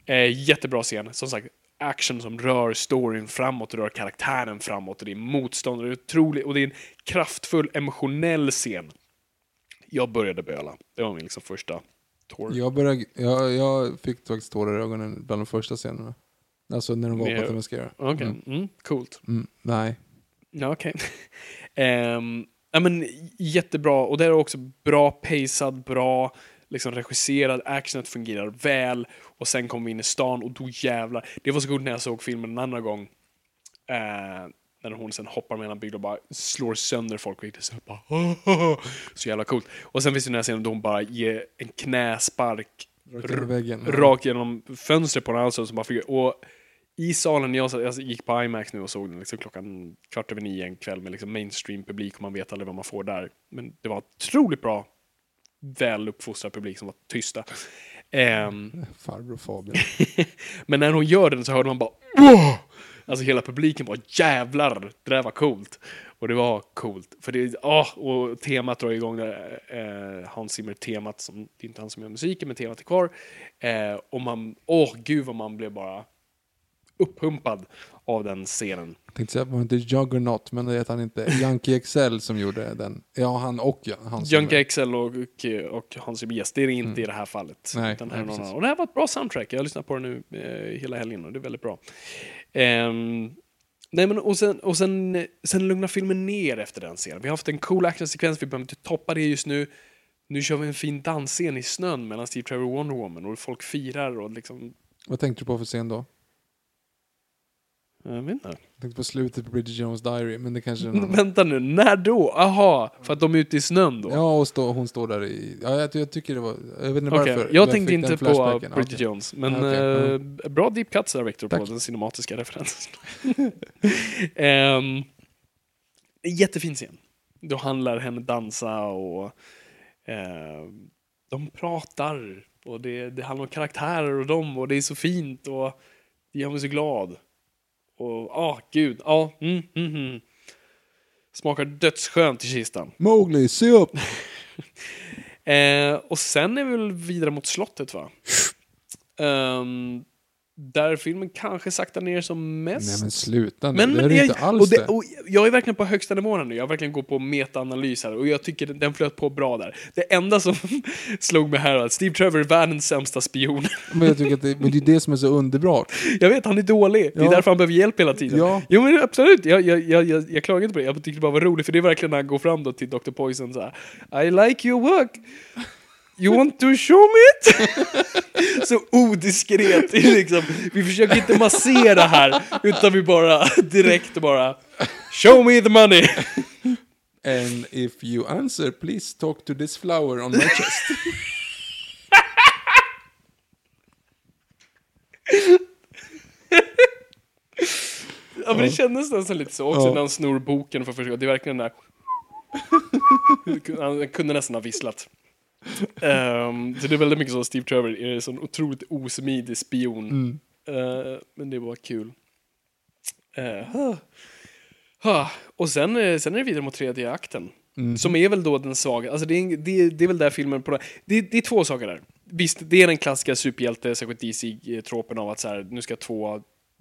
Eh, jättebra scen. Som sagt, action som rör storyn framåt, rör karaktären framåt och det är motstånd och det är otroligt och det är en kraftfull emotionell scen. Jag började böla. Det var min liksom första Tor. Jag, började, jag, jag fick faktiskt tårar i ögonen bland de första scenerna. Alltså när de var på Themyscira. Okej, Mm. mm, coolt. Mm, nej. Ja, okej. Ehm, ja, men jättebra. Och det är också bra pacad, bra liksom regisserad, actionet fungerar väl. Och sen kom vi in i stan och då jävlar. Det var så coolt när jag såg filmen en annan gång. Eh, när hon sen hoppar mellan byggnader och bara slår sönder folk och så, bara, så jävla coolt. Och sen finns det den här scenen då hon bara ger en knäspark Rakt genom fönstret på den alltså som bara fick, och i salen, jag, jag gick på IMAX nu och såg den liksom klockan kvart över nio en kväll med liksom mainstream publik och man vet aldrig vad man får där. Men det var otroligt bra, väl uppfostrad publik som var tysta. Ehm, Farbror Fabian. men när hon gör den så hörde man bara Wow! Alltså hela publiken var jävlar, det där var coolt. Och det var coolt. För det, åh, och temat drar igång där, eh, Hans Zimmer-temat, som, det är inte han som gör musiken, men temat är kvar. Eh, och man, åh gud vad man blev bara upphumpad av den scenen. Jag tänkte säga, var inte Juggernaut, men det att han inte... Yankee XL som gjorde den. Ja, han och ja, han. Junkie XL och, och, Hans yes, det är det inte i det här fallet. Nej, utan nej, här någon annan. och det här var ett bra soundtrack, jag har lyssnat på det nu eh, hela helgen och det är väldigt bra. Ehm, nej men och sen, och sen, sen lugnar filmen ner efter den scenen. Vi har haft en cool actionsekvens, vi behöver inte toppa det just nu. Nu kör vi en fin dansscen i snön mellan Steve Trevor och Wonder Woman och folk firar och liksom... Vad tänkte du på för scen då? Jag vet inte. Jag tänkte på slutet på Bridget Jones Diary, men det kanske är någon. Vänta nu, när då? Aha, för att de är ute i snön då? Ja, och stå, hon står där i... Ja, jag, jag tycker det var... Jag vet inte Okej, varför. jag men tänkte inte på. Bridget Okej. Jones, men Okej, eh, bra deep cuts där Victor på den cinematiska referensen. um, jättefin scen. Då handlar henne dansa och eh, de pratar och det, det handlar om karaktärer och dem och det är så fint och det gör mig så glad. Och ah, gud, ja, mm, mm, mm. Smakar dödsskönt i kistan. Mowgli, se upp! Eh, och sen är vi väl vidare mot slottet va? Ehm, där filmen kanske saktar ner som mest. Nej men sluta nu, Men, det är men det jag, inte alls och det, och jag är verkligen på högsta nivån här nu. Jag verkligen går på metaanalys här och jag tycker den- den flöt på bra där. Det enda som slog mig här var att Steve Trevor är världens sämsta spion. Men jag tycker att det, men det är det som är så underbart. jag vet, han är dålig. Det är Ja. därför han behöver hjälp hela tiden. Ja. Jo men absolut, jag, jag, jag, jag, jag klagar inte på det. Jag tyckte det bara var roligt för det är verkligen när han går fram då till Dr. Poison så här. I like your work. You want to show me it? så odiskret. Liksom. Vi försöker inte massera här, utan vi bara direkt bara Show me the money! And if you answer, please talk to this flower on my chest. Ja men det kändes nästan lite så också Ja. när han snor boken för första gången. Det är verkligen den där... han kunde nästan ha visslat. Ehm, så det är väldigt mycket så Steve Trevor är en sån otroligt osmidig spion. Eh, men det var kul. Uh, huh. Huh. Och sen, eh, sen är det vidare mot tredje akten. Som är väl då den svaga, alltså det är, det, det är väl där filmen på det, det är två saker där. Visst, det är den klassiska superhjälte, särskilt DC-tropen av att så här, nu ska två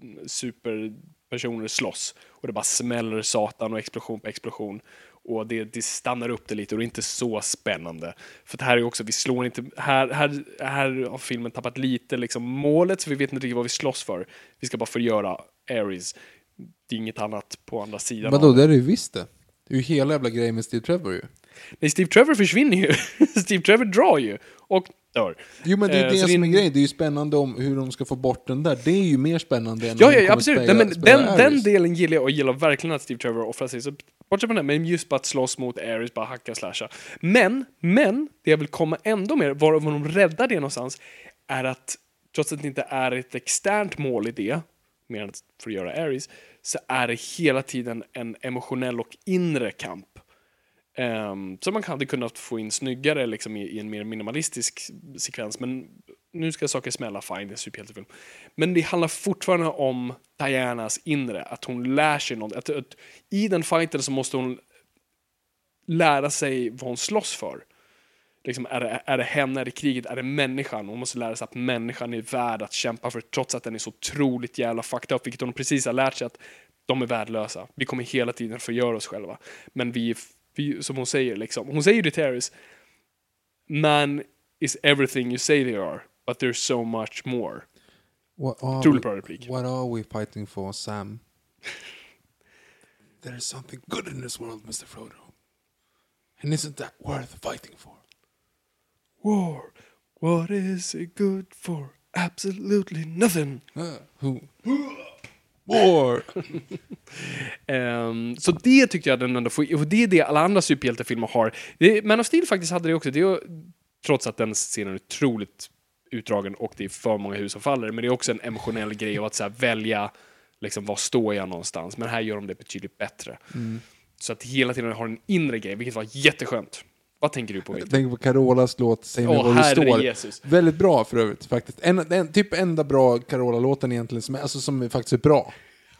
mm, superpersoner slåss och det bara smäller satan och explosion på explosion. Och det, det stannar upp det lite och det är inte så spännande. För det här är också, vi slår inte, här, här, här har filmen tappat lite liksom målet så vi vet inte riktigt vad vi slåss för. Vi ska bara förgöra Ares. Det är inget annat på andra sidan. Vadå, det är det ju visst det. Det är ju hela jävla grejen med Steve Trevor ju. Nej, Steve Trevor försvinner ju. Steve Trevor drar ju. Och dör. Jo men det är Eh, det så som är en- grejen, det är ju spännande om hur de ska få bort den där. Det är ju mer spännande än Ja, ja, kommer absolut. spela- Nej, men spela den, den delen gillar jag och gillar verkligen att Steve Trevor offrar sig. Så bortsett från det, men just bara att slåss mot Ares, bara hacka slasha. Men, men, det jag vill komma ändå mer, var de räddar det någonstans, är att trots att det inte är ett externt mål i det, mer än att- för att göra Ares, så är det hela tiden en emotionell och inre kamp. Ehm, um, som man hade kunnat få in snyggare liksom, i, i en mer minimalistisk sekvens. Men nu ska saker smälla, fine, det är en superhjältefilm. Men det handlar fortfarande om Dianas inre, att hon lär sig något. Att, att, I den fighten så måste hon lära sig vad hon slåss för. Liksom, är, det, är det henne, är det kriget, är det människan? Hon måste lära sig att människan är värd att kämpa för trots att den är så otroligt jävla fucked up, vilket hon precis har lärt sig att de är värdelösa. Vi kommer hela tiden förgöra oss själva. Men vi, vi som hon säger, liksom, hon säger till Ares, men is everything you say they are, but there's so much more. What are, Otroligt we, bra replik. what are we fighting for, Sam? There is something good in this world, Mr. Frodo. And isn't that worth fighting for? War. What is it good for? Absolutely nothing. Uh, who? War! Ehm, så det tyckte jag den ändå får, och det är det alla andra superhjältefilmer har. Det, Man of Steel faktiskt hade det också, det är, trots att den scenen är otroligt utdragen och det är för många hus som faller, men det är också en emotionell grej av att så här, välja liksom, var står jag någonstans. Men här gör de det betydligt bättre. Så att hela tiden har en inre grej, vilket var jätteskönt. Vad tänker du på, Jag Victor? tänker på Carolas låt Säg mig Åh, var du herre står. Jesus. Väldigt bra för övrigt faktiskt. En, en, typ enda bra Carola-låten egentligen som, är- alltså, som är faktiskt är bra.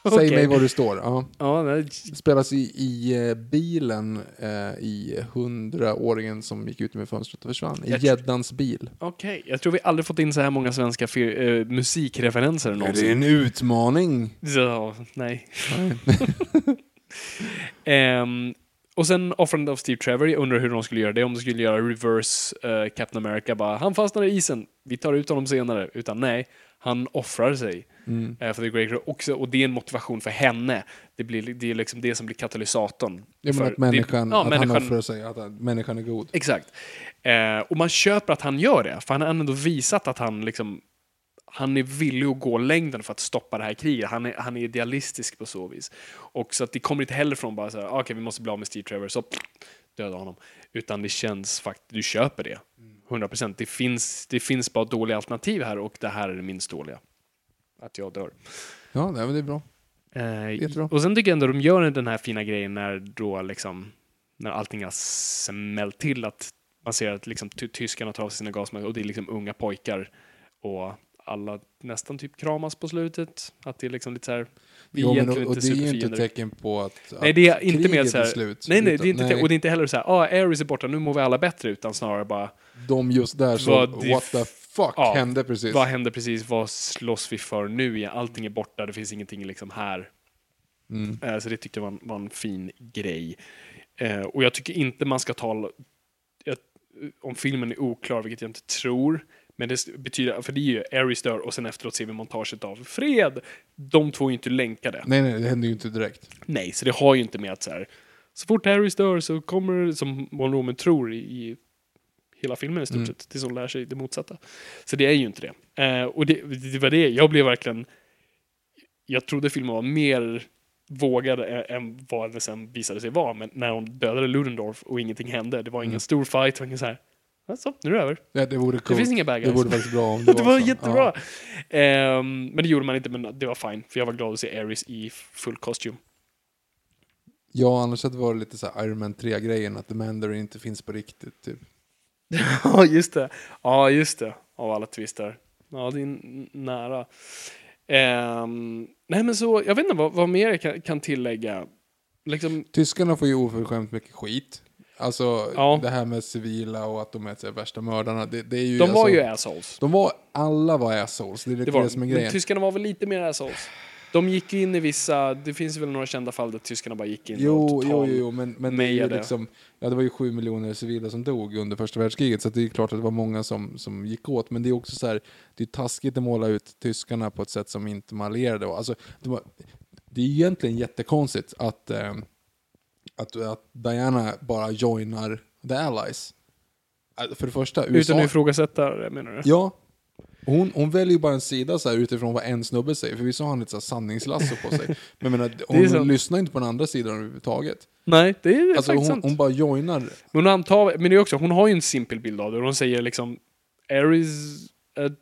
Säg Okej. mig var du står. Ja. Ja, nej, spelas i, i eh, bilen eh, i hundraåringen som gick ut med fönstret och försvann. I Jag gäddans bil. Okej, jag tror vi aldrig fått in så här många svenska fir- eh, musikreferenser Det är någonsin. en utmaning. Så, nej. Ehm, och sen offrandet av Steve Trevor, jag undrar hur de skulle göra det, om de skulle göra reverse eh, Captain America, bara han fastnar i isen, vi tar ut honom senare. Utan nej, han offrar sig Mm. eh, för The Great också, och det är en motivation för henne. Det, blir, det är liksom det som blir katalysatorn. För, menar att människan, det, ja, att människan han offrar sig, att människan är god. Exakt. Eh, och man köper att han gör det, för han har ändå visat att han liksom han är villig att gå längden för att stoppa det här kriget. Han är, han är idealistisk på så vis. Och så att det kommer inte heller från bara så här, "Ah, okej vi måste bli av med Steve Trevor, så döda honom. Utan det känns faktiskt, du köper det. 100%. Det finns, det finns bara dåliga alternativ här och det här är det minst dåliga. Att jag dör. Ja, nej, men det är bra. Eh, och sen tycker jag ändå de gör den här fina grejen när då liksom när allting har smält till att man ser att liksom ty- tyskarna tar av sig sina gasmasker och det är liksom unga pojkar och alla nästan typ kramas på slutet. Att det är liksom lite så här. Vi är Jo, men, egentligen och, och inte det är ju inte superfiender. tecken på att, Nej, det är inte mer så här- är slut. Nej, nej, utan- det är inte, och det är inte heller så här, ah, Ares är borta, nu mår vi alla bättre, utan snarare bara, De just där så, what the fuck Ja, hände precis? vad händer precis, vad slåss vi för nu igen? Allting är borta, det finns ingenting liksom här. Mm. Eh, Så det tyckte jag var en, var en fin grej. Eh, och jag tycker inte man ska tala... Jag, om filmen är oklar, vilket jag inte tror, men det betyder, för det är ju Ares dör och sen efteråt ser vi montaget av fred. De två är ju inte länkade. Nej, nej, det hände ju inte direkt. Nej, så det har ju inte med att så här, så fort Ares dör så kommer, som Von Roman tror i, i hela filmen i stort Mm. sett, tills hon lär sig det motsatta. Så det är ju inte det. Eh, och det, det var det, jag blev verkligen, jag trodde filmen var mer vågad än vad det sen visade sig vara, men när de dödade Ludendorff och ingenting hände, det var ingen Mm. stor fight, det var ingen så här, alltså, nu är det över. Ja, det vore Det finns inga bad Det guys. vore faktiskt bra om det, Det var så. jättebra. Ja. Ehm, men det gjorde man inte, men det var fine, för jag var glad att se Ares i full kostym. ja, annars hade det varit lite så här Iron Man 3-grejen, att The Mandarin inte finns på riktigt. Typ. Ja, just det. Ja, just det. Av alla twister. Ja, det är nära. Ehm, nej, men så, jag vet inte vad, vad mer jag kan, kan tillägga. Liksom, Tyskarna får ju oförskämt mycket skit. Alltså, Ja. det här med civila och att de är här värsta mördarna. Det, det är ju, de var alltså, ju assholes. De var, alla var assholes. Det är Det lite var det som är Men grejen. tyskarna var väl lite mer assholes. De gick ju in i vissa, det finns väl några kända fall där tyskarna bara gick in och Jo, jo, total... jo, jo, men, men det är liksom, ja det var ju sju miljoner civila som dog under första världskriget, så det är klart att det var många som, som gick åt, men det är också så här, det är taskigt att måla ut tyskarna på ett sätt som inte de allierade var. Alltså, det, var, det är egentligen jättekonstigt att, eh, att, att Diana bara joinar the allies. Äh, För det första, USA... Utan att ifrågasätta det, menar du? Ja. Hon, hon väljer ju bara en sida så här utifrån vad en snubbe säger, för vissa har han lite så här sanningslasso på sig. Men jag menar, hon sant. lyssnar inte på den andra sidan överhuvudtaget. Nej, det är Alltså faktiskt hon, sant. hon bara joinar. Men hon, antar, men det är också, hon har ju en simpel bild av det. och Hon säger liksom Ares, eh,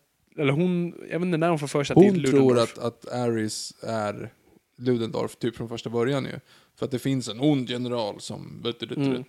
eller hon, jag vet inte när hon får för sig att det är Hon tror Ludendorff. att, att Ares är Ludendorff typ från första början ju. För att det finns en ond general som... Mm.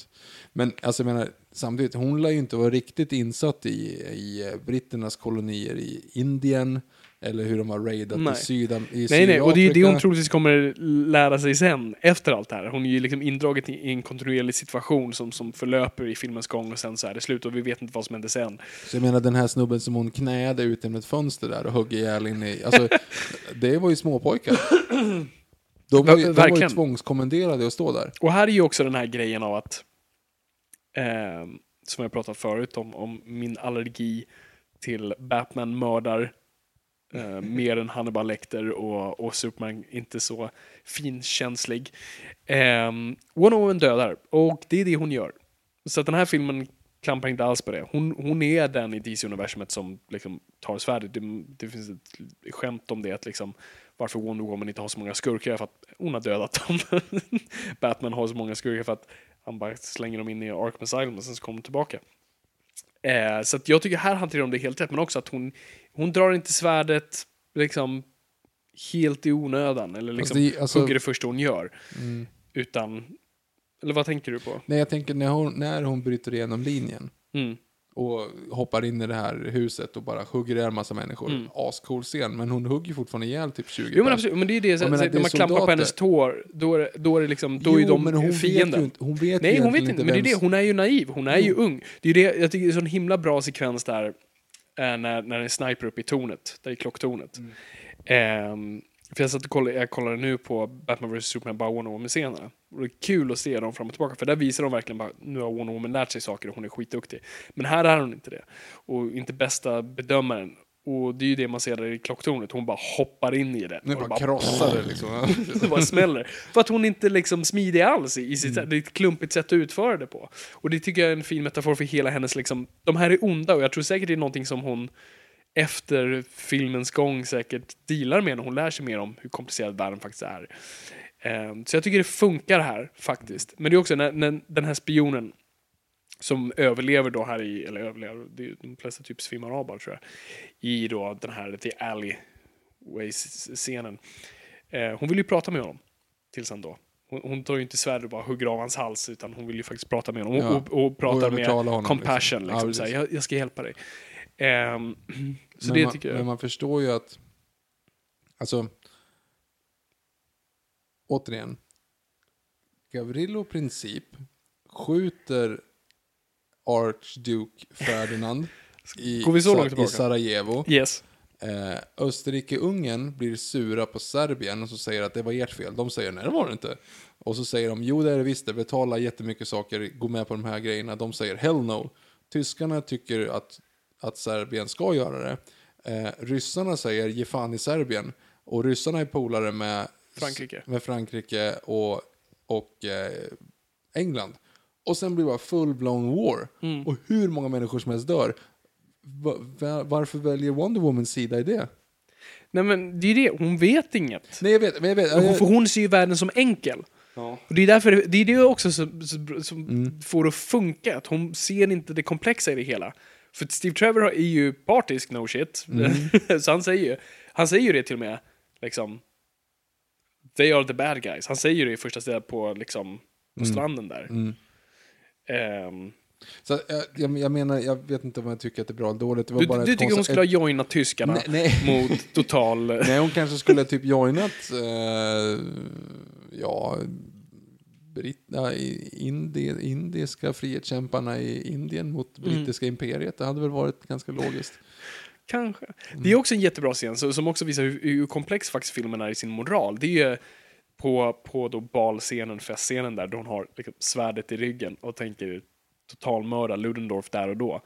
Men alltså jag menar, samtidigt, hon lär ju inte vara riktigt insatt i, i eh, britternas kolonier i Indien. Eller hur de har raidat Nej. i, Sydam, i Nej, nej, och det är det hon troligtvis kommer lära sig sen, efter allt det här. Hon är ju liksom indraget i en kontinuerlig situation som, som förlöper i filmens gång och sen så är det slut och vi vet inte vad som händer sen. Så jag menar den här snubben som hon knäade ut genom ett fönster där och högg ihjäl in i... Alltså, det var ju småpojkar. De var de var ju tvångskommenderade att stå där. Och här är ju också den här grejen av att eh, som jag pratat förut om, om min allergi till Batman mördar eh, mer än Hannibal Lecter och, och Superman inte så finkänslig. Eh, Wonder Woman dödar och det är det hon gör. Så den här filmen klampar inte alls på det. Hon, hon är den i DC-universumet som liksom tar svärdet. Det, det finns ett skämt om det, att liksom, varför Wonder Woman inte har så många skurkar för att hon har dödat dem. Batman har så många skurkar för att han bara slänger dem in i Arkham Asylum och sen så kommer de tillbaka. Eh, så jag tycker här hanterar de det helt rätt, men också att hon, hon drar inte svärdet liksom helt i onödan, eller liksom det- alltså- hugger det första hon gör. Mm. Utan, eller vad tänker du på? Nej, jag tänker när hon, när hon bryter igenom linjen Mm. Och hoppar in i det här huset och bara hugger ihjäl massa människor. Mm. Ascool scen, men hon hugger fortfarande ihjäl typ 20 Jo men absolut, men det är det, så, menar, så, det är när man klampar på soldater. hennes tår, då är, det- då är det liksom, då är Jo, de men hon vet fienden. ju inte, hon vet Nej, hon vet inte, men det är det, hon är ju naiv, hon är ju ung. Det är det, jag tycker det är en sån himla bra sekvens där, eh, när, när en sniper uppe i tornet, där i klocktornet. Mm. Ehm, för jag satt och kollade, jag kollade nu på Batman vs Superman, bara Wonder Woman-scenerna. Och det är kul att se dem fram och tillbaka, för där visar de verkligen bara, nu har Wonder Woman lärt sig saker och hon är skitduktig. Men här är hon inte det. Och inte bästa bedömaren. Och det är ju det man ser där i klocktornet, hon bara hoppar in i det. Nu bara bara krossar det liksom. det bara smäller. För att hon inte liksom smidig alls i, sitt sätt. Det är ett klumpigt sätt att utföra det på. Och det tycker jag är en fin metafor för hela hennes liksom, de här är onda och jag tror säkert det är någonting som hon efter filmens gång säkert dealar med när hon lär sig mer om hur komplicerad världen faktiskt är. Ehm, så jag tycker det funkar här faktiskt. Men det är också när, när den här spionen som överlever då här i, eller överlever, de flesta typ svimmar av bara tror jag, i då den här The Alleyways-scenen. Eh, hon vill ju prata med honom tills han då. Hon, tar ju inte svärd och bara hugger av hans hals utan hon vill ju faktiskt prata med honom och, Ja. och, och pratar Och med övertala honom, compassion. liksom. Liksom, Ja, så här, jag, jag ska hjälpa dig. Ehm, så men, det man, tycker jag. men man förstår ju att, alltså, återigen, Gavrilo Princip skjuter Archduke Ferdinand i, i? Sarajevo. yes. Eh, Österrike-Ungern blir sura på Serbien och så säger att det var ert fel. De säger nej det var det inte. Och så säger de jo det är det visst det, betala jättemycket saker, gå med på de här grejerna. De säger hell no. Tyskarna tycker att, att Serbien ska göra det. Eh, ryssarna säger ge fan i Serbien. Och ryssarna är polare med Frankrike. med Frankrike och, och eh, England. Och sen blir det bara full-blown war. Mm. Och hur många människor som helst dör. Va, va, varför väljer Wonder Woman sida i det? Nej men det är det, hon vet inget. Nej, jag vet. Men jag vet Hon, jag, för hon ser ju världen som enkel. ja. Och det är därför, det är det också som, som, som Mm. får det att funka, att hon ser inte det komplexa i det hela. För Steve Trevor är ju partisk, no shit. Mm. så han säger ju, han säger ju det till och med, liksom, they are the bad guys. Han säger ju det i första stället på, liksom, på stranden där. Mm. Ehm, Så, jag, jag, jag menar, jag vet inte om jag tycker att det är bra eller dåligt. Det var du bara du tycker hon skulle ha joinat tyskarna Nej, nej. mot total... Nej, hon kanske skulle typ joinat, eh, ja, Britt, ja, i- indi, indiska frihetskämparna i Indien mot Mm. brittiska imperiet. Det hade väl varit ganska logiskt. Kanske. Mm. Det är också en jättebra scen så, som också visar hur, hur komplex faktiskt filmen är i sin moral. Det är på, på då balscenen, festscenen där, då hon har liksom svärdet i ryggen och tänker totalmörda Ludendorff där och då.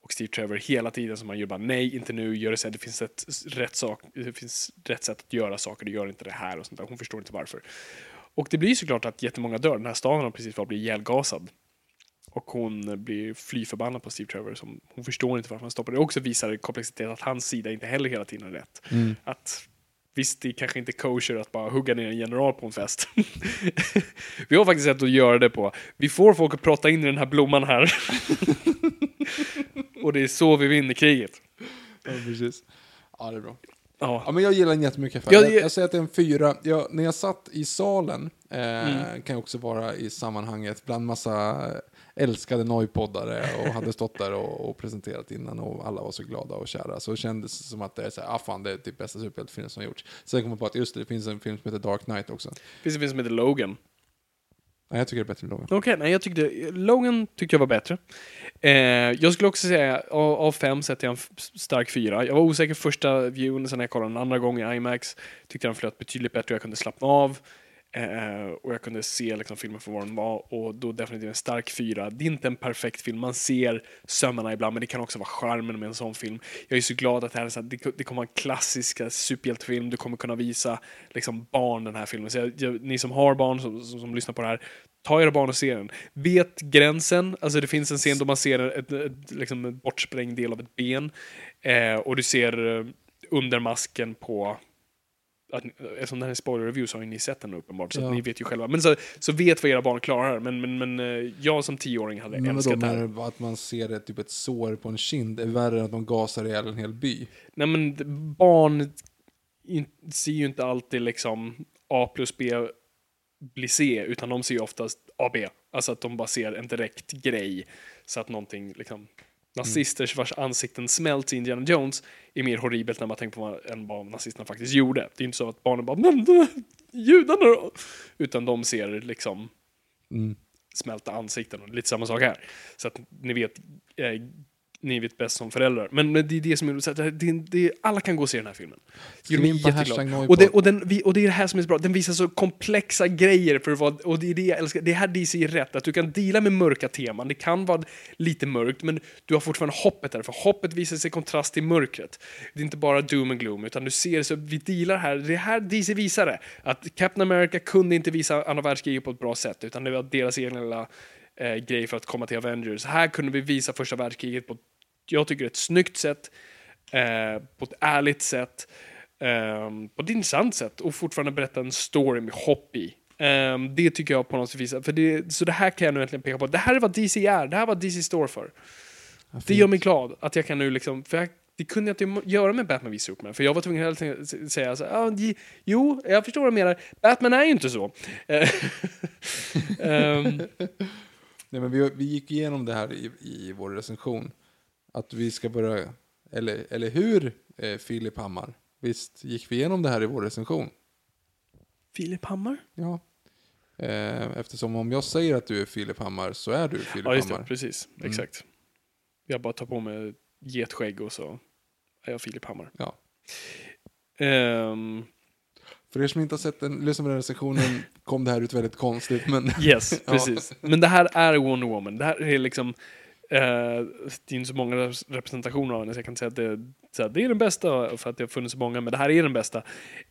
Och Steve Trevor hela tiden som han gör bara nej, inte nu, gör det sen, det finns ett rätt, sak, det finns rätt sätt att göra saker, du gör inte det här och sånt där. Hon förstår inte varför. Och det blir såklart att jättemånga dör. Den här staden har precis blivit ihjälgasad. Och hon blir fly förbannad på Steve Trevor. Som, hon förstår inte varför han stoppar det. också visar komplexitet att hans sida inte heller hela tiden är rätt. Att visst, det kanske inte är kosher att bara hugga ner en general på en fest. vi har faktiskt sett att göra det på. Vi får folk att prata in i den här blomman här. Och det är så vi vinner kriget. Ja, precis. Ja, det är bra. Ja. Ja, men jag gillar den jättemycket. För. Jag- Jag, jag säger att det är en fyra. Jag, när jag satt i salen, eh, Mm. kan jag också vara i sammanhanget bland massa älskade nojpoddare och hade stått där och, och presenterat innan och alla var så glada och kära. Så kändes det som att det är så här, ah fan, det är typ bästa superhjältefilmen som gjorts. Sen kom jag på att just det, det finns en film som heter Dark Knight också. Finns det en film som heter Logan. Nej, jag tycker det är bättre än Logan. Okej, nej jag tyckte, Logan tyckte jag var bättre. Eh, jag skulle också säga, av, av fem sätter jag en f- stark fyra. Jag var osäker första viewen, sen när jag kollade en andra gång i IMAX tyckte jag den flöt betydligt bättre och jag kunde slappna av. Eh, och jag kunde se liksom, filmen för vad den var och då definitivt en stark fyra. Det är inte en perfekt film, man ser sömmarna ibland men det kan också vara charmen med en sån film. Jag är så glad att det här är så här, det, det kommer vara en klassisk superhjältefilm, du kommer kunna visa liksom, barn den här filmen. Så jag, jag, ni som har barn som, som, som, lyssnar på det här, ta era barn och se den. Vet gränsen, alltså det finns en scen då man ser ett, ett, ett, liksom en bortsprängd del av ett ben eh, och du ser eh, under masken på att, eftersom det här är spoiler review så har ju ni sett den uppenbart, så ja. ni vet ju själva. Men så, så vet vad era barn klarar. Men, men, men eh, jag som tioåring hade men älskat det här. Att man ser ett, typ ett sår på en kind är värre än att de gasar ihjäl en hel by. Nej men barn in, ser ju inte alltid liksom A plus B blir C, utan de ser ju oftast AB. Alltså att de bara ser en direkt grej. Så att någonting liksom nazisters vars ansikten smälts i Indiana Jones är mer horribelt när man tänker på vad, än vad nazisterna faktiskt gjorde. Det är inte så att barnen bara men judarna då? Utan de ser liksom mm. smälta ansikten och lite samma sak här. Så att ni vet, eh, ni vet bäst som föräldrar. Men, det är det som är så det, det, alla kan gå och se den här filmen. Och det, och, den, och det är det här som är så bra, den visar så komplexa grejer för vad, och det är det jag älskar. Det är här DC är rätt, att du kan dela med mörka teman. Det kan vara lite mörkt, men du har fortfarande hoppet där, för hoppet visar sig i kontrast till mörkret. Det är inte bara doom and gloom, utan du ser så vi dealar här, det är här DC visar det. Att Captain America kunde inte visa andra världskriget på ett bra sätt, utan det var deras egen lilla eh, grej för att komma till Avengers. Här kunde vi visa första världskriget på, jag tycker, ett snyggt sätt, eh, på ett ärligt sätt, eh, på ett intressant sätt och fortfarande berätta en story med hopp i. Um, det tycker jag på något visar. För det, så det här kan jag nu äntligen peka på. Det här är vad DC är. Det här är vad DC står för. Det gör mig glad att jag kan nu liksom, för jag, det kunde jag inte göra med Batman v Superman. För jag var tvungen att säga så ah, jo, jag förstår vad du menar. Batman är ju inte så. um, Nej, men vi, vi gick igenom det här i, i vår recension. Att vi ska börja, eller, eller hur, eh, Filip Hammar? Visst gick vi igenom det här i vår recension? Filip Hammar? Ja. Eh, eftersom om jag säger att du är Filip Hammar så är du Filip Hammar. Ja, just det. Precis. Mm. Exakt. Jag bara tar på mig getskägg och så är jag Filip Hammar. Ja. Um, för er som inte har sett den, lyssna på den recensionen, kom det här ut väldigt konstigt. Men yes, precis. Men det här är Wonder Woman. Det här är liksom, eh, det är inte så många representationer av henne, så jag kan inte säga att det, så här, det är den bästa, för att det har funnits så många, men det här är den bästa.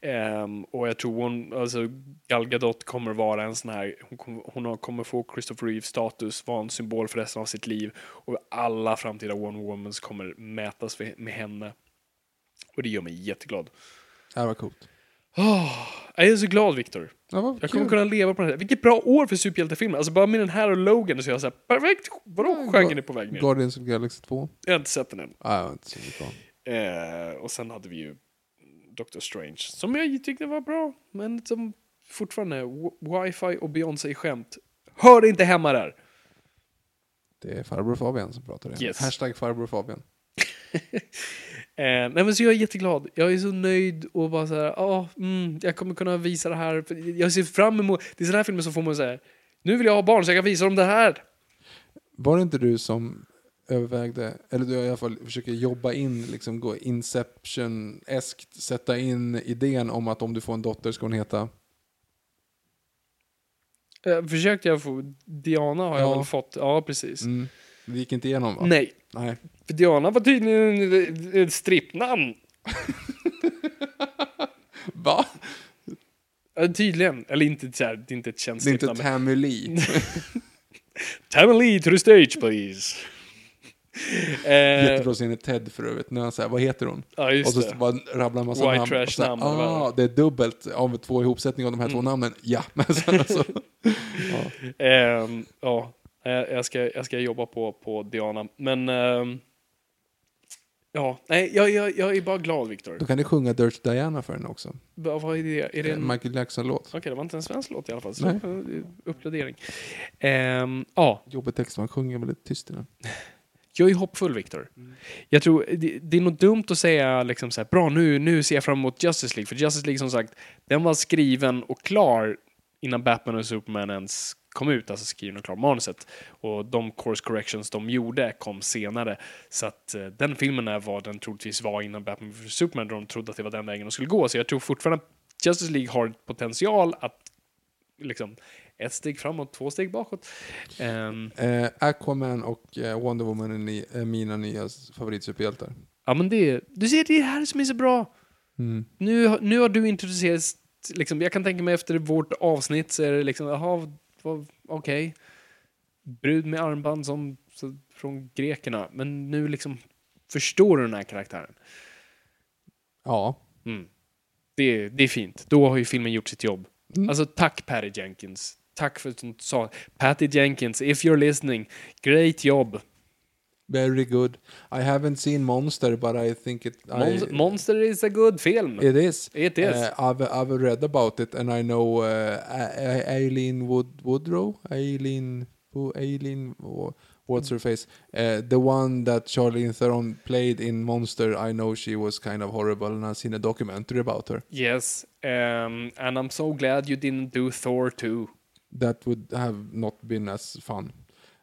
Eh, och jag tror hon, alltså, Gal Gadot kommer vara en sån här, hon, kommer, hon kommer få Christopher Reeve-status, vara en symbol för resten av sitt liv. Och alla framtida Wonder Womans kommer mätas med henne. Och det gör mig jätteglad. Det här var coolt. Oh, jag är så glad Viktor. Ja, jag kommer kunna leva på den här. Vilket bra år för superhjältefilmer. Alltså bara med den här och Logan så är jag såhär, perfekt! Vadå ja, genren är på väg ner? Guardians of Galaxy 2? Jag har inte sett den än. Ah, jag inte sett den. Eh, och sen hade vi ju Doctor Strange, som jag tyckte var bra, men som fortfarande, wifi och Beyoncé-skämt hör inte hemma där. Det är farbror Fabian som pratar det. Yes. Hashtag farbror Fabian. Eh, nej men så jag är jätteglad. Jag är så nöjd och bara så här, mm, jag kommer kunna visa det här. Jag ser fram emot, det är sådana här filmer som får mig säga, nu vill jag ha barn så jag kan visa dem det här. Var det inte du som övervägde, eller du i alla fall försöker jobba in, liksom gå Inception-eskt, sätta in idén om att om du får en dotter ska hon heta? Eh, försökte jag få, Diana har ja. jag väl fått, ja precis. Mm. Det gick inte igenom va? Nej. Nej. För Diana var tydligen ett strippnamn. Va? Ja, tydligen. Eller inte, så här, det är inte ett känt Det är inte Tammy Lee. Tammy Lee to the stage please. Jättebra scen i Ted för övrigt. När han säger, vad heter hon? Ja, just och så det. bara rabblar en massa White namn. trash så, namn. Ah, det är dubbelt av två ihopsättningar av de här mm. två namnen. Ja. Men sen, alltså, ja. Um, ja. Jag ska, jag ska jobba på, på Diana. Men... Um, ja, nej, jag, jag, jag är bara glad, Viktor. Då kan du sjunga Dirt Diana för henne också. Va, vad är det? Är det en... Michael Jackson-låt. Okej, det var inte en svensk låt i alla fall. Så nej. uppgradering. Um, ja. Jobbig text, man sjunger väldigt tyst i den. Jag är hoppfull, Viktor. Mm. Jag tror, det, det, är nog dumt att säga liksom så här, bra nu, nu ser jag fram emot Justice League. För Justice League, som sagt, den var skriven och klar innan Batman och Superman ens kom ut, alltså skriven och klar manuset. Och de course corrections de gjorde kom senare. Så att eh, den filmen är vad den troligtvis var innan Batman vs Superman, då de trodde att det var den vägen de skulle gå. Så jag tror fortfarande att Justice League har potential att liksom ett steg framåt, två steg bakåt. Ehm, Eh, Aquaman och eh, Wonder Woman är, ni, är mina nya favoritsuperhjältar. ja men det, du ser det är det här som är så bra. Mm. Nu, nu har du introducerat, liksom, jag kan tänka mig efter vårt avsnitt så är det liksom, jaha, okej. Brud med armband som, så, från grekerna, men nu liksom förstår du den här karaktären. Ja. Mm. Det, det är fint. Då har ju filmen gjort sitt jobb. Mm. Alltså tack Patty Jenkins. Tack för att du sa Patty Jenkins, if you're listening, great job. Very good. I haven't seen Monster, but I think it... Mon- I, Monster is a good film. It is. It is. Uh, I've, I've read about it and I know uh, Aileen Wood Woodrow? Aileen... Who, Aileen... What's her face? Uh, the one that Charlene Theron played in Monster, I know she was kind of horrible and I've seen a documentary about her. Yes, um, and I'm so glad you didn't do Thor 2. That would have not been as fun.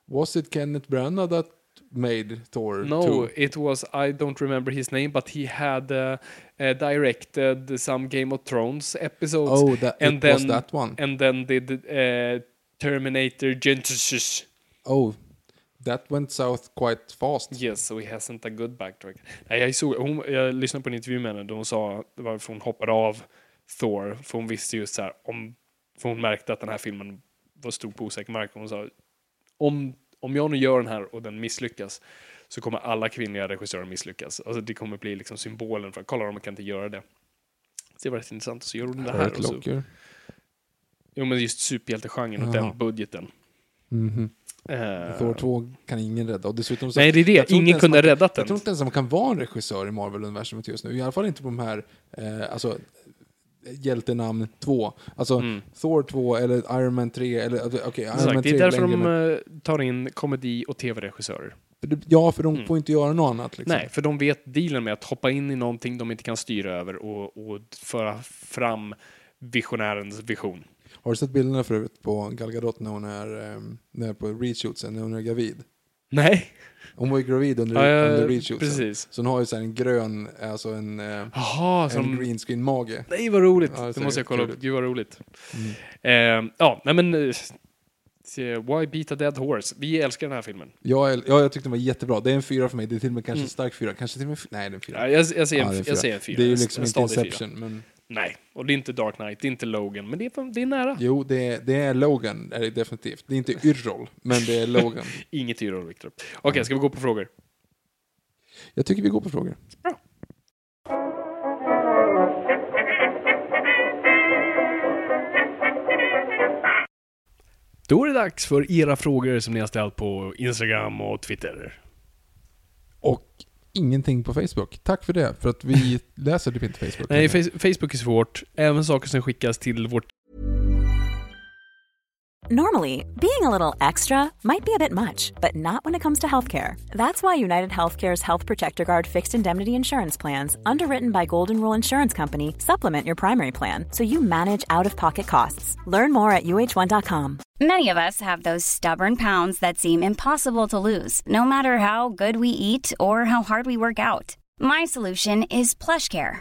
Was it Kenneth Branagh that made Thor No, 2? it was, I don't remember his name, but he had uh, uh, directed some Game of Thrones episodes. Oh, that, and then, was that one. And then did uh, Terminator Genesis. Oh, that went south quite fast. Yes, so he hasn't a good backtrack. Nej, jag, såg, hon, jag lyssnade på en intervju med henne där hon sa varför hon hoppade av Thor. För hon visste just så här, om, för hon märkte att den här filmen var stor på osäker mark. Hon sa, om, om jag nu gör den här och den misslyckas så kommer alla kvinnliga regissörer misslyckas. Alltså det kommer bli liksom symbolen för, kolla de kan inte göra det. Så det var rätt intressant. Så gör hon det här. Och så, jo men just superhjältegenren och den budgeten. Mhm. Eh, Thor 2 kan ingen rädda. Och dessutom så, Nej, det är jag det. Ingen kunde kan- räddat Jag den. tror inte ens att man kan vara en regissör i Marvel-universumet just nu. I alla fall inte på de här, eh, alltså, hjältenamn 2. Alltså, Mm. Thor 2 eller Iron Man 3 eller, alltså, okej, Iron Exakt, Man det 3 är därför längre, de men- eh, tar in komedi och tv-regissörer. det- Ja, för de Mm. får inte göra något annat liksom. Nej, för de vet dealen med att hoppa in i någonting de inte kan styra över och, och föra fram visionärens vision. Har du sett bilderna förut på Gal Gadot när hon är, eh, när på reshootsen, när hon är gravid? Nej, Hon var ju gravid under, Ja, ja, under reshootsen. precis. Så hon har ju så här en grön, alltså en, eh, Jaha, en som... green screen mage. Nej, vad roligt. Ja, det det ser måste jag kolla upp. ut. Gud, vad roligt. Mm. Eh, ja, nej men... eh, se, Why beat a dead horse? Vi älskar den här filmen. Jag, ja, jag tyckte den var jättebra. Det är en fyra för mig. Det är till och med kanske Mm. en stark fyra. Kanske till och med... f- Nej, det är en fyra. Ja, jag, jag, ser en, Ja, det är en jag ser en fyra. Det är ju En- liksom en inte stadig fyra. Inception, men... Nej, och det är inte Dark Knight, det är inte Logan, men det är, det är nära. Jo, det är, det är Logan, är det definitivt. Det är inte Yrrol, men det är Logan. Inget yrrol, Victor. Okej, ska vi gå på frågor? Jag tycker vi går på frågor. Då är det dags för era frågor som ni har ställt på Instagram och Twitter. Och ingenting på Facebook. Tack för det, för att vi läser typ inte Facebook. Nej, Facebook är svårt. Även saker som skickas till vårt... Normally, being a little extra might be a bit much, but not when it comes to healthcare. That's why United Healthcare's Health Protector Guard fixed indemnity insurance plans, underwritten by Golden Rule Insurance Company, supplement your primary plan so you manage out of pocket costs. Learn more at uh1.com. Many of us have those stubborn pounds that seem impossible to lose, no matter how good we eat or how hard we work out. My solution is PlushCare.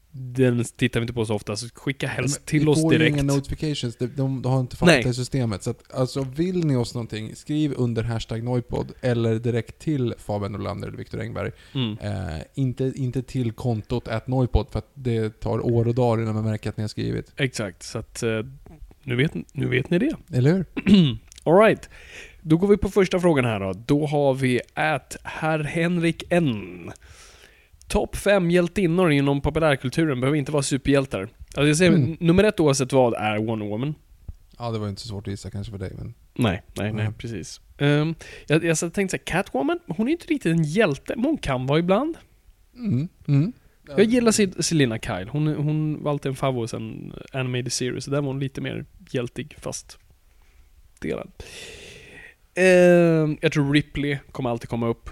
Den tittar vi inte på så ofta, så skicka helst till vi oss får ju direkt. inga notifications, de, de, de har inte fattat det systemet. Så att, alltså, vill ni oss någonting, skriv under hashtag Noipod eller direkt till Fabian Nolander eller Viktor Engberg. Mm. Eh, inte, inte till kontot at Noipod för att det tar år och dagar innan man märker att ni har skrivit. Exakt, så att eh, Nu vet, nu vet ni det. Eller hur? Alright. Då går vi på första frågan här då. Då har vi att herr Henrik N. Topp fem hjältinnor inom populärkulturen behöver inte vara superhjältar. Alltså jag säger, Mm. nummer ett oavsett vad är Wonder Woman. Ja, det var inte så svårt att gissa kanske för dig, men... Nej, nej, nej, Nej. precis. Um, jag, jag tänkte säga Catwoman, hon är inte riktigt en hjälte, men hon kan vara ibland. Mm. Mm. Jag gillar Selina Kyle. Hon, hon var alltid en favorit sen Animated Series. Där var hon lite mer hjältig, fast delad. Ehm, jag tror Ripley kommer alltid komma upp.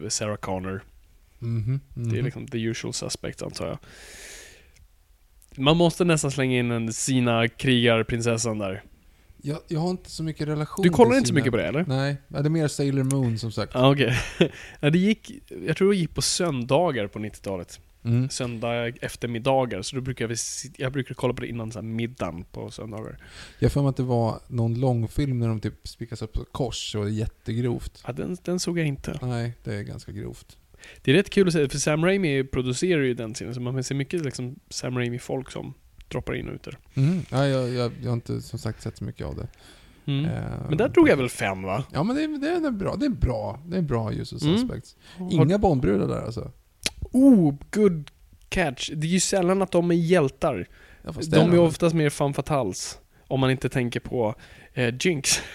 B- Sarah Connor. Mhm. Mhm. Det är liksom the usual suspect antar jag. Man måste nästan slänga in en Sina krigarprinsessan där. jag, jag har inte så mycket relation Du kollar inte så mycket på det eller? Nej, det är mer Sailor Moon som sagt. Ja, okej. Ja, det gick, jag tror det gick på söndagar på 90-talet. Mm. Söndag eftermiddagar, så då brukar sit- jag brukar kolla på det innan så här middagen på söndagar. Jag har för mig att det var någon långfilm när de typ spikas upp på kors och det är jättegrovt. Ja, den, den såg jag inte. Nej, det är ganska grovt. Det är rätt kul att se, för Sam Raimi producerar ju den serien, så man ser mycket liksom Sam Raimi-folk som droppar in och ut där. Mm. Ja, jag, jag, jag har inte som sagt sett så mycket av det. Mm. Eh, Men där drog jag väl fem va? Ja men det, är- det är bra. Det är bra. Det är bra usual Mm. suspects. Inga Bondbrudar där alltså. Oh, good catch. Det är ju sällan att de är hjältar. Ja, De är de. oftast mer fan fatals. Om man inte tänker på eh, Jinx.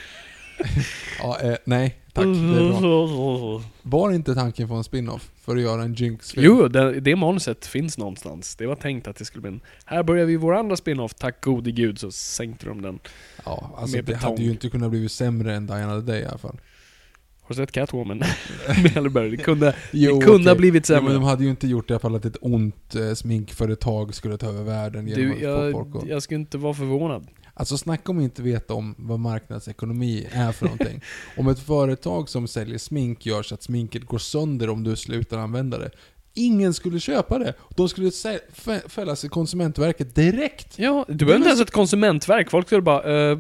Ja, eh, nej, tack. Det är bra. Var inte tanken på en spin-off för att göra en Jinx-film? Jo, det, det manuset finns någonstans. Det var tänkt att det skulle bli en... Här börjar vi vår andra spin-off, tack gode gud, så sänkte de den. Ja, alltså det betong. hade ju inte kunnat bli sämre än Diana the Day i alla fall. Har du sett Catwoman? Med Halleberg. Det kunde, Jo, det kunde ha okej. blivit sämre. men de hade ju inte gjort det i alla fall att ett ont eh, sminkföretag skulle ta över världen genom du, att få jag, folk att... jag skulle inte vara förvånad. Alltså snacka om att inte veta om vad marknadsekonomi är för någonting. om ett företag som säljer smink gör så att sminket går sönder om du slutar använda det. Ingen skulle köpa det. De skulle fällas i Konsumentverket direkt. Ja, du behöver inte ens ett konsumentverk. Folk skulle bara... eh,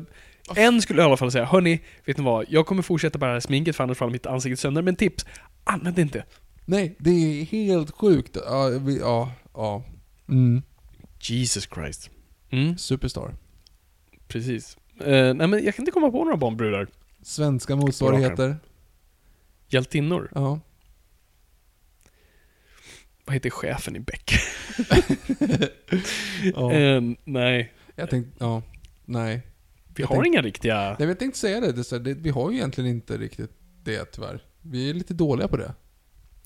en skulle i alla fall säga, hörni, vet ni vad? Jag kommer fortsätta bära det här sminket för annars faller mitt ansikte sönder. Men tips, använd det inte. Nej, det är helt sjukt. Ja, vi, ja, ja. Mm. Jesus Christ. Mm, Superstar. precis. Eh, nej men jag kan inte komma på några barnbrudar. Svenska motsvarigheter. Hjältinnor. Ja. Vad heter chefen i Beck? ja. Eh, nej, Jag tänkte, ja. Nej. Vi har tänkte- inga riktiga... Nej, jag tänkte säga det. det, är så här, det. Vi har ju egentligen inte riktigt det tyvärr. Vi är lite dåliga på det.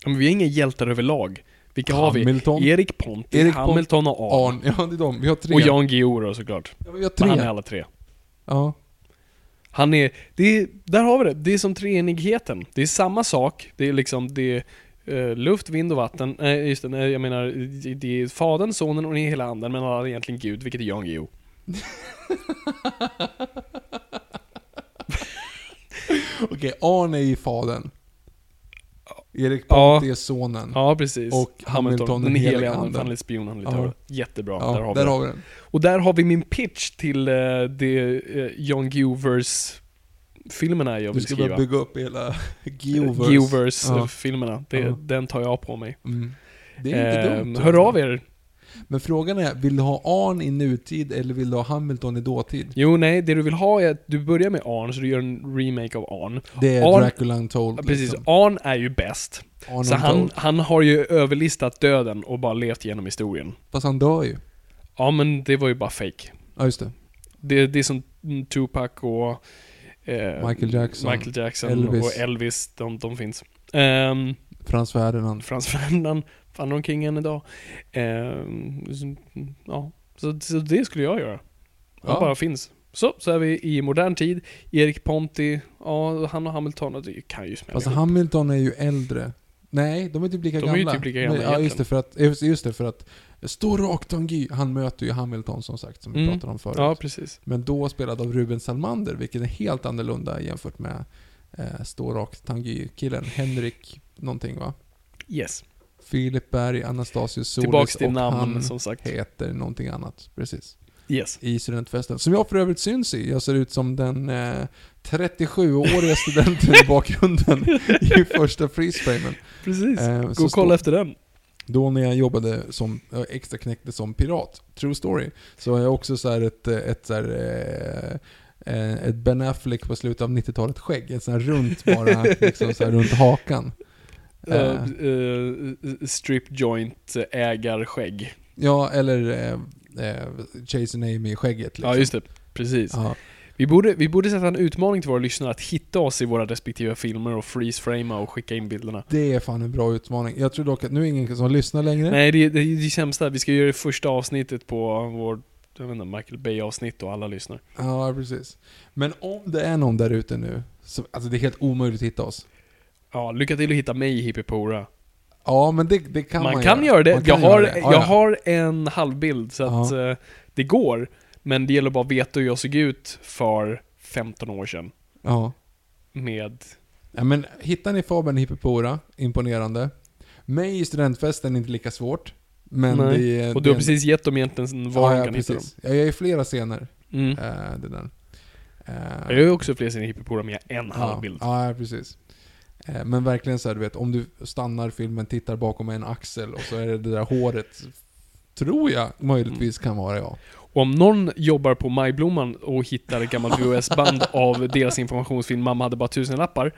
Ja, men vi är inga hjältar överlag. Vilka har vi? Hamilton. Erik Ponti, Erik Pont- Hamilton och Arn. Ja, det är de. Vi har tre. Och Jan Guillou då såklart. Ja, vi har Men han är tre. alla tre. Ja. Han är, det är, där har vi det. Det är som treenigheten. Det är samma sak. Det är liksom, det är eh, luft, vind och vatten. Nej, just det. Nej, jag menar, det- det är Fadern, Sonen och den hela anden, men han är egentligen Gud, vilket är Jan Guillou. Okej, Arn är ju fadern. Erik Ja. Ponti är sonen. Ja, precis. Och Hamilton, den den heliga anden. Han är spion, han Ja. Jättebra. Ja, där har vi det. har vi den. Och där har vi min pitch till uh, det uh, Jan Guillou-filmerna jag Du vill ska skriva. bara bygga upp hela Geoverse. Ja. Guillou-filmerna. Det, Ja. Den tar jag på mig. Mm. Det är inte Eh, dumt. hör av er. Men frågan är, vill du ha Arn i nutid eller vill du ha Hamilton i dåtid? Jo, nej, det du vill ha är att du börjar med Arn, så du gör en remake av Arn. Det är Arn- Dracula Untold. Precis, liksom. Arn är ju bäst. Arn Så han, han har ju överlistat döden och bara levt genom historien. Fast han dör ju. Ja, men det var ju bara fake. Ja, just det. Det, det är som Tupac och... eh, Michael Jackson, Michael Jackson Elvis. och Elvis, de, de finns. Um, Frans Ferdinand. Frans Ferdinand fann omkring än idag. Så, ja, så, så det skulle jag göra. Han Ja. bara finns. Så, så är vi i modern tid. Erik Ponti, ja, han och Hamilton, det kan ju smälla ihop. Hamilton är ju äldre. Nej, de är typ lika De är gamla. ju typ lika gamla Men, ja, just det, för att, just, det, för att rakt Tanguy, han möter ju Hamilton som sagt, som vi Mm. pratade om förut. Ja, precis. Men då spelad av Ruben Salmander, vilket är helt annorlunda jämfört med eh, Stå rakt Tanguy-killen. Henrik någonting va? Yes. Filip Berg, Anastasius Solis Tillbaks till och namn, han som sagt. heter någonting annat. Precis. Yes. I studentfesten. Som jag för övrigt syns i. Jag ser ut som den eh, 37-åriga studenten i bakgrunden i första freeze-framen. Precis. Eh, Gå och kolla efter den. Då när jag jobbade som, jag extra knäckte som pirat, true story, så har jag också så här ett, ett så här, eh, eh, ett Ben Affleck på slutet av 90-talet skägg. Ett sånt här runt bara, liksom så runt hakan. Uh, uh, strip joint ägarskägg. ja, eller eh, eh, Jason Amy-skägget liksom. Ja, just det. Precis. Ja. Vi borde, vi borde sätta en utmaning till våra lyssnare att hitta oss i våra respektive filmer och freeze-framea och skicka in bilderna. Det är fan en bra utmaning. Jag tror dock att nu är ingen som lyssnar längre. Nej, det, det är det sämsta. Vi ska göra det första avsnittet på vår jag vet inte, Michael Bay-avsnitt och alla lyssnar. Ja, precis. Men om det är någon där ute nu, så, alltså det är helt omöjligt att hitta oss. Ja, lycka till att hitta mig i Hippipora. Ja, men det, det kan man, man kan göra det. Man kan jag har, göra det. Ja, jag ja. har en halvbild, så att eh, det går. Men det gäller bara att veta hur jag såg ut för 15 år sedan. Ja. Med... ja, men hittar ni Fabian Hippipora, imponerande. Mig i studentfesten är inte lika svårt. Men Nej. det är... Och du har det precis gett dem egentligen var ja, ja, kan hitta dem. precis. Ja, jag är i flera scener. Mm. eh, det där. Eh, Jag är också fler sin Hippipora med en ja, halvbild. Ja, ja, precis. Eh, Men verkligen så här, du vet, om du stannar filmen, tittar bakom en axel och så är det det där håret, tror jag möjligtvis kan vara jag. Och om någon jobbar på Majblomman och hittar ett gammalt VHS-band av deras informationsfilm Mamma hade bara tusen lappar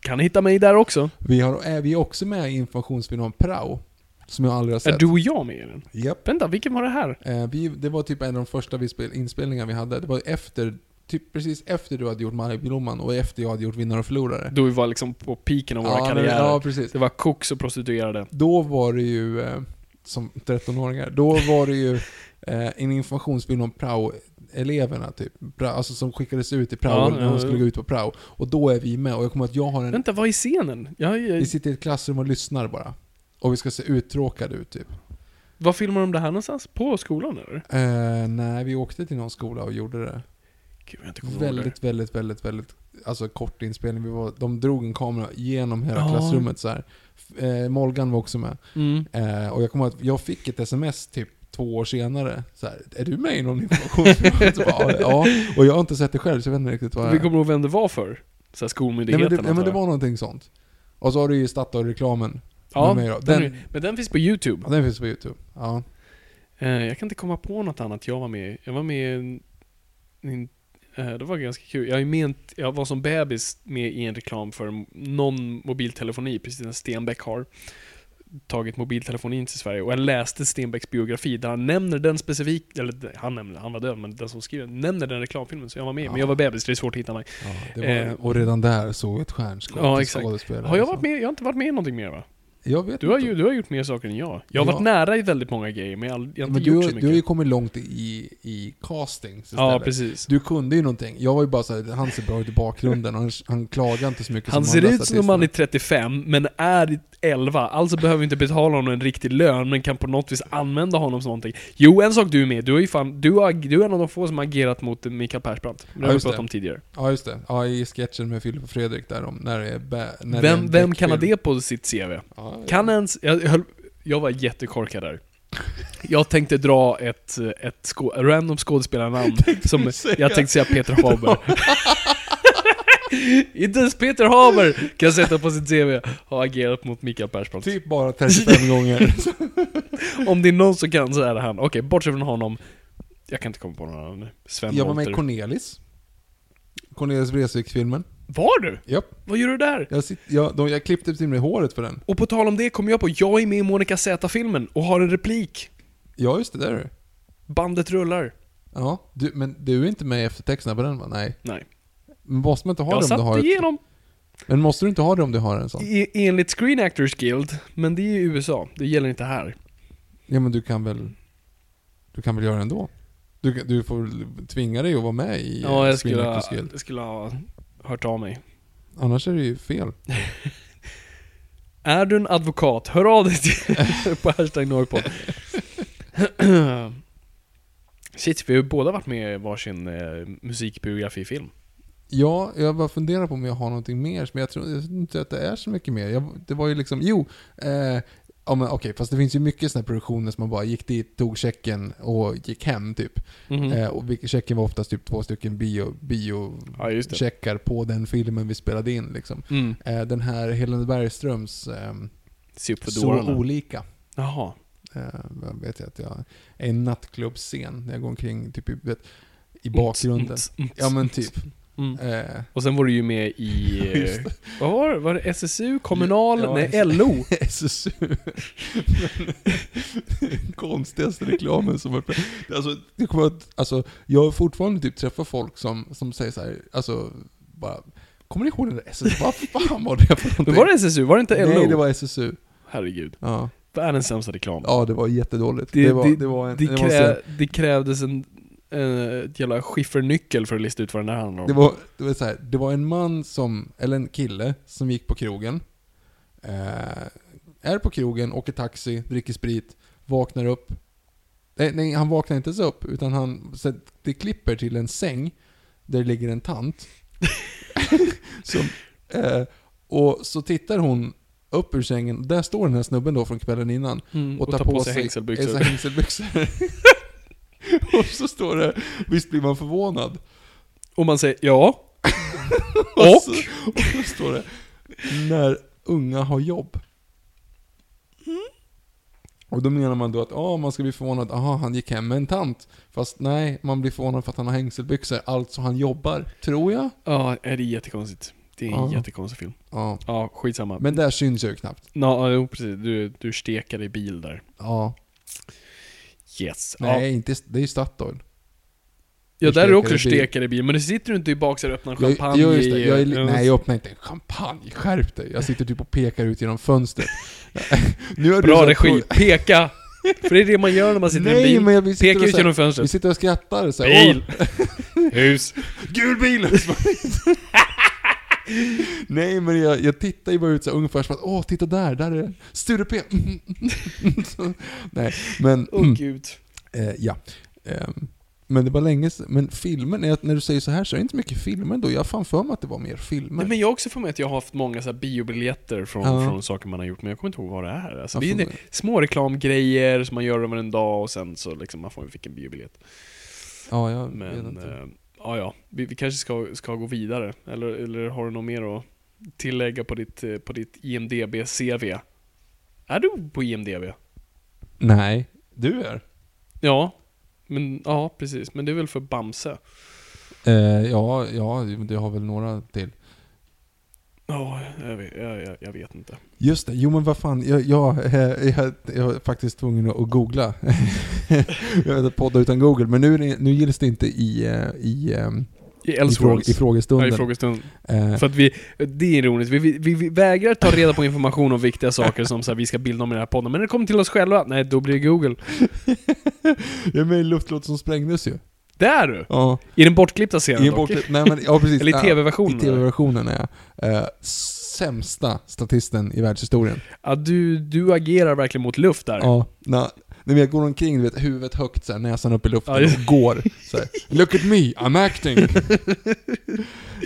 kan ni hitta mig där också. Vi, har, är vi också med i informationsfilmen om Prao, som jag aldrig har Är sett. du och jag med i den? Japp. Vänta, vilken var det här? Eh, vi, det var typ en av de första vi spel, inspelningar vi hade. Det var efter, typ precis efter du hade gjort Majblomman och efter jag hade gjort Vinnare och Förlorare. Då vi var liksom på piken av våra ja, karriärer. ja, precis. Det var koks och prostituerade. Då var det ju, eh, som 13-åringar, då var det ju eh, en informationsfilm om prao-eleverna typ. Pra, alltså som skickades ut i prao Ja, när de skulle gå ut på prao. Och då är vi med och jag kommer att jag har en... Vänta, vad är scenen? Jag, Vi jag, sitter i ett klassrum och lyssnar bara. Och vi ska se uttråkade ut typ. var filmar de det här någonstans? På skolan eller? Eh, nej, vi åkte till någon skola och gjorde det. Gud, jag inte kommer ihåg det. Väldigt, väldigt, väldigt, väldigt, alltså kort inspelning. Vi var, de drog en kamera genom hela Ja. klassrummet så här. Eh, Molgan var också med. Mm. Eh, och jag kommer att jag fick ett sms typ två år senare. Så här, är du med i någon informationsfilm? Ja, och jag har inte sett det själv så jag vet inte riktigt vad Vi kommer ihåg vem det var för? Så här Nej, skolmyndigheten men det, nej, men det var någonting sånt. Och så har du ju Statoil-reklamen. Ja, den, Den, men den finns på YouTube. ja, den finns på YouTube. Ja. Eh, jag kan inte komma på något annat jag var med. Jag var med i en, en det var ganska kul. Jag, en- jag var som bebis med i en reklam för någon mobiltelefoni, precis som Stenbeck har tagit mobiltelefonin till Sverige. Och jag läste Stenbecks biografi där han nämner den specifik, eller han nämner, han var död, men den som skriver nämner den reklamfilmen. Så jag var med. Men jag var bebis, det är svårt att hitta mig. Ja, var, Eh, och redan där såg ett stjärnskåd Ja, exakt. Har jag varit med? Jag har inte varit med i någonting mer va? Jag vet Du har, inte. ju, du har gjort mer saker än jag. Jag har Ja. varit nära i väldigt många grejer, men jag, har- har men inte du, gjort så mycket. du har ju kommit långt i, i casting ja, istället. precis. Du kunde ju någonting. Jag var ju bara såhär, han ser bra ut i bakgrunden och han, han klagar inte så mycket Han som ser ut som om han är statisterna. 35, men är 11. Alltså behöver vi inte betala honom en riktig lön, men kan på något vis använda honom som någonting. Jo, en sak du är med. Du är ju fan, du, har, du är en av de få som har agerat mot Mikael Persbrandt. Det Ja, har vi just pratat det. om tidigare. Ja, just det. Ja, i sketchen med Filip och Fredrik där om när det är... När det är Vem, vem kan ha det på sitt CV? Ja, Kan ens... Jag, höll, jag var jättekorkad där. Jag tänkte dra ett, ett skå, random skådespelarnamn som... Jag tänkte säga Peter Haber. Inte ens Peter Haber kan sätta på sitt CV har agerat mot Mikael Persbrandt. Typ bara 35 gånger. Om det är någon som kan så är det han. Okej, bortsett från honom. Jag kan inte komma på någon annan. Sven Jag var med i. Cornelis. Cornelis Vreeswijk-filmen. Var du? Japp. Vad gör du där? Jag, sitt, jag, de, jag klippte till mig håret för den. Och på tal om det kom jag på, jag är med i Monica Z-filmen och har en replik. Ja, just det. Där är du. Bandet rullar. Ja, du, men du är inte med i eftertexterna på den va? Nej. Nej. Men måste man inte ha Jag det om du har satt ett... igenom Men måste du inte ha det om du har en sån? i, enligt Screen Actors Guild, men det är i USA. Det gäller inte här. Ja men du kan väl... Du kan väl göra det ändå? Du, du får tvinga dig att vara med i Ja, eh, jag skulle, Screen ha, Actors Guild. jag skulle ha hört av mig. Annars är det ju fel. Är du en advokat, hör av dig till, på hashtag Norrpodd. Shit, vi har ju båda varit med i varsin eh, musikbiografifilm. Ja, jag bara funderar på om jag har någonting mer, men jag tror jag tror inte att det är så mycket mer. Jag, det var ju liksom, jo, eh, ja men okej, fast det finns ju mycket sådana produktioner som man bara gick dit, tog checken och gick hem typ. Mhm. Eh, och checken var oftast typ två stycken bio, bio Ja, på den filmen vi spelade in liksom. Mm. Eh, den här Helene Bergströms för Så olika. Jaha. Eh, jag vet jag att jag är en nattklubbscen när jag går omkring typ i, vet, i bakgrunden. Mm, mm, Ja men typ. Mm. Eh, Och sen var du ju med i... Eh, vad var det? Var det SSU? Kommunal? Ja, Nej. LO? SSU. Den konstigaste reklamen som har... Alltså, det kommer att, alltså, jag har fortfarande typ träffat folk som, som säger så här, alltså, bara, kommer ni ihåg den där SSU? Vad fan var det för någonting? Men var det SSU? Var det inte LO? Nej, det var SSU. Herregud. Ja, Världens sämsta reklam. ja det var jättedåligt. Det, Det, var, det, var en... det, krä, det krävdes en ett jävla skiffernyckel för att lista ut vad den där handlar om. det var, det var så här, det var en man som, eller en kille, som gick på krogen. Eh, är på krogen, åker taxi, dricker sprit, vaknar upp. Nej, nej han vaknar inte ens upp, utan han, så det klipper till en säng där det ligger en tant. som, eh, och så tittar hon upp ur sängen, där står den här snubben då från kvällen innan. Mm, Och, tar, på, sig hängselbyxor. hängselbyxor. och så står det, visst blir man förvånad? Och man säger ja. Och, Och? så, och så står det, när unga har jobb. Och då menar man då att ah, man ska bli förvånad, aha han gick hem med en tant. Fast nej, man blir förvånad för att han har hängselbyxor, alltså han jobbar, tror jag. Ja, är det är jättekonstigt. Det är en Ja. jättekonstig film. Ja. Ja, skitsamma. Men där syns jag ju knappt. Ja, jo, precis. Du, du stekar i bil där. Ja. Yes. Nej, Ja, inte, det är ju Statoil. ja du där är du också stekar i bil. i. Men du sitter du inte i bak så här och öppnar Jag, champagne jag, just det, i- jag är, Ja. nej, jag öppnar inte en champagne, skärp dig. Jag sitter typ och pekar ut genom fönstret. nu har du Bra här- regi. Peka! För det är det man gör när man sitter i en Nej, bil. men jag, vi sitter Peka och ut genom Vi fönstret. sitter och skrattar så här, Bil! Hus! Gul bil! Nej men jag, jag tittar ju bara ut så här, ungefär som att åh titta där, där är Sture P. Så, Nej, men Åh gud. eh, ja. Ehm, men det var länge sedan, men filmen, jag- när du säger så här så är det inte mycket filmer då. Jag har fan för mig att det var mer filmer. Nej, men jag har också för mig att jag har haft många så biobiljetter från, Ja. från saker man har gjort, men jag kommer inte ihåg vad det är. Alltså, det är det, små reklamgrejer som man gör över en dag och sen så liksom man får fick en biobiljett. ja, jag vet Men, inte. Ja ja, vi, vi kanske ska, ska gå vidare. Eller, eller har du något mer att tillägga på ditt, eh, på ditt IMDB-CV? Är du på IMDB? Nej, du är? Ja, men ja precis. Men det är väl för Bamse? Eh, ja, ja, det har väl några till. Ja, jag, vet- jag, jag, vet inte. Just det, jo men vad fan, jag, jag, var faktiskt tvungen att googla. jag vet att podda utan Google, men nu, är nu gills det inte i, eh, i, ehm, I i, fråg, Elseworlds. i frågestunden. Ja, i frågestunden. Eh, För att vi, det är ironiskt, vi, vi, vi, vi vägrar ta reda på information om viktiga saker som så här, vi ska bilda om i den här podden, men när det kommer till oss själva, nej då blir det Google. jag är med i Luftlåt som sprängdes ju. Det är du! Ja, I den bortklippta scenen i dock. bort, nej, men, ja precis. Eller i tv-versionen. I tv-versionen är jag. Eh, sämsta statisten i världshistorien. Ja, du, du agerar verkligen mot luft där. Ja, na, när jag går omkring, du vet, huvudet högt så här, näsan upp i luften Ja, just- och går så här, Look at me, I'm acting!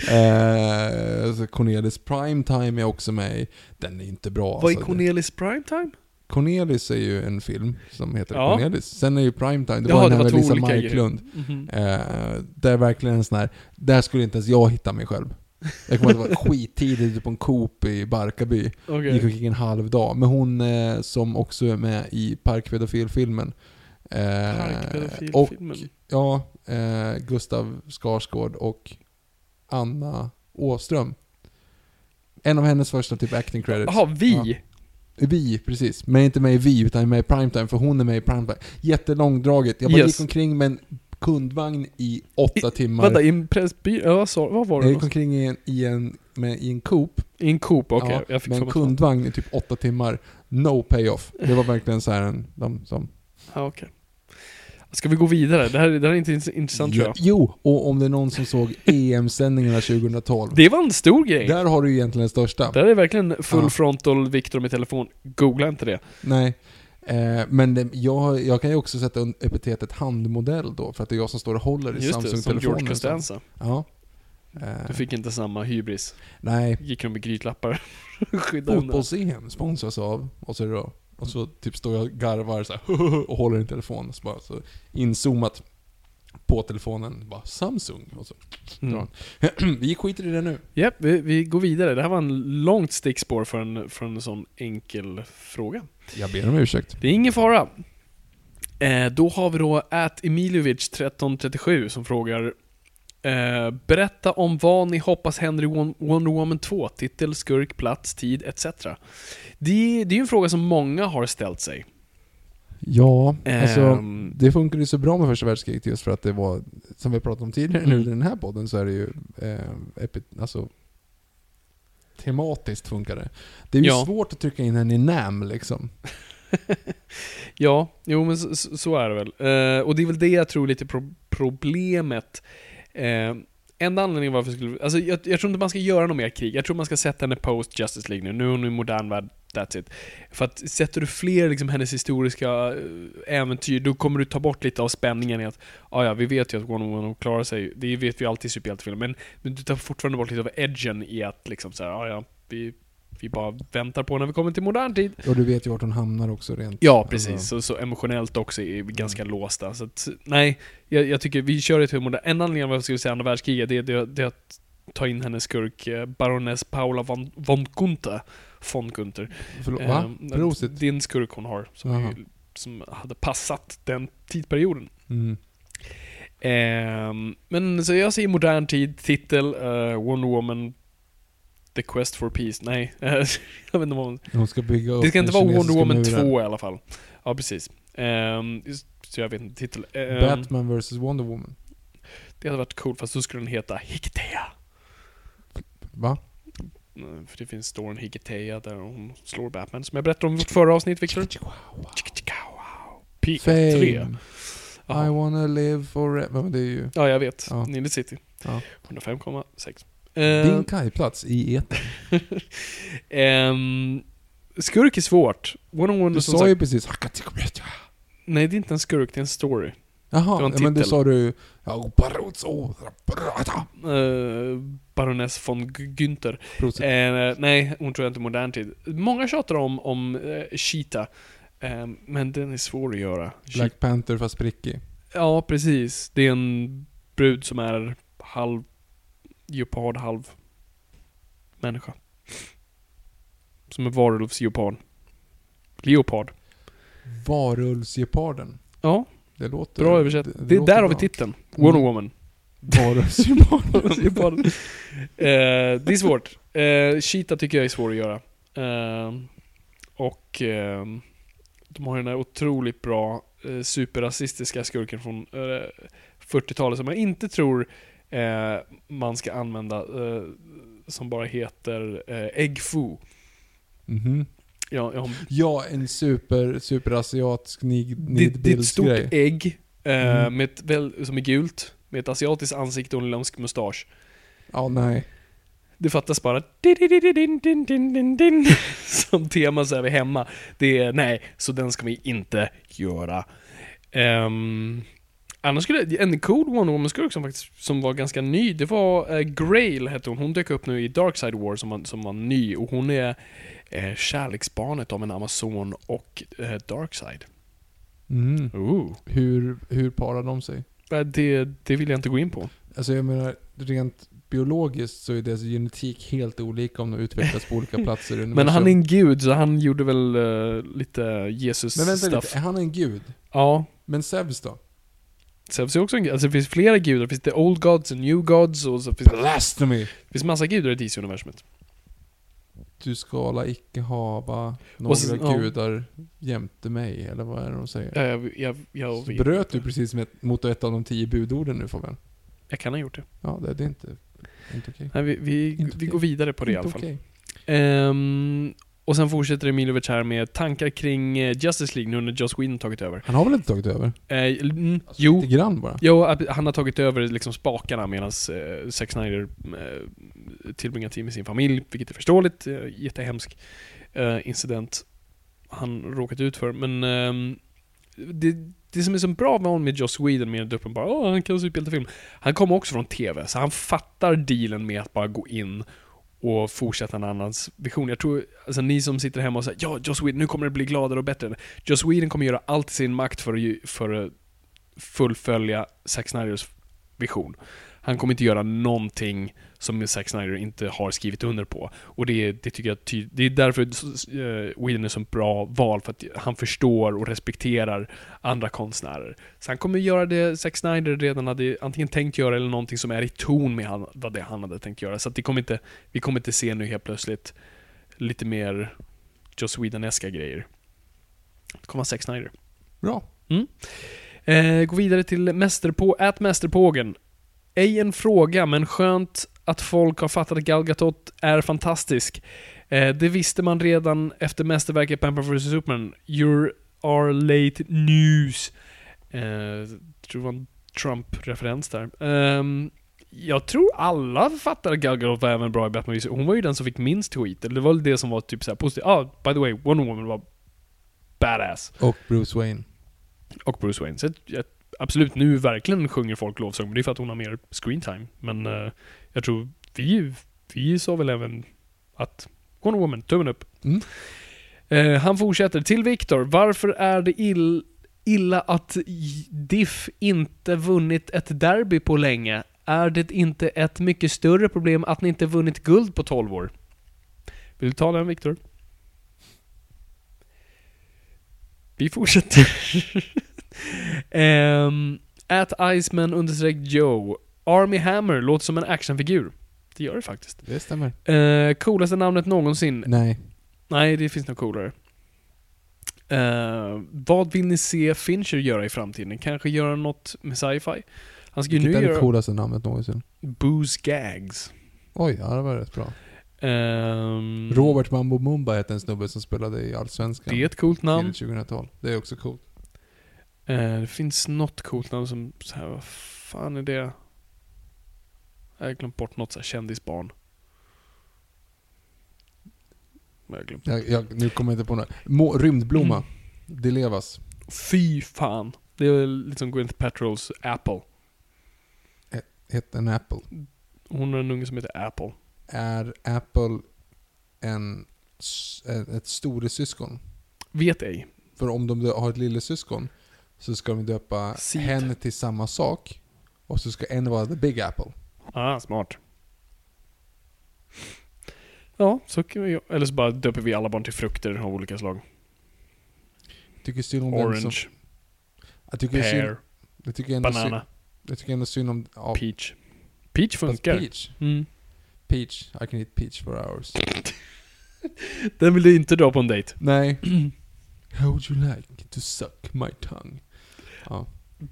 eh, så Cornelis Primetime är också med i. Den är inte bra Vad är alltså. Cornelis Primetime? Cornelis är ju en film som heter Ja. Cornelis. Sen är ju Primetime, det Jaha, var den här med Lisa Marklund. Mhm. Eh, det är verkligen en sån här, där skulle inte ens jag hitta mig själv. Jag kommer ihåg att det var skittidigt på en Coop i Barkarby. Okej. Gick omkring en halv dag. Men hon eh, som också är med i Parkpedofilfilmen. Eh, och, Parkpedofilfilmen. ja, eh, Gustav Skarsgård och Anna Åström. En av hennes första typ acting credits. Jaha, vi? Vi, precis. Men inte med i Vi, utan med i Primetime, för hon är med i Primetime. Jättelångdraget. Jag bara Yes. gick omkring med en kundvagn i åtta timmar. Vänta, i en pressby... Ja, vad sa- vad var det? jag gick omkring i en, i en, med, i en Coop, I en Coop, okej. ja, jag fick med en kundvagn i typ åtta timmar. No payoff. Det var verkligen så här en, de som... Ja, okej. Ska vi gå vidare? Det här, det här är inte intressant tror Ja, jag. jo, och om det är någon som såg EM-sändningarna 2012. Det var en stor grej. Där har du ju egentligen den största. Där är verkligen full Ja. frontal Victor med telefon. Googla inte det. Nej. Eh, men det, jag, jag kan ju också sätta epitetet handmodell då, för att det är jag som står och håller i Just det, som Samsung-telefonen. George Costanza. Ja. Du fick inte samma hybris. Nej. Gick de med grytlappar. Fotbolls-EM sponsras av, och så är det då, och så typ står jag och garvar så här, och håller i en telefon, så bara så inzoomat. på telefonen, bara Samsung. Och så Mm. Vi skiter i det nu. Japp, vi, vi går vidare. Det här var en långt stickspår för en, för en sån enkel fråga. Jag ber om ursäkt. Det är ingen fara. Eh, då har vi då at Emiljovic1337 som frågar eh, Berätta om vad ni hoppas händer i Won- Wonder Woman 2. Titel, skurk, plats, tid etc. Det, det är ju en fråga som många har ställt sig. Ja, alltså Ehm. det funkade ju så bra med första världskriget just för att det var, som vi pratat om tidigare nu i Mm. den här podden, så är det ju eh, epi, alltså, tematiskt funkar det. Det är ju Ja. svårt att trycka in en i NAM liksom. Ja, jo men så, så- så är det väl. Eh, och det är väl det jag tror lite pro problemet. Eh, enda anledningen varför jag skulle... Alltså jag, jag tror inte man ska göra något mer krig. Jag tror man ska sätta henne post Justice League nu. Nu är hon i modern värld, that's it. För att sätter du fler liksom hennes historiska eh, äventyr, då kommer du ta bort lite av spänningen i att ah, ja, vi vet ju att Wonder Woman klarar sig. Det vet vi alltid i superhjältefilmer. Men, men du tar fortfarande bort lite av edgen i att liksom såhär, ah, ja, vi, vi bara väntar på när vi kommer till modern tid. Och du vet ju vart hon hamnar också rent. Ja, precis. Alltså, Så, så emotionellt också är vi ganska låsta. Så att, nej, jag, jag tycker vi kör ett humor En anledning varför jag skulle säga andra världskriget, det, det, det är att ta in hennes skurk, eh, baroness Paula von, von Gunther. Von Gunther. förlåt, va? Eh, Prosit. Det är en skurk hon har, som, är, som hade passat den tidperioden. Mm. Ehm, men så jag säger modern tid, titel, uh, Wonder Woman, The Quest for Peace. Nej, jag vet inte vad hon... Hon ska bygga upp Det ska inte vara Wonder Woman muren. 2 i alla fall. Ja, precis. Just- så jag vet inte titel. Ehm, Batman vs Wonder Woman. det hade varit coolt, fast då skulle den heta Hiketea. Va? Mm, För det finns storyn Hiketea där hon slår Batman, som jag berättade om i vårt förra avsnitt, Victor. Peak 3. Fame. I wanna live forever. Men det är ju Ja, jag vet. Ja. Nile City. Ja. 105,6. Din Ehm, kajplats i etern. ehm, skurk är svårt. Wonder Woman Du som sa ju precis... Nej, det är inte en skurk, det är en story. Det Jaha, en men du titel. sa du... Uh, Baroness von Günther. Eh, nej, hon tror jag inte modern tid. Många tjatar om, om uh, Cheetah. Eh, men den är svår att göra. Black Panther fast prickig. Ja, precis. Det är en brud som är halv geopard, halv människa. Som är varulvsgeopard. Leopard. Varulvsgeparden. Ja, Det låter... bra översatt. Det, låter där har vi titeln. Wonder. Woman. Varulvsgeparden. Eh, det är svårt. Eh, Cheetah tycker jag är svår att göra. Eh, och eh, de har den här otroligt bra eh, superrasistiska skurken från eh, 40-talet som jag inte tror eh, man ska använda eh, som bara heter eh, Egg Foo. Mhm. Ja, jag Ja, en super, superasiatisk det, det är ett nidbildsgrej. stort ägg eh, Mm. med ett, väl, som är gult, med ett asiatiskt ansikte och en lömsk mustasch. Ja, nej. Det fattas bara din, din, din, som tema så är vi hemma. Det är, nej, så den ska vi inte göra. Um, annars skulle, en cool Wonder Woman-skurk som faktiskt som var ganska ny, det var uh, Grail hette hon. Hon dök upp nu i Dark Side War som var, som var ny och hon är uh, kärleksbarnet av en Amazon och uh, Darkseid. Mm. Ooh. Hur, hur parar de sig? Eh, Det, det vill jag inte gå in på. Alltså jag menar, rent biologiskt så är deras genetik helt olika om de utvecklas på olika platser i universum. Men han är en gud, så han gjorde väl uh, lite Jesus Men vänta stuff. lite, är han en gud? Ja, Men Zeus då? Zeus är också en. Alltså det finns flera gudar. Det finns the old gods and new gods och så finns det Blasphemy! finns massa gudar i DC-universumet. Du skala icke hava några Och så- ja. gudar jämte mig, eller vad är det de säger? Ja, jag, jag, jag, vet bröt du inte. precis med, mot ett av de tio budorden nu Fabian? Jag kan ha gjort det. Ja, det, det är inte, inte okej. Nej, vi, vi, vi okej. går vidare på det i Inte alla fall. okej. Ehm, och sen fortsätter Emilovic här med tankar kring eh, Justice League nu när Joss Whedon tagit över. Han har väl inte tagit över? Eh, mm, jo, Lite grann bara. Jo, han har tagit över liksom spakarna medan eh, Zack Snyder eh, tillbringar tid med sin familj, vilket är förståeligt. Eh, jättehemsk eh, incident han råkat ut för. Men ehm, det, det som är så bra med honom med Joss Whedon med att bara Åh, han kan superhjältefilm. Han kommer också från TV, så han fattar dealen med att bara gå in och fortsätta en annans vision. Jag tror, alltså ni som sitter hemma och säger ja, Joss Whedon, nu kommer det bli gladare och bättre. Joss Whedon kommer göra allt i sin makt för att, för att fullfölja Zack Snyders vision. Han kommer inte göra någonting som Zack Snyder inte har skrivit under på. Och det, det tycker jag ty- Det är därför uh, Whedon är så bra val, för att han förstår och respekterar andra konstnärer. Så han kommer göra det Zack Snyder redan hade antingen tänkt göra, eller någonting som är i ton med han, vad det han hade tänkt göra. Så att det kommer inte, vi kommer inte se nu helt plötsligt lite mer Joss Whedon-eska grejer. Det kommer vara Zack Snyder. Bra. Eh, gå vidare till mästerpå, ät mästerpågen. Ej en fråga, men skönt att folk har fattat att Gal Gadot är fantastisk. Eh, det visste man redan efter mästerverket Batman vs Superman. You are late news. Eh, tror det var en Trump-referens där. Ehm, jag tror alla fattar att Gal Gadot var även bra i Batman vs. Hon var ju den som fick minst skit. Eller det var väl det som var typ såhär positivt. Ah, by the way, Wonder Woman var badass Och Bruce Wayne. och Bruce Wayne. Så jag, absolut, nu verkligen sjunger folk lovsång, men det är för att hon har mer screen time. Men eh, jag tror vi, vi sa väl även att Wonder Woman, tummen upp. Mm. Eh, han fortsätter. Till Viktor. Varför är det ill, illa att Diff inte vunnit ett derby på länge? Är det inte ett mycket större problem att ni inte vunnit guld på 12 år? Vill du ta den Viktor? Vi fortsätter. um, at Iceman understreck Joe. Army Hammer låter som en actionfigur. Det gör det faktiskt. Det stämmer. Uh, coolaste namnet någonsin. Nej. Nej, det finns nog coolare. Uh, vad vill ni se Fincher göra i framtiden? Kanske göra något med sci-fi? Han ska ju Vilket nu är det göra coolaste namnet någonsin? Booze Gags. Oj, ja det var rätt bra. Ehm, Robert Mambo Mumba hette en snubbe som spelade i Allsvenskan. Det är ett coolt namn. tidigt 2012. Det är också coolt. Eh, det finns något coolt namn som, så här, vad fan är det? Jag har glömt bort något så här kändisbarn. Jag glömt. Jag, jag, nu kommer jag inte på något. Må, rymdblomma. Mm. Det levas. Fy fan. Det är liksom Gwyneth Paltrows Apple. Hette en Apple. Hon har en unge som heter Apple. Är Apple en, ett storesyskon? Vet ej. För om de har ett lillasyskon så ska de döpa Seed. henne till samma sak. Och så ska en vara the big apple. Ah, smart. Ja, så kan vi Eller så bara döper vi alla barn till frukter av olika slag. Tycker synd om den som, Orange, jag tycker synd, pear, jag tycker ändå synd, banana, jag tycker ändå synd om... Ja, peach. Peach funkar. Peach. Mm. Peach. I can eat peach for hours. Den vill du inte dra på en dejt. Nej. How would you like to suck my tongue? Ja.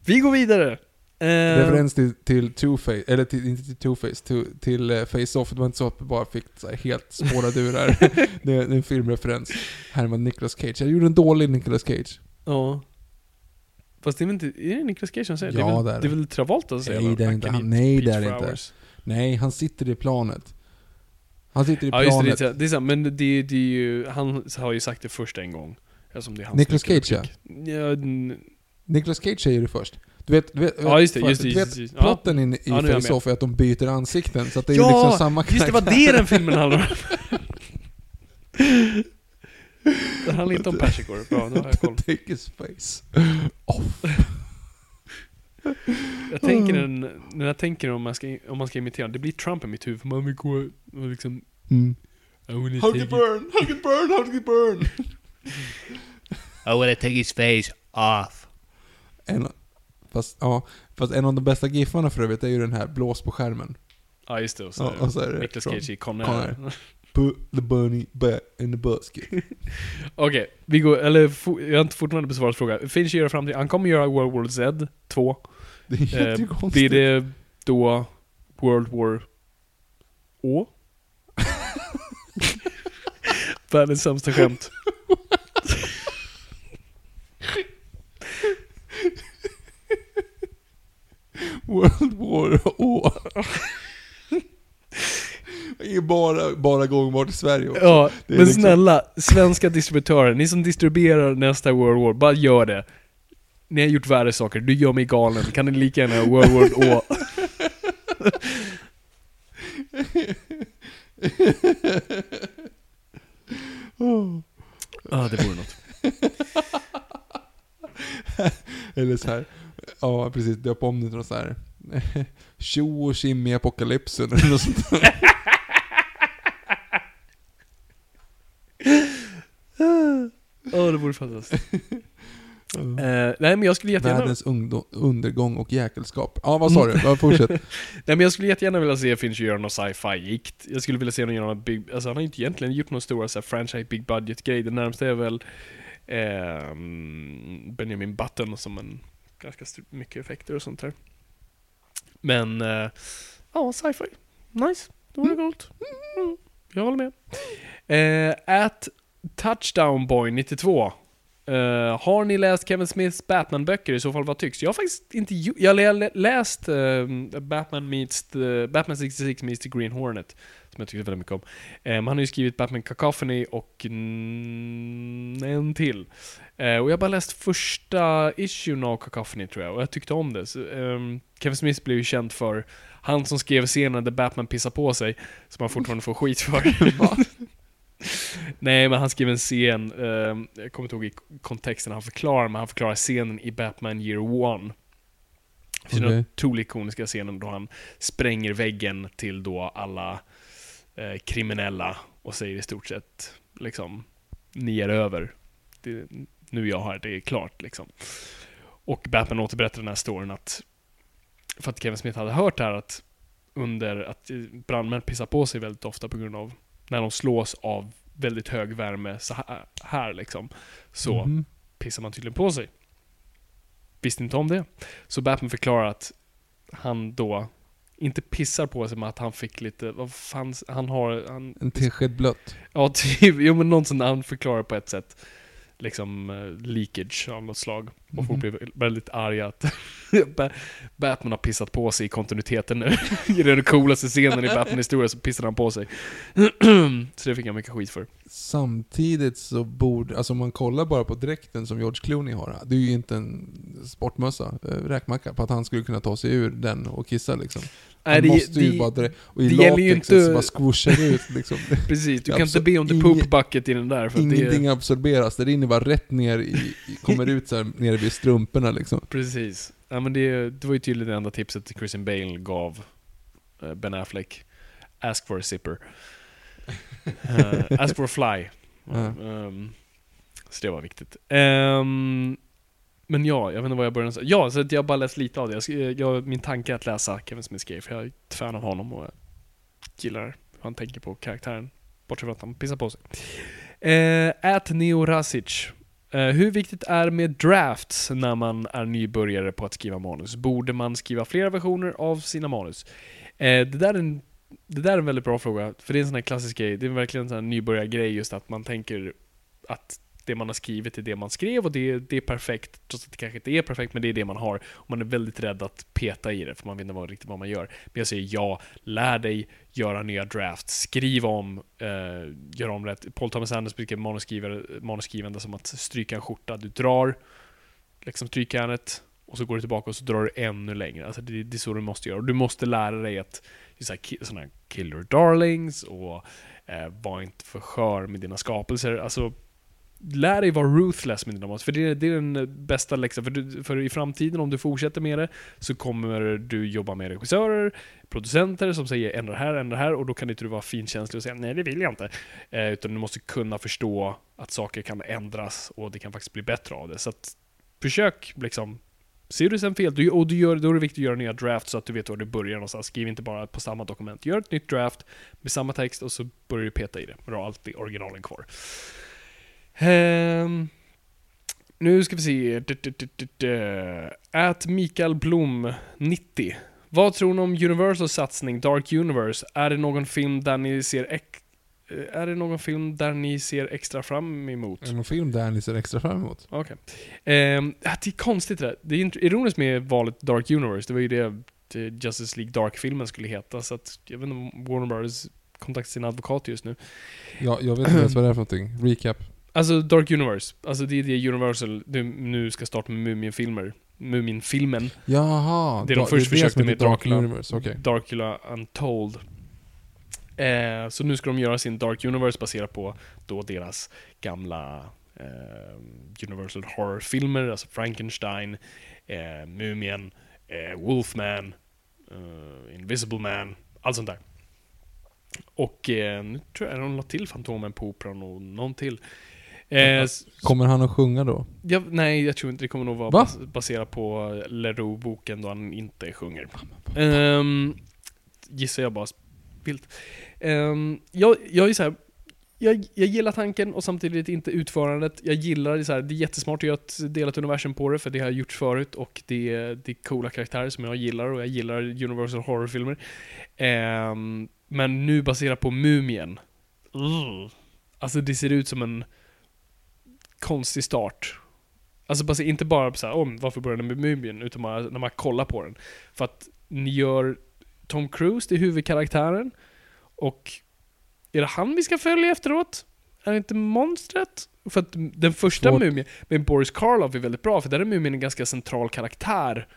Vi går vidare. Eh, Referens till, till Two-Face, eller till, inte till Two-Face, till, till uh, Face-Off. Det var inte så att vi bara fick så här, helt spårade ur här. det, är- det är en filmreferens. Här med Nicolas Cage. Jag gjorde en dålig Nicolas Cage. Ja. Fast det är väl inte, är det Nicolas Cage som säger Ja, det? Är det väl, det är det. väl Travolta som säger Nej, det är inte han. Nej, det är det inte. Nej, han sitter i planet. Han sitter i Ja just det, planet. det är, så- det är så, men det, det är ju, han har ju sagt det först en gång. Eftersom det är hans Nicolas Cage, nyckelreplik. ja. Nicolas Cage säger det först. Du vet, du vet, Ja, just det, just det, du just vet det, just det. plotten in, i Ja, nu är Face-Off är att de byter ansikten. Så att det är Ja, liksom samma Just det, var det den filmen handlar om. Den handlar inte om persikor. Bra, då har jag koll. Take his face off. Jag tänker en, när jag tänker om man ska, om man ska imitera, det blir Trump i mitt huvud. för Man vill gå och liksom... Mm. How to it- burn, how to burn, how to burn. I wanna take his face off. En, fast, ja, fast en av de bästa giffarna för övrigt är ju den här blås på skärmen. Ja just det, och så, Ja, och så är det Nicolas Cage i Con Air. Put the bunny back in the basket. Okej, vi går, eller jag har inte fortfarande besvarat frågan. Fincher gör framtid, han kommer göra World War Z 2. Det är Eh, jättekonstigt. blir det då World War Å? Världens sämsta skämt. World War Å. Det är bara, bara gångbart i Sverige också. Ja, Det är men liksom- snälla, svenska distributörer, ni som distribuerar nästa World War, bara gör det. Ni har gjort värre saker, du gör mig galen. Kan ni lika gärna World War Å? Ja, det vore något. Eller så här. Ja, precis. Döpa om det till något så här. Tjo och tjim i apokalypsen eller något sånt där. Åh, det vore fantastiskt. Eh, nej, men jag skulle jättegärna... Världens undergång och jäkelskap. Ja, vad sa du? Fortsätt. Nej men jag skulle jättegärna vilja se Fincher göra någon sci-fi-gikt. Jag skulle vilja se honom göra någon big, alltså han har inte egentligen gjort någon stora så här, franchise big budget-grej. Det närmaste är väl ehm, Benjamin Button som en ganska mycket effekter och sånt där. Men, eh, ja, sci-fi. Nice. Det vore coolt. Mm, jag håller med. Eh, at Touchdown Boy 92. Eh, har ni läst Kevin Smiths Batman-böcker? I så fall vad tycks? Jag har faktiskt inte Jag har lä- läst eh, Batman meets the, Batman 66 meets the Green Hornet, som jag tyckte väldigt mycket om. Eh, men han har ju skrivit Batman Cacophony och mm, en till. Eh, och jag har bara läst första issuen av Cacophony tror jag, och jag tyckte om det. Så, ehm, Kevin Smith blev ju känd för han som skrev scenen där Batman pissar på sig, som han fortfarande får skit för. Nej, men han skrev en scen, ehm, jag kommer inte ihåg i kontexten han förklarar, men han förklarar scenen i Batman Year One. Det finns den otroligt ikoniska scenen då han spränger väggen till då alla eh, kriminella och säger i stort sett liksom, ni är över. Det, nu är jag här, det är klart liksom. Och Batman återberättar den här storyn att, för att Kevin Smith hade hört här att under att brandmän pissar på sig väldigt ofta på grund av när de slås av väldigt hög värme så här, här liksom, så Mhm. pissar man tydligen på sig. Visste inte om det. Så Batman förklarar att han då inte pissar på sig, men att han fick lite, vad fan, han har, han, En tesked blött. ja typ, jo men någon sån han förklarar på ett sätt, liksom eh, leakage av något slag. Och folk Mhm. blev väldigt arga att Ba- Batman har pissat på sig i kontinuiteten nu. I den coolaste scenen i Batman-historia så pissade han på sig. så det fick han mycket skit för. Samtidigt så borde, alltså om man kollar bara på dräkten som George Clooney har. Det är ju inte en sportmössa, eh, räkmacka, på att han skulle kunna ta sig ur den och kissa liksom. Nej, det- måste ju det- bara dra, och i det gäller ju inte- så bara squooshar det ut liksom. Precis, du kan inte be om the poop bucket i den där. För Ingenting det, absorberas, det rinner bara rätt ner i, i kommer ut så här, nere vid strumporna liksom. Precis. Ja, men det, det var ju tydligen det enda tipset Christian Bale gav eh, Ben Affleck. Ask for a zipper. Eh, ask for a fly. Ja. Ehm, så det var viktigt. Ehm, men ja, jag vet inte vad jag började säga. Ja, så att jag har bara läst lite av det. Jag, sk- jag, min tanke är att läsa Kevin Smiths grejer, för jag är ett fan av honom och jag gillar hur han tänker på karaktären. Bortsett från att han pissar på sig. Eh, At Neo Rasic. Eh, hur viktigt är med drafts när man är nybörjare på att skriva manus? Borde man skriva flera versioner av sina manus? Eh, det, där är en, det där är en väldigt bra fråga, för det är en sån här klassisk grej. Det är verkligen en sån här nybörjargrej just att man tänker att det man har skrivit är det man skrev och det, det är perfekt, trots att det kanske inte är perfekt, men det är det man har. Och man är väldigt rädd att peta i det, för man vet inte vad, riktigt vad man gör. Men jag säger ja, lär dig göra nya drafts, skriv om, eh, gör om rätt. Paul Thomas Anderson brukar manusskrivare- manusskrivande som att stryka en skjorta. Du drar liksom strykjärnet och så går du tillbaka och så drar du ännu längre. Alltså det, det är så du måste göra. Och du måste lära dig att det så här kill your här killer darlings och eh, var inte för skör med dina skapelser. Alltså lär dig vara ruthless med dina manus, för det är, det är den bästa läxan. För, du, för i framtiden, om du fortsätter med det, så kommer du jobba med regissörer, producenter som säger ändra här, ändra här, och då kan inte du vara finkänslig och säga nej, det vill jag inte. Eh, utan du måste kunna förstå att saker kan ändras och det kan faktiskt bli bättre av det. Så att försök liksom Ser du sen fel, du, och du gör, då är det viktigt att göra nya drafts så att du vet var du börjar någonstans. Skriv inte bara på samma dokument. Gör ett nytt draft med samma text och så börjar du peta i det. Men du har alltid originalen kvar. Ehm, nu ska vi se. Ät Mikael Blom 90. Vad tror ni om Universals satsning Dark Universe? Är det någon film där ni ser eh, är det någon film där ni ser extra fram emot? Är det någon film där ni ser extra fram emot? Okej. Ehm, ja, det är konstigt det där. Det är ironiskt med valet Dark Universe. Det var ju det, det Justice League Dark-filmen skulle heta. Så att, jag vet inte om Warner Brothers kontaktar sin advokat just nu. Ja, jag vet inte ens vad det är för någonting. Recap. Alltså Dark Universe. Alltså det är det Universal nu ska starta med Mumin-filmer. Mumin-filmen. Jaha. Det de först det försökte som med heter Dark Dracula. Universe, okej. Dracula Untold. Eh, så nu ska de göra sin Dark Universe baserat på då deras gamla eh, eh, Universal Horror-filmer, alltså Frankenstein, eh, Mumien, eh, Wolfman, eh, Invisible Man, allt sånt där. Och eh, nu tror jag de la till Fantomen på Operan och någon till. Eh, Kommer han att sjunga då? Ja, nej, jag tror inte det kommer nog vara Va? bas baserat på Leroux-boken då han inte sjunger. Um, gissar jag bara vilt. Um, jag, jag är så här, jag, jag gillar tanken och samtidigt inte utförandet. Jag gillar det så här, det är jättesmart att göra ett delat universum på det, för det har jag gjort förut och det är, det är coola karaktärer som jag gillar och jag gillar Universal Horror-filmer. Ehm, men nu baserat på Mumien. Ugh. Alltså det ser ut som en konstig start. Alltså bara, inte bara så här, om varför började den med Mumien, utan bara när man kollar på den. För att ni gör Tom Cruise till huvudkaraktären, och är det han vi ska följa efteråt? Är det inte monstret? För att den första Svårt. Mumien, med Boris Karloff är väldigt bra, för där är Mumien en ganska central karaktär.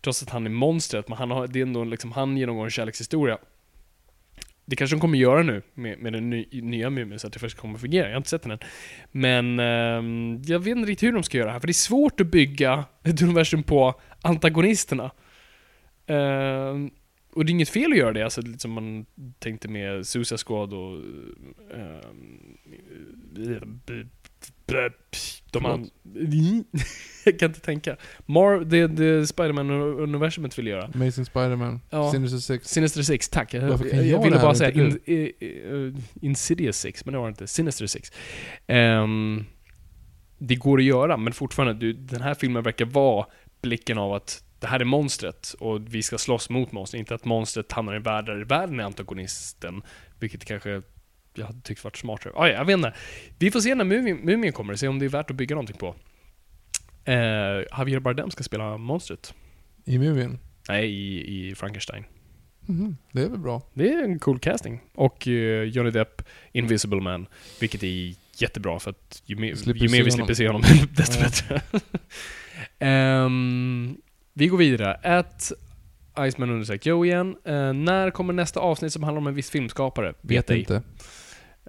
Trots att han är monstret, men han har, det är ändå liksom, han genomgår en kärlekshistoria. Det kanske de kommer göra nu med, med den ny, nya Mumien, så att det faktiskt kommer fungera. Jag har inte sett den än. Men ehm, jag vet inte riktigt hur de ska göra det här, för det är svårt att bygga ett universum på antagonisterna. Ehm, och det är inget fel att göra det, alltså liksom man tänkte med Suicide Squad och... ehm, de an... Jag kan inte tänka. Mar det, det Spiderman-universumet vill göra. Amazing Spider-Man, Ja. Sinister Six. Sinister Six, tack. Jag, jag, jag ville bara säga in, i- i- Insidious Six, men det var det inte. Sinister Six. Ehm, det går att göra, men fortfarande, du, den här filmen verkar vara blicken av att det här är monstret och vi ska slåss mot monstret. Inte att monstret hamnar i en värld där världen är antagonisten, vilket kanske jag hade tyckt varit smartare. Ah, ja, jag vet inte. Vi får se när Mumien, Mumien kommer, se om det är värt att bygga någonting på. Uh, Javier Bardem ska spela monstret. I Mumien. Nej, i, i Frankenstein. Mhm, Det är väl bra. Det är en cool casting. Och eh, Johnny Depp, Invisible Man, vilket är jättebra för att ju mer, ju mer vi slipper se honom, desto bättre. Ehm, vi går vidare. At Iceman undersök Joe igen. Eh, när kommer nästa avsnitt som handlar om en viss filmskapare? Vet ej. inte.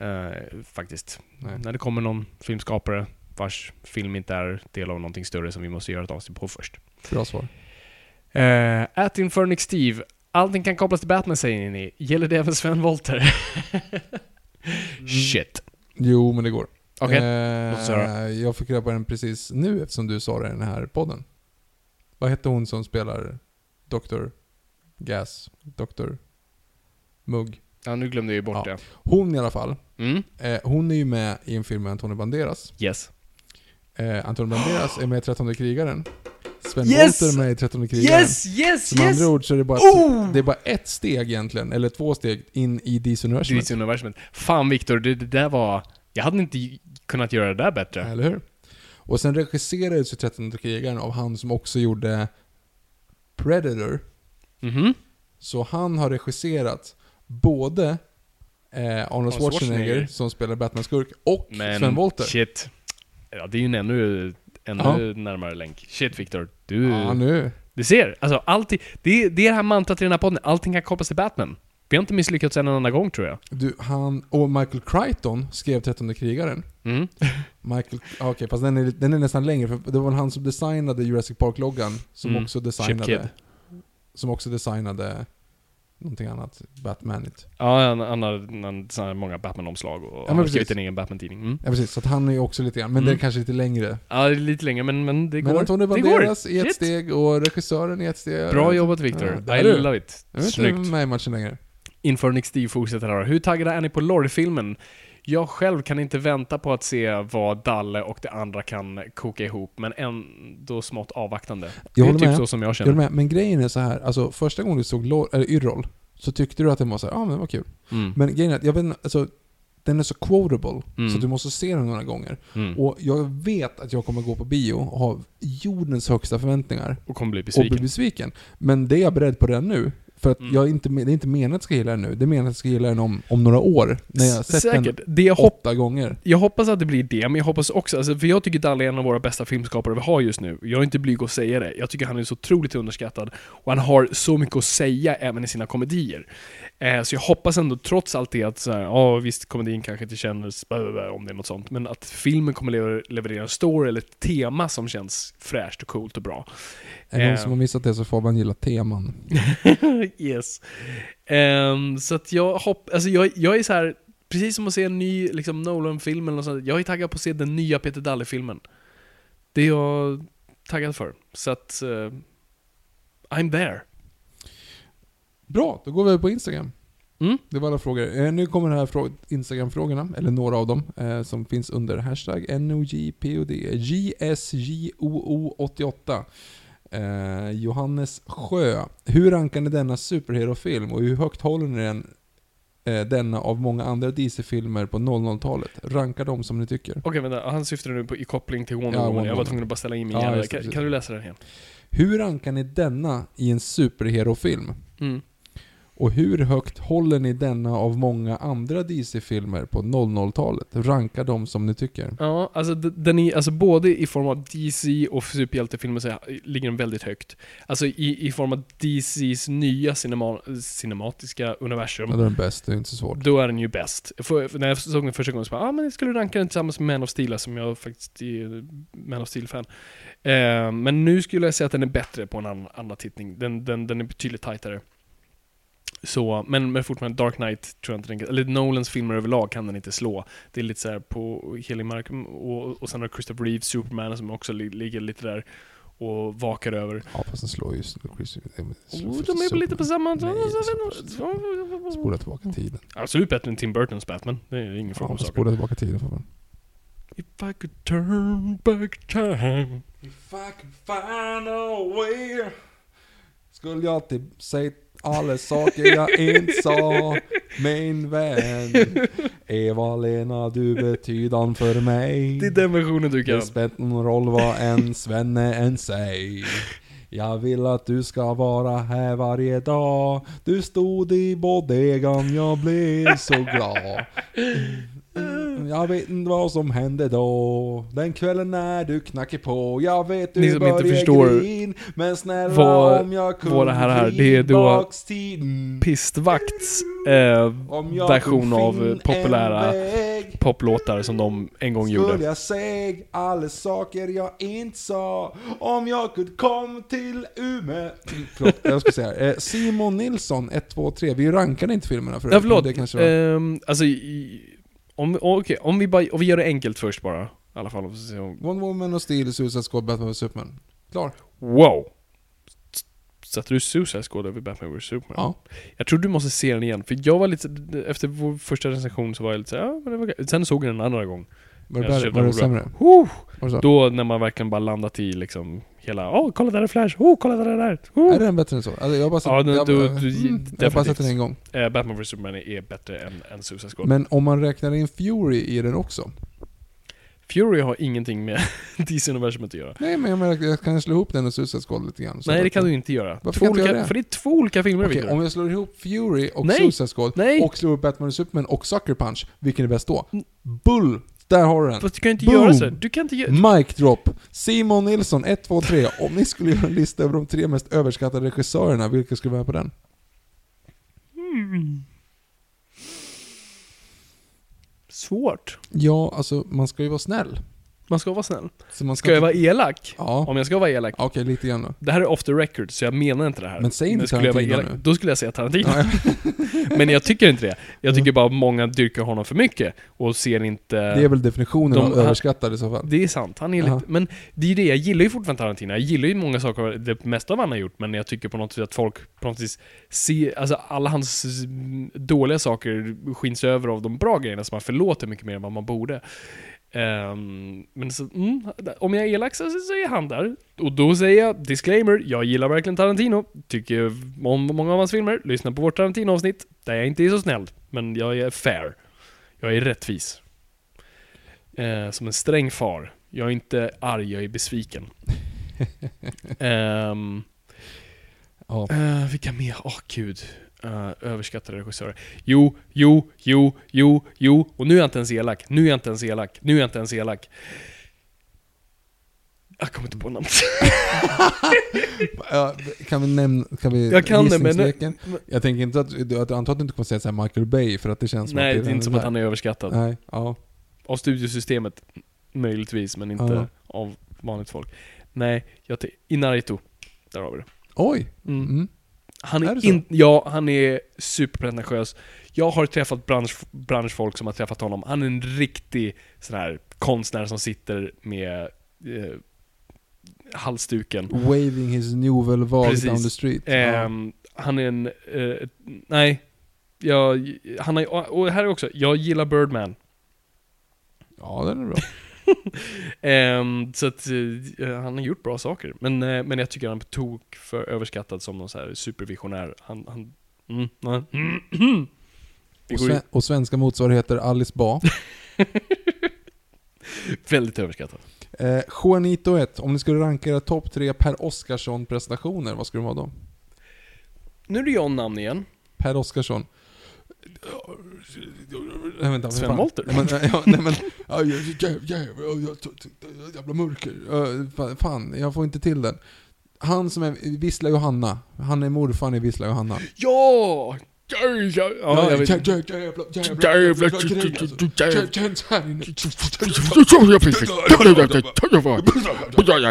Eh, faktiskt. Nej. När det kommer någon filmskapare vars film inte är del av någonting större som vi måste göra ett avsnitt på först. Bra svar. Uh, at Infernix Steve. Allting kan kopplas till Batman säger ni. Gäller det även Sven Wollter? Shit. Jo, men det går. Okej. Eh, låt oss höra. jag fick reda på den precis nu eftersom du sa det i den här podden. Vad hette hon som spelar Dr. Gas? Dr. Mugg? Ja, nu glömde jag ju bort Ja. det. Hon i alla fall. Mm. Eh, hon är ju med i en film med Antonio Banderas. Yes. Eh, Antonio Banderas är med i Trettonde krigaren. Sven Yes! Wollter är med i Trettonde krigaren. Yes, yes, Så med yes! andra ord så är det bara, Oh! det är bara ett steg egentligen, eller två steg, in i DC-universumet. DC-universumet. Fan Viktor, det, det där var... Jag hade inte kunnat göra det där bättre. Eller hur? Och sen regisserades ju Trettonde krigaren av han som också gjorde Predator. Mhm. Så han har regisserat både eh, Arnold Schwarzenegger, Schwarzenegger. som spelar Batman-skurk, och Men Sven Wollter. shit. Ja, det är ju en ännu, ännu Ja. närmare länk. Shit Viktor, du... Ja, nu. Du ser, alltså alltid, det, är- det är det här mantrat i den här podden, allting kan kopplas till Batman. Vi har inte misslyckats en enda gång tror jag. Du, han, och Michael Crichton skrev Trettonde krigaren. Mm. Michael, ah, okej, fast den är, den är nästan längre, för det var han som designade Jurassic Park-loggan, som Mm. också designade... Som också designade någonting annat, Batmanigt. Ja, han, han har han designat många Batman-omslag och men han har skrivit en egen Batman-tidning. Mm. Ja precis, så att han är ju också lite grann, men Mm. det är kanske lite längre. Ja, det är lite längre men, men det men går. Antonio det går. Banderas i ett Shit. steg och regissören i ett steg. Bra jobbat Viktor. Ja, I du. love it. Jag inte Snyggt. är med i matchen längre. Inför Nick Steve fortsätter här. Hur taggade är ni på Lorry-filmen? Jag själv kan inte vänta på att se vad Dalle och det andra kan koka ihop, men ändå smått avvaktande. det Jag är håller typ med. så som jag Jag känner. håller med. Men grejen är så här, alltså första gången du såg Lor- eller Yrrol, så tyckte du att den var så ja ah, men det var kul. Mm. Men grejen är att, jag vet alltså, den är så quotable, Mm. så du måste se den några gånger. Mm. Och jag vet att jag kommer gå på bio och ha jordens högsta förväntningar. Och kommer bli Och besviken. bli besviken. Men det är jag beredd på redan nu. För att Mm. jag inte, det är inte meningen att jag ska gilla den nu. Det är meningen att jag ska gilla den om, om några år. När jag har sett Säkert. den Det jag, åtta gånger. jag hoppas att det blir det, men jag hoppas också, alltså, för jag tycker Dalle är en av våra bästa filmskapare vi har just nu. Jag är inte blyg att säga det. Jag tycker han är så otroligt underskattad. Och han har så mycket att säga även i sina komedier. Eh, så jag hoppas ändå trots allt det att så här, ja visst komedin kanske inte känns blah, blah, blah, om det är något sånt, men att filmen kommer lever- leverera en story eller ett tema som känns fräscht och coolt och bra. Är någon Eh. som har missat det så får man gilla teman. yes. Ehm, så att jag hopp, alltså jag, jag är så här precis som att se en ny liksom, Nolan-film eller något sånt, jag är taggad på att se den nya Peter Dalle-filmen. Det är jag taggad för. Så att, eh, I'm there. Bra, då går vi över på Instagram. Mm. Det var alla frågor. Eh, nu kommer de här frå- Instagram-frågorna, eller några av dem, eh, som finns under hashtag NOJPOD. JSJOO88. Eh, Johannes Sjö. Hur rankar ni denna superhero-film och hur högt håller ni den, denna av många andra DC-filmer på 00-talet? Ranka dem som ni tycker. Okej, vänta. Han syftar nu på i koppling till Wonder Ja, Woman. Jag var tvungen att bara ställa in min Ja, hjärna. Kan, kan du läsa den igen? Hur rankar ni denna i en superhero-film? Mm. Och hur högt håller ni denna av många andra DC-filmer på 00-talet? Ranka dem som ni tycker. Ja, alltså den är, alltså både i form av DC och superhjältefilmer så ligger den väldigt högt. Alltså i, i form av DCs nya cinema, cinematiska universum. Ja, det är den bästa, det är inte så svårt. Då är den ju bäst. För, för när jag såg den första gången så bara, ah, men jag skulle ranka den tillsammans med Man of Steel, som jag faktiskt är Man of Steel-fan. Eh, men nu skulle jag säga att den är bättre på en annan, andra tittning. Den, den, den är betydligt tajtare. Så, men, men fortfarande Dark Knight tror jag inte den eller Nolans filmer överlag kan den inte slå. Det är lite så här på helig mark. Och, och sen har Christopher Reeve, Superman, som också li, ligger lite där och vakar över. Ja, fast den slår ju... Chris- den slår Oh, de är på lite på samma... Nej, Spola tillbaka tiden. Absolut bättre än Tim Burtons Batman. Det är ingen fråga Ja, om saker. spola tillbaka tiden för fan. If I could turn back time If I can find a way Skulle jag till säga alla saker jag inte sa. Min vän Eva-Lena, du betyder för mig. Det är den versionen du kan. Det spelar någon roll vad en svenne än säger. Jag vill att du ska vara här varje dag. Du stod i bodegan, jag blev så glad Jag vet inte vad som hände då. Den kvällen när du knackade på Jag vet du Ni som inte förstår grin Men snälla vad- om jag kunde vad det här är, det är då tiden Pistvakts eh, version av eh, populära poplåtar som de en gång skulle gjorde. jag säga alla saker jag inte sa. Om jag kunde komma till Umeå Förlåt, jag ska säga eh, Simon Nilsson, 1, 2, 3 Vi rankade inte filmerna förut Ja, förlåt. Det kanske var... Ehm, alltså, i, om, okej, om, vi bara, om vi gör det enkelt först bara. I alla fall. Wonder Woman och Steel, Suicide Squad, Batman vs Superman Klar? Wow! Sätter du Suicide Squad över Batman vs Superman? Ja Jag tror du måste se den igen, för jag var lite, efter vår första recension så var jag lite såhär, ja men det var okej. Sen såg jag den en andra gång. Var det, där, var det sämre? Var det så? Då när man verkligen bara landat i liksom hela, åh kolla där är Flash, åh kolla där är där, oh! Är den bättre än så? Alltså, jag har bara sett, Ja, den- jag, du- du- mm, jag har bara sett den en gång Eh, Batman vs Superman är bättre än, än Suicide Squad. Men om man räknar in Fury i den också Fury har ingenting med DC-universumet att göra. Nej men jag, menar, jag kan slå ihop den och Suicide Squad lite grann Nej det kan du inte göra. Varför två olika, göra det? För det är två olika filmer Okej, Victor. om jag slår ihop Fury och Nej. Suicide Squad Nej. och slår ihop Batman och Superman och Sucker Punch, vilken är bäst då? Bull! Där har du den! Fast du kan inte Boom. göra så. Du kan inte göra... Mic drop! Simon Nilsson, 1, 2, 3. Om ni skulle göra en lista över de tre mest överskattade regissörerna, vilka skulle vara på den? Svårt. Ja, alltså man ska ju vara snäll. Man ska vara snäll. Så man Ska jag vara elak? Ja. Om jag ska vara elak. Okej, lite grann då. Det här är off the record, så jag menar inte det här. Men säg inte skulle jag vara Tarantino elak, nu. Då skulle jag säga Tarantino. Ja, Men jag tycker inte det. Jag tycker bara att många dyrkar honom för mycket och ser inte... det är väl definitionen De- av överskattad i så fall. Det är sant, han är lite, men det är ju det, jag gillar ju fortfarande Tarantino, jag gillar ju många saker, det mesta av han har gjort, men jag tycker på något sätt att folk på något vis ser, alltså alla hans mm, dåliga saker skins över av de bra grejerna, så man förlåter mycket mer än vad man borde. Ehm, men så, mm, om jag är elak så, så är han där. Och då säger jag, disclaimer, jag gillar verkligen Tarantino, tycker om många av hans filmer, lyssna på vårt Tarantino-avsnitt, där jag inte är så snäll, men jag är fair. Jag är rättvis. Eh, som en sträng far. Jag är inte arg, jag är besviken. Ehm, Ja. eh, vilka mer? Åh gud. Uh, överskattade regissörer. Jo, jo, jo, jo, jo. Och nu är jag inte ens elak. Nu är jag inte ens elak. Nu är jag inte ens elak. Jag kommer inte på namnet. Ja, kan vi nämna, kan vi Jag kan det, men- gissningsleken? Jag tänker inte att, du antar att du inte kommer säga så här Michael Bay för att det känns som Nej, att det är inte som att han är överskattad. Nej, ja. Av studiosystemet, möjligtvis, men inte Ja. av vanligt folk. Nej, jag t- Inarito. Där har vi det. Oj! Mm. Mm. Han Är är, in, ja, han är superpretentiös. Jag har träffat bransch, branschfolk som har träffat honom. Han är en riktig sån här konstnär som sitter med eh, halsduken. Waving his Vague Precis. down the street. Ja. Ehm, han är en... eh, nej. Jag, han är, och här är också, jag gillar Birdman. ja, den är bra. Ehm, så att eh, han har gjort bra saker. Men, eh, men jag tycker han är tok för överskattad som någon så här supervisionär. Han... han mm. Det Och, sve- och svenska motsvarigheter Alice Ba. väldigt överskattad. Eh, Juanito 1, om ni skulle ranka era topp tre Per Oscarsson-prestationer, vad skulle de vara då? Nu är det jag namn igen. Per Oscarsson. Nej, vänta, Sven. Wollter. Nej, men, ja, nej, men, ja, jävla, mörker. Fan, jag får inte till den. Han som är Vissla Johanna. Han är morfar i Vissla Johanna. Ja! Jävla, jävla,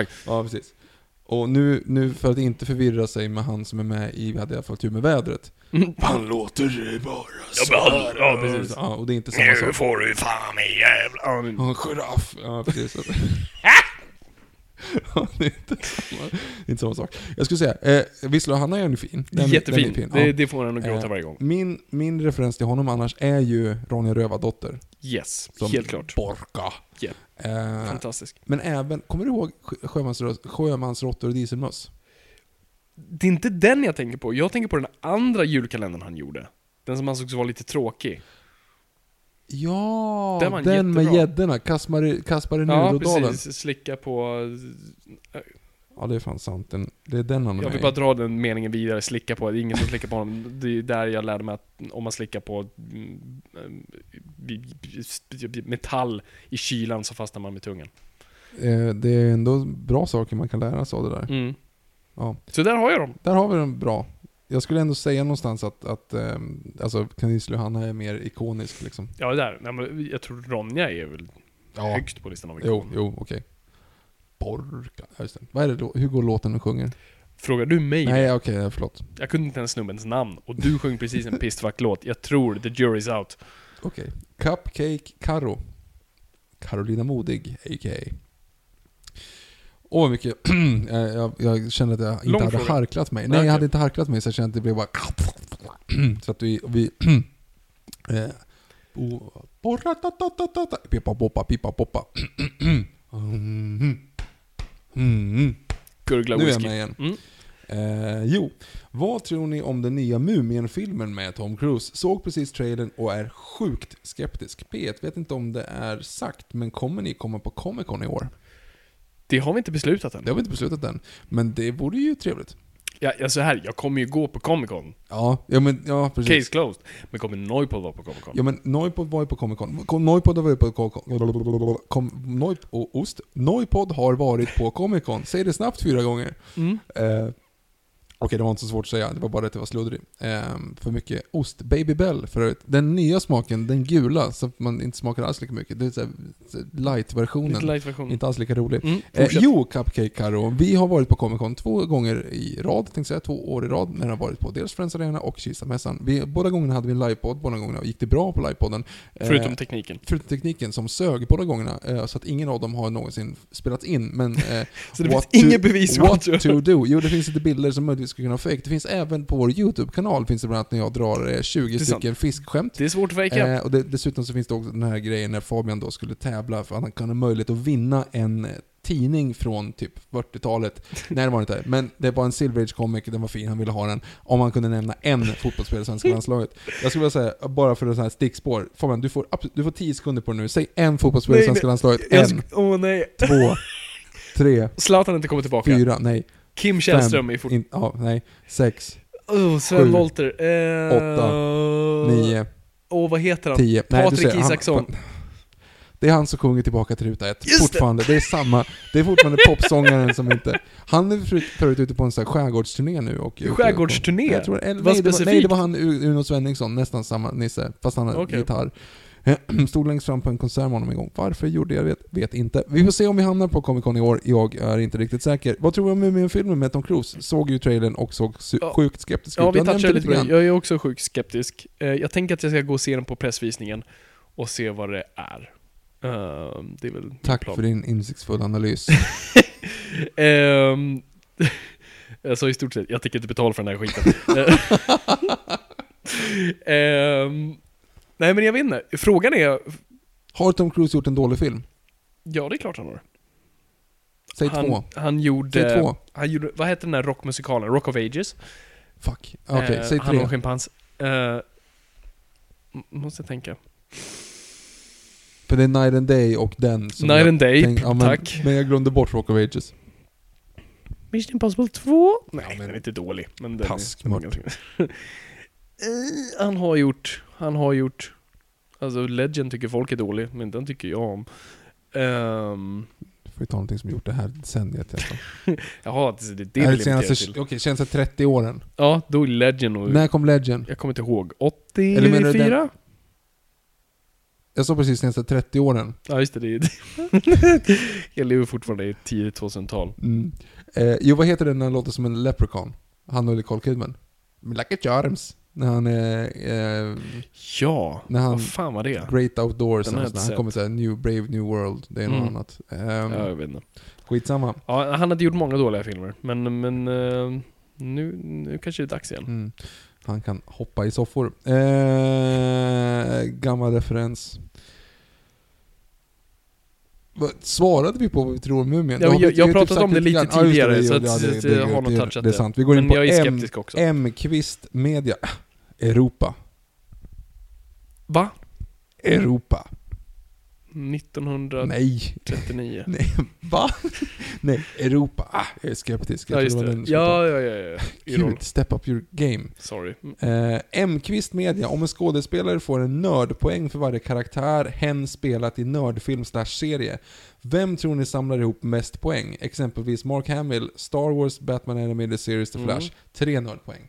alltså. Ja, precis. Och nu, nu för att inte förvirra sig med han som är med i Vi hade i alla fall tur med vädret. Han låter bara Ja, ja, precis. Ja, och det är inte samma sak. får du fan mig jävla... Ja, En giraff. Ja, precis. Ja, det är inte samma, det är inte samma sak. Jag skulle säga, eh, Vissla Hanna är ju fin. Den- Jättefin. den är fin. Det, Ja. det får en att gråta Eh, varje gång. Min, min referens till honom annars är ju Ronja Rövardotter. Yes, Som helt klart. Borka. Ja. Eh, Fantastisk. men även, kommer du ihåg Sjömansråttor och dieselmöss? Det är inte den jag tänker på. Jag tänker på den andra julkalendern han gjorde. Den som ansågs vara lite tråkig. Ja, Den den med gäddorna. Kaspar, Kaspar i Ja, Nurodalen. precis. Slicka på... Ja, det är fan sant. Den, det är den han är Jag vill bara dra den meningen vidare. Slicka på. Det är ingen som slickar på honom. Det är där jag lärde mig att om man slickar på mm, mm, metall i kylan så fastnar man med tungan. Eh, det är ändå bra saker man kan lära sig av det där. Mm. Ja. Så där har jag dem. Där har vi den bra. Jag skulle ändå säga någonstans att, att ehm, alltså, Kanisli Johanna är mer ikonisk liksom. Ja, där. Nej, men jag tror Ronja är väl Ja. högst på listan av Jo, ikoner. jo, okej. Borka. Ja, just det. Vad är det då? Hur går låten och sjunger? Frågar du mig Nej, okej, förlåt. Jag kunde inte ens snubbens namn. Och du sjöng precis en pissfuck-låt. Jag tror The Jury's Out. Okej. Cupcake Karo. Carolina Modig, a.k.a. Åh, vad mycket... jag, jag, jag kände att jag inte Lång hade fråga. harklat mig. Nej, Nej, jag okej. hade inte harklat mig så jag kände att det blev bara... så att vi... vi eh, bo- borratatatata, Pippa poppa, pippa poppa. Mm. Mm. Gurgla Nu är jag whisky. med igen. Mm. Eh, jo, vad tror ni om den nya Mumien-filmen med Tom Cruise? Såg precis trailern och är sjukt skeptisk. P1 vet inte om det är sagt, men kommer ni komma på Comic Con i år? Det har vi inte beslutat än. Det har vi inte beslutat än, men det vore ju trevligt. Ja, ja, så här, jag kommer ju gå på Comic Con. Ja, ja men ja, precis. Case closed. Men kommer Noipod vara på Comic Con? Ja men Noipod var ju på Comic Con. Noipod har varit på Comic Con. Noip, och ost. Noipod har varit på Comic Con. Säg det snabbt fyra gånger. Mm. Eh, Okej, det var inte så svårt att säga. Det var bara att det var sluddrig. Eh, för mycket ost. Baby Bell för övrigt. Den nya smaken, den gula, att man inte smakar alls lika mycket. Det är så här- light-versionen. Light-version. Inte alls lika rolig. Mm, Eh, fortsätt. jo, Cupcake Karo. Vi har varit på Comic Con två gånger i rad, tänkte jag säga. Två år i rad. När det har varit på dels Friends Arena och Kistamässan. Vi, båda gångerna hade vi en livepodd, båda gångerna gick det bra på livepodden. Eh, Förutom tekniken. Förutom tekniken som sög båda gångerna, eh, så att ingen av dem har någonsin spelats in. Men, eh, Så det finns inget bevis What to do? Jo, det finns lite bilder som möjligtvis skulle kunna fake. Det finns även på vår YouTube-kanal, finns det bland annat när jag drar eh, 20 Det är sant. stycken fiskskämt. Det är svårt att fejka. Eh, och det, dessutom så finns det också den här grejen när Fabian då skulle tävla för att han kan ha möjlighet att vinna en eh, tidning från typ 40-talet. Nej det var inte. Men det var en Silver Age comic, den var fin, han ville ha den. Om han kunde nämna en fotbollsspelare i svenska landslaget. Jag skulle vilja säga, bara för sånt här stickspår. Fabian, du får, du får 10 sekunder på det nu. Säg en fotbollsspelare i svenska nej. landslaget. En, Åh nej. två, tre, Zlatan inte kommit tillbaka. fyra, nej, Kim Källström är fort... in, ja, nej, sex, Oh, Sven sju, Wollter. Eh... åtta, nio, Åh, vad heter han? tio. Nej, Patrik ser, han- Isaksson. Det är han som sjunger tillbaka till ruta ett. Just det! fortfarande. Det. är samma. Det är fortfarande popsångaren som inte... Han är förut, ute på en sån här skärgårdsturné nu. Och Skärgårdsturné? Jag tror, eller, Vad nej, det var, nej, specifikt? det var han Uno Svenningsson, nästan samma nisse, fast han har Okej. gitarr. Stod längst fram på en konsert med honom en gång. Varför gjorde jag vet, vet inte. Vi får se om vi hamnar på Comic Con i år. Jag är inte riktigt säker. Vad tror du om Mumien-filmen med Tom Cruise? Såg ju trailern och såg Ja. sjukt skeptisk Ja, ut. vi har nämnt touchade det lite på det. Jag är också sjukt skeptisk. Eh, Jag tänker att jag ska gå och se den på pressvisningen och se vad det är. Eh, Det är Tack för din insiktsfulla analys. Ehm, jag sa i stort sett, jag tänker inte betala för den här skiten. Ehm, nej men jag vet inte. Frågan är, Har Tom Cruise gjort en dålig film? ja det är klart han har. Säg Han, två. han gjorde, Säg två. han gjorde, vad hette den där rockmusikalen? Rock of Ages? Fuck. Okej, Eh, säg Han och tre. schimpans. Eh, måste jag tänka. För det är Night and Day och den som Night jag and Day, tänk- ja, men, tack. Men jag glömde bort Rock of Ages. Mission Impossible 2? Nej, Ja, men- den är inte dålig. Men den Taskmört. är, Eh, han har gjort, han har gjort, alltså Legend tycker folk är dålig, men den tycker jag om. Um, får ju ta någonting som gjort det här decenniet alltså. jaha, det, det, är det senaste, till. okej, senaste 30 åren. Ja, då är Legend och... När kom Legend? Jag kommer inte ihåg. Eller menar du 84? Jag sa precis senaste 30 åren. Ja, just det. det är, jag lever fortfarande i tidigt 2000-tal. Mm. Eh, jo, vad heter den när han låter som en leprechaun? Han och Nicole Kidman. Like a charms. När han är... Eh, Ja, När han- vad fan var det? Great Outdoors. Inte han kommer säga New Brave New World. Det är något Mm. annat. Um, Ja, jag vet inte. skitsamma. Ja, han hade gjort många dåliga filmer, men, men eh, nu, nu kanske det är dags igen. Mm. Han kan hoppa i soffor. Eh, gammal referens. Svarade vi på vad vi tror om Mumien? Ja, har jag- har typ pratat om sagt det lite grann. Tidigare, det, så ja, att- det- så det- att det- jag har nog touchat Det är det. sant. Vi går in Men på jag är M, skeptisk också. M-kvist media. Europa. Va? Europa. 1939? Nej. Nej. Va? Nej, Europa. Ah, jag är skeptisk. Jag Ja, just det. som Ja, ja, ja. ja. Kul, step up your game. Sorry. Mm. Eh, M-kvist media. Om en skådespelare får en nördpoäng för varje karaktär hen spelat i nördfilm serie. Vem tror ni samlar ihop mest poäng? Exempelvis Mark Hamill, Star Wars, Batman Animated Series, The Flash. Mm. Tre nördpoäng.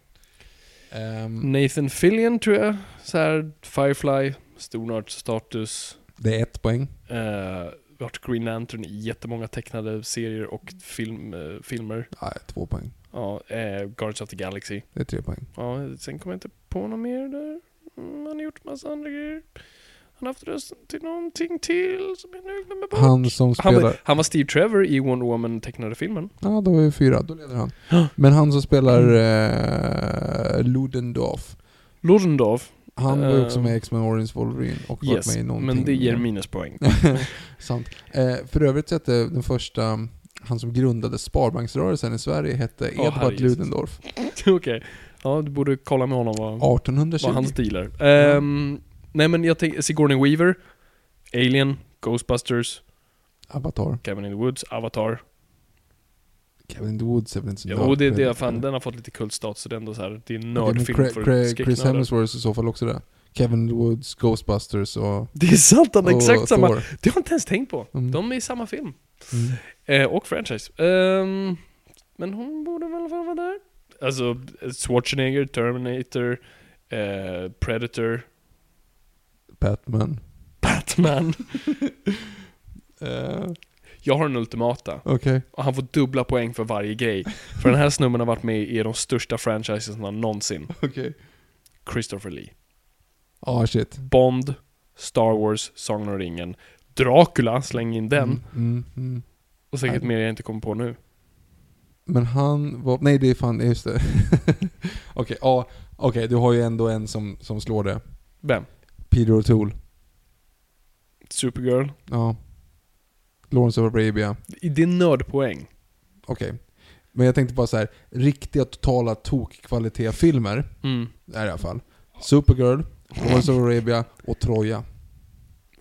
Ehm, Nathan Fillion tror jag. Så här, Firefly, stornördsstatus. det är ett poäng. Uh, varit Green Lantern i jättemånga tecknade serier och film, eh, filmer. Nej, två poäng. Ja, eh, Guardians of the Galaxy. Det är tre poäng. Ja, sen kommer jag inte på något mer där. Mm, han har gjort massa andra grejer. Han har haft rösten till någonting till som jag nu glömmer bort. Han som Han spelar... var, han var Steve Trevor i Wonder Woman tecknade filmen. Ja, då är vi fyra. Då leder han. Men han som spelar eh, Ludendorff. Ludendorff. Han var ju också med i X-Men Origins Wolverine och varit Yes, med i någonting. men det ger minuspoäng. Sant. Eh, för övrigt så hette den första, han som grundade Sparbanksrörelsen i Sverige hette Åh, Edvard. Ludendorff. Okej. Ja, du borde kolla med honom vad, 1820. vad hans deal är. Ehm, Nej men jag tänker, Sigourney Weaver, Alien, Ghostbusters, Avatar. Cabin in the Woods, Avatar. Kevin in the Woods är väl inte så Jo, det, det är fan, den har fått lite kultstatus, så det är ändå så här, det är en nördfilm Cra- för Chris. Hemsworth i så fall också det. Kevin in the Woods, Ghostbusters och, Det är sant, han och exakt samma. Thor. Det har jag inte ens tänkt på. Mm. De är i samma film. Mm. Eh, och franchise. Ehm, men hon borde väl i alla fall vara där. Alltså, Schwarzenegger, Terminator, eh, Predator, Batman. Batman. Eh, Jag har en ultimata. Okej. Och han får dubbla poäng för varje grej. För den här snubben har varit med i de största franchisesna någonsin. Okej. Christopher Lee. Ah shit. Bond, Star Wars, Sagan om ringen, Dracula, släng in den. Mm, mm, mm. Och säkert mer jag inte kommer på nu. Men han var, nej det är fan, just det. Okej, ja, okej du har ju ändå en som, som slår det. Vem? Peter O'Toole. Supergirl. Ja. Lawrence of Arabia. Det är nördpoäng. Okej. Men jag tänkte bara så här, riktiga totala tokkvalitet-filmer, Mm. är det i alla fall. Supergirl, Lawrence of Arabia och Troja.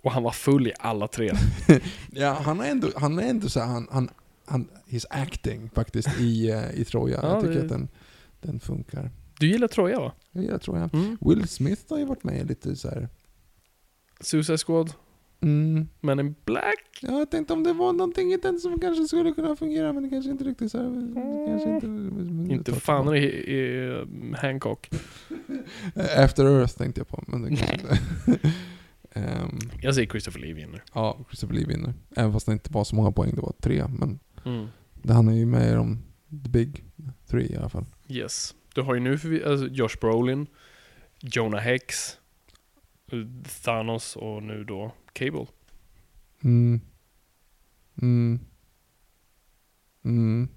Och han var full i alla tre. Ja, han är ändå, han är ändå så här, han, han, han, his acting faktiskt i, eh, i Troja. Ja, jag tycker det- att den, den funkar. Du gillar Troja va? Jag gillar Troja. Mm. Will Smith har ju varit med i lite så här. Suicide Squad. Mm. Men in Black? Ja, jag tänkte om det var någonting i den som kanske skulle kunna fungera, men det kanske inte riktigt så här, kanske inte... Mm. Inte fan i, i um, Hancock. After Earth tänkte jag på, men det kanske inte... Ehm, Jag säger Christopher Lee vinner. ja, Christopher Lee vinner. Även fast det inte var så många poäng, det var tre. Men Mm. det, han är ju med i de the big three i alla fall. Yes. Du har ju nu för, alltså, Josh Brolin, Jonah Hex, Thanos och nu då Cable. Mm. Mm. Mm.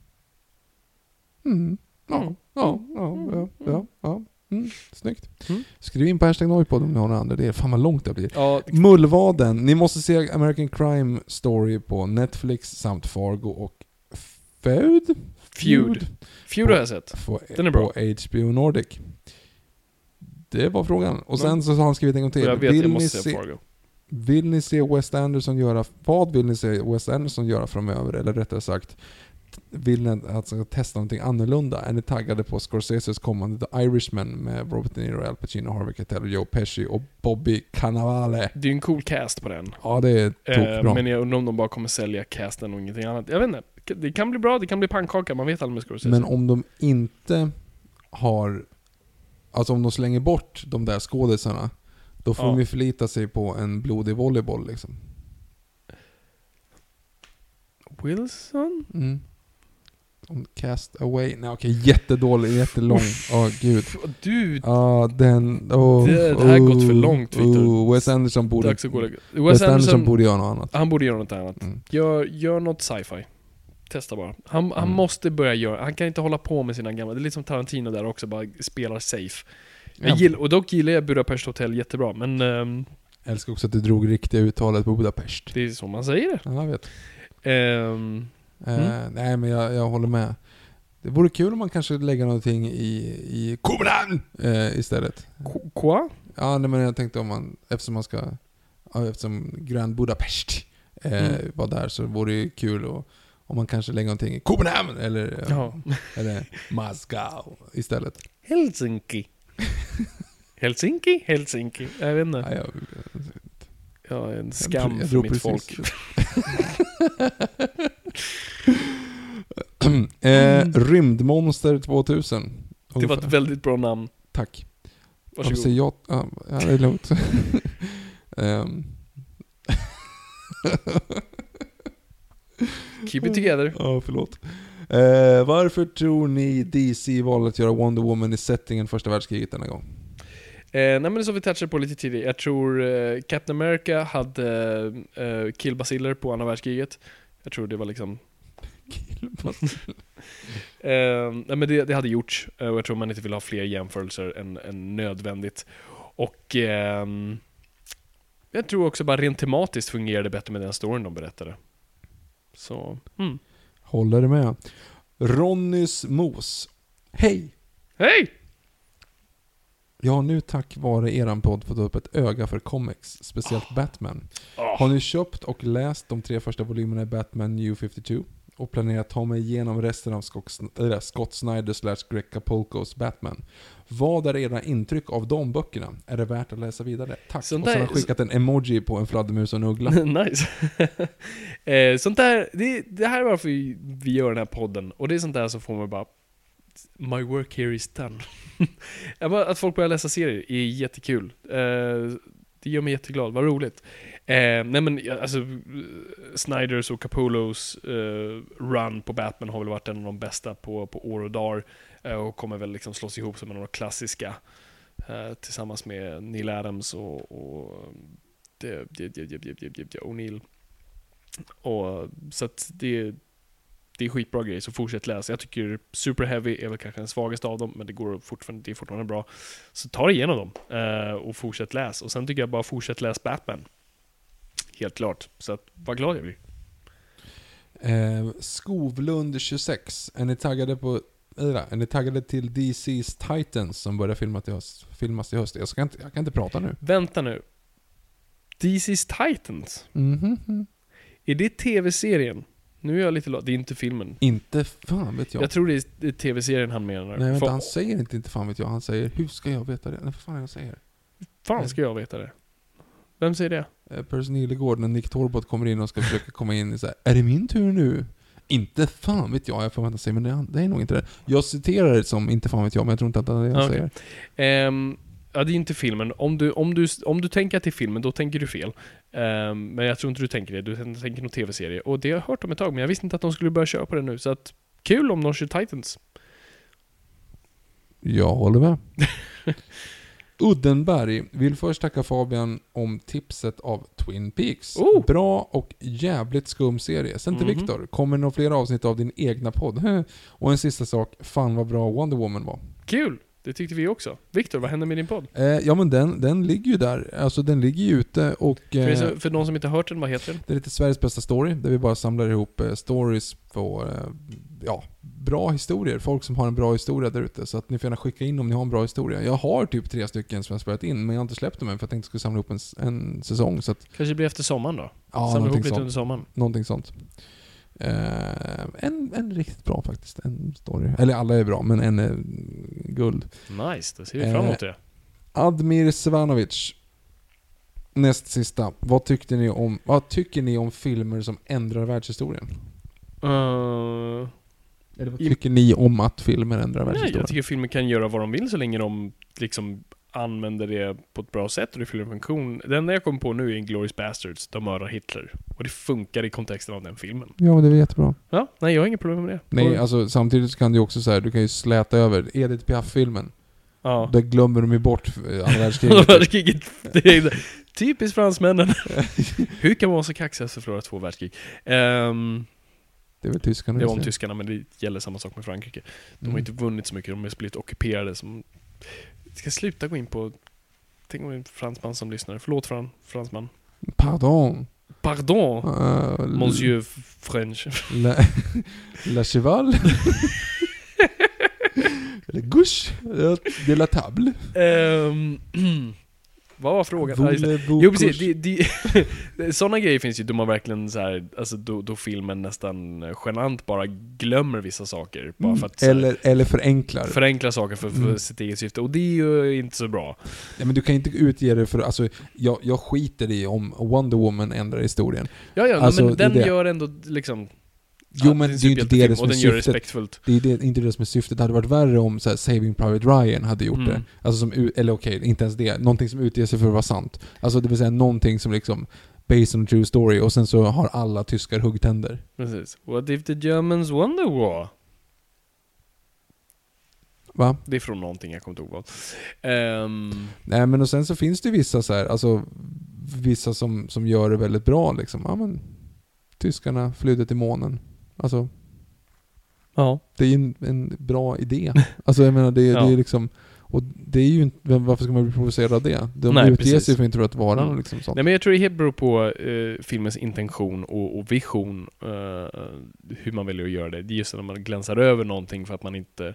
Mm. Ja, Mm. ja, ja, ja, ja, ja. Mm. Snyggt. Mm. Skriv in på hashtag Noipod om ni har några andra idéer. Fan vad långt det blir. Ja, Mullvaden. Ni måste se American Crime Story på Netflix samt Fargo och Feud? Feud. Feud har jag sett. Den är bra. på HBO Nordic. Det var frågan. Och sen så har han skrivit en gång till. Jag vet, jag Vill ni måste se Fargo. vill ni se Wes Anderson göra, vad vill ni se Wes Anderson göra framöver? Eller rättare sagt, vill ni att han ska testa någonting annorlunda? Är ni taggade på Scorseses kommande The Irishman med Robert De Niro, Al Pacino, Harvey Keitel, Joe Pesci och Bobby Cannavale? Det är en cool cast på den. Ja, det är Eh, tokbra. men jag undrar om de bara kommer sälja casten och ingenting annat. Jag vet inte. Det kan bli bra, det kan bli pannkaka, man vet aldrig med Scorsese. Men om de inte har... Alltså om de slänger bort de där skådisarna, då får Ja. de ju förlita sig på en blodig volleyboll liksom. Wilson? Mm. Cast Away. Nej okej, jättedålig, jättelång. Åh gud. Du, Ja, den... Oh, Det- det här har gått för långt, Victor. Oh, Wes Anderson borde... dags att gå och lägga- Wes, Wes Anderson, Anderson, borde göra något annat. han borde göra något annat. Mm. Gör, gör något sci-fi. Testa bara. Han, han Mm. måste börja göra, han kan inte hålla på med sina gamla, det är lite som Tarantino där också, bara spelar safe. Ja. gill, och dock gillar jag Budapest Hotel jättebra, men ehm, Jag älskar också att du drog riktiga uttalet på Budapest. det är så man säger det. Ja, jag vet. Ehm, Eh, nej, men jag, jag håller med. Det vore kul om man kanske lägger någonting i, i Kumran eh, istället. Qu- Quoi? Ja, nej, men jag tänkte om man, eftersom man ska, ja, eftersom Grand Budapest eh, Mm. var där så vore det kul och, om man kanske lägger någonting i Copenhagen eller, Ja. eller Moskau istället. Helsinki. Helsinki? Helsinki? Jag vet inte. Nej, jag, Ja, en jag, skam jag för drog mitt precis- folk. eh, Rymdmonster 2000. Det var ett Ungefär. väldigt bra namn. Tack. Varför Varsågod. säger jag... Ja, ja, det är lugnt. Ehm. Keep it together. Ja, förlåt. Eh, varför tror ni DC valde att göra Wonder Woman i settingen första världskriget denna gång? Eh, nej men som vi touchade på lite tidigare. Jag tror eh, Captain America hade eh, killbaciller på andra världskriget. Jag tror det var liksom... Eh, nej men det, det hade gjorts. Eh, och jag tror man inte vill ha fler jämförelser än, än nödvändigt. Och... ehm, jag tror också bara rent tematiskt fungerade bättre med den storyn de berättade. Så, mm. Håller med. Ronnys Mos. Hej! Hej! Jag har nu tack vare eran podd fått upp ett öga för comics, speciellt Batman. Ah. Har ni köpt och läst de tre första volymerna i Batman New 52? Och planerar att ta mig igenom resten av Scott, äh, Scott Snyder slash Greg Capulcos Batman. Vad är era intryck av de böckerna? Är det värt att läsa vidare? Tack! Sånt och så har han skickat en emoji på en fladdermus och en uggla. nice. eh, sånt där, det, det här är varför vi, gör den här podden. Och det är sånt där som får mig bara... My work here is done. Att folk börjar läsa serier är jättekul. Eh, det gör mig jätteglad, vad roligt. Eh, nej men alltså, Snyders och Capullos eh, run på Batman har väl varit en av de bästa på, på år och dagar. Eh, och kommer väl liksom slås ihop som en av de klassiska. Eh, tillsammans med Neil Adams och, och det, det, det, det, det, det, det, O'Neill. Och, så att det, det är skitbra grejer, så fortsätt läsa. Jag tycker Super Heavy är väl kanske den svagaste av dem, men det, går fortfarande, det är fortfarande bra. Så ta dig igenom dem eh, och fortsätt läs. Och sen tycker jag bara fortsätt läs Batman. Helt klart. Så att, vad glad jag blir. Eh, Skovlund 26. Är ni taggade på Ira, är ni taggade till DC's Titans som börjar filmas i höst? Filmas i höst? Jag, ska inte, jag kan inte prata nu. Vänta nu. DC's Titans? Mhm. Är det tv-serien? Nu är jag lite. Det är inte filmen. Inte fan vet jag. Jag tror det är, tv-serien han menar. Nej vänta, han säger inte inte fan vet jag. Han säger hur ska jag veta det? Nej, vad fan är det han säger? fan ska jag veta det? Vem säger det? Eh, Percy Nilegård när Nick Torbott kommer in och ska försöka komma in i så här, är det min tur nu? Inte fan vet jag, jag förväntar sig, men det är, det är nog inte det. Jag citerar det som inte fan vet jag, men jag tror inte att det är det jag Okej. säger. Ehm, ja, det är inte filmen. Om du, om, du, om du tänker att det är filmen, då tänker du fel. Ehm, men jag tror inte du tänker det. Du tänker nog tv-serie. Och det har jag hört om ett tag, men jag visste inte att de skulle börja köra på det nu. Så att, kul om de kör Titans. Jag håller med. Uddenberg vill först tacka Fabian om tipset av Twin Peaks. Oh! Bra och jävligt skum serie. Sen till Mhm. Viktor, kommer nog flera avsnitt av din egna podd. och en sista sak, fan vad bra Wonder Woman var. Kul! Det tyckte vi också. Viktor, vad händer med din podd? Eh, ja men den, den ligger ju där. Alltså den ligger ju ute och... För, Eh, det är så- för någon som inte har hört den, vad heter den? det är lite Sveriges bästa story, där vi bara samlar ihop eh, stories på, eh, ja, bra historier. Folk som har en bra historia där ute. Så att ni får gärna skicka in om ni har en bra historia. Jag har typ tre stycken som jag spelat in, men jag har inte släppt dem än för jag tänkte att jag skulle samla ihop en, en säsong. Så att, Kanske blir efter sommaren då? ja, Samla ihop lite sånt. under sommaren. någonting sånt. Eh, en, en riktigt bra faktiskt, en story. Eller alla är bra, men en är guld. Nice, då ser vi fram emot det. Admir Svanovic. Näst sista. Vad, tyckte ni om, vad tycker ni om filmer som ändrar världshistorien? Uh, Eller vad tycker ni om att filmer ändrar nej, världshistorien? jag tycker filmer kan göra vad de vill så länge de liksom använder det på ett bra sätt och det fyller en funktion. Det enda jag kom på nu är Inglourious Basterds, de mördar Hitler. Och det funkar i kontexten av den filmen. Ja, det är jättebra. Ja, nej jag har inget problem med det. Nej, Och- alltså samtidigt så kan du också säga, du kan ju släta över Edith Piaf-filmen. ja. Där glömmer de ju bort eh, andra Andra världskriget. världskriget, det är typiskt fransmännen. Hur kan man vara så kaxiga att förlora två världskrig? Ehm, det är väl tyskarna det var om tyskarna, men det gäller samma sak med Frankrike. De har Mm. inte vunnit så mycket, de har blivit ockuperade. Som... Jag ska sluta gå in på... Tänk om det är en fransman som lyssnar. Förlåt fran, fransman. Pardon. Pardon, Uh, monsieur French. La, la cheval. Eller gauche. De la table. Ehm, vad var frågan? Jo precis, coucher? de, de, sådana grejer finns ju, de har verkligen så här, alltså då, då filmen nästan genant bara glömmer vissa saker. Bara för att så här, eller, eller förenklar. förenkla saker för, för Mm. sitt eget syfte. Och det är ju inte så bra. Ja, men du kan inte utge det för, alltså, jag, jag skiter i om Wonder Woman ändrar historien. Ja, ja, Alltså, men den det. gör ändå liksom... Jo ja, men en det är ju inte det, som är syftet. Det är det, inte det som är syftet. Det hade varit värre om så här, Saving Private Ryan hade gjort Mm. det. Alltså som, eller okej, inte ens det. Någonting som utger sig för att vara sant. Alltså det vill säga någonting som liksom, based on a true story, och sen så har alla tyskar huggtänder. Precis. What if the Germans won the war? Va? Det är från någonting, jag kommer inte ihåg vad. Ehm, Nej men och sen så finns det vissa så här, alltså vissa som, som gör det väldigt bra liksom. Ja men, tyskarna flydde till månen. Alltså, ja. det är ju en, en bra idé. Alltså jag menar, det, Ja. det är liksom, och det är ju inte, varför ska man bli provocerad av det? De Nej, utger sig för inte att vara Mm. liksom sånt. Nej men jag tror det helt beror på eh, filmens intention och, och vision, eh, hur man väljer att göra det. Det är just när man glänsar över någonting för att man inte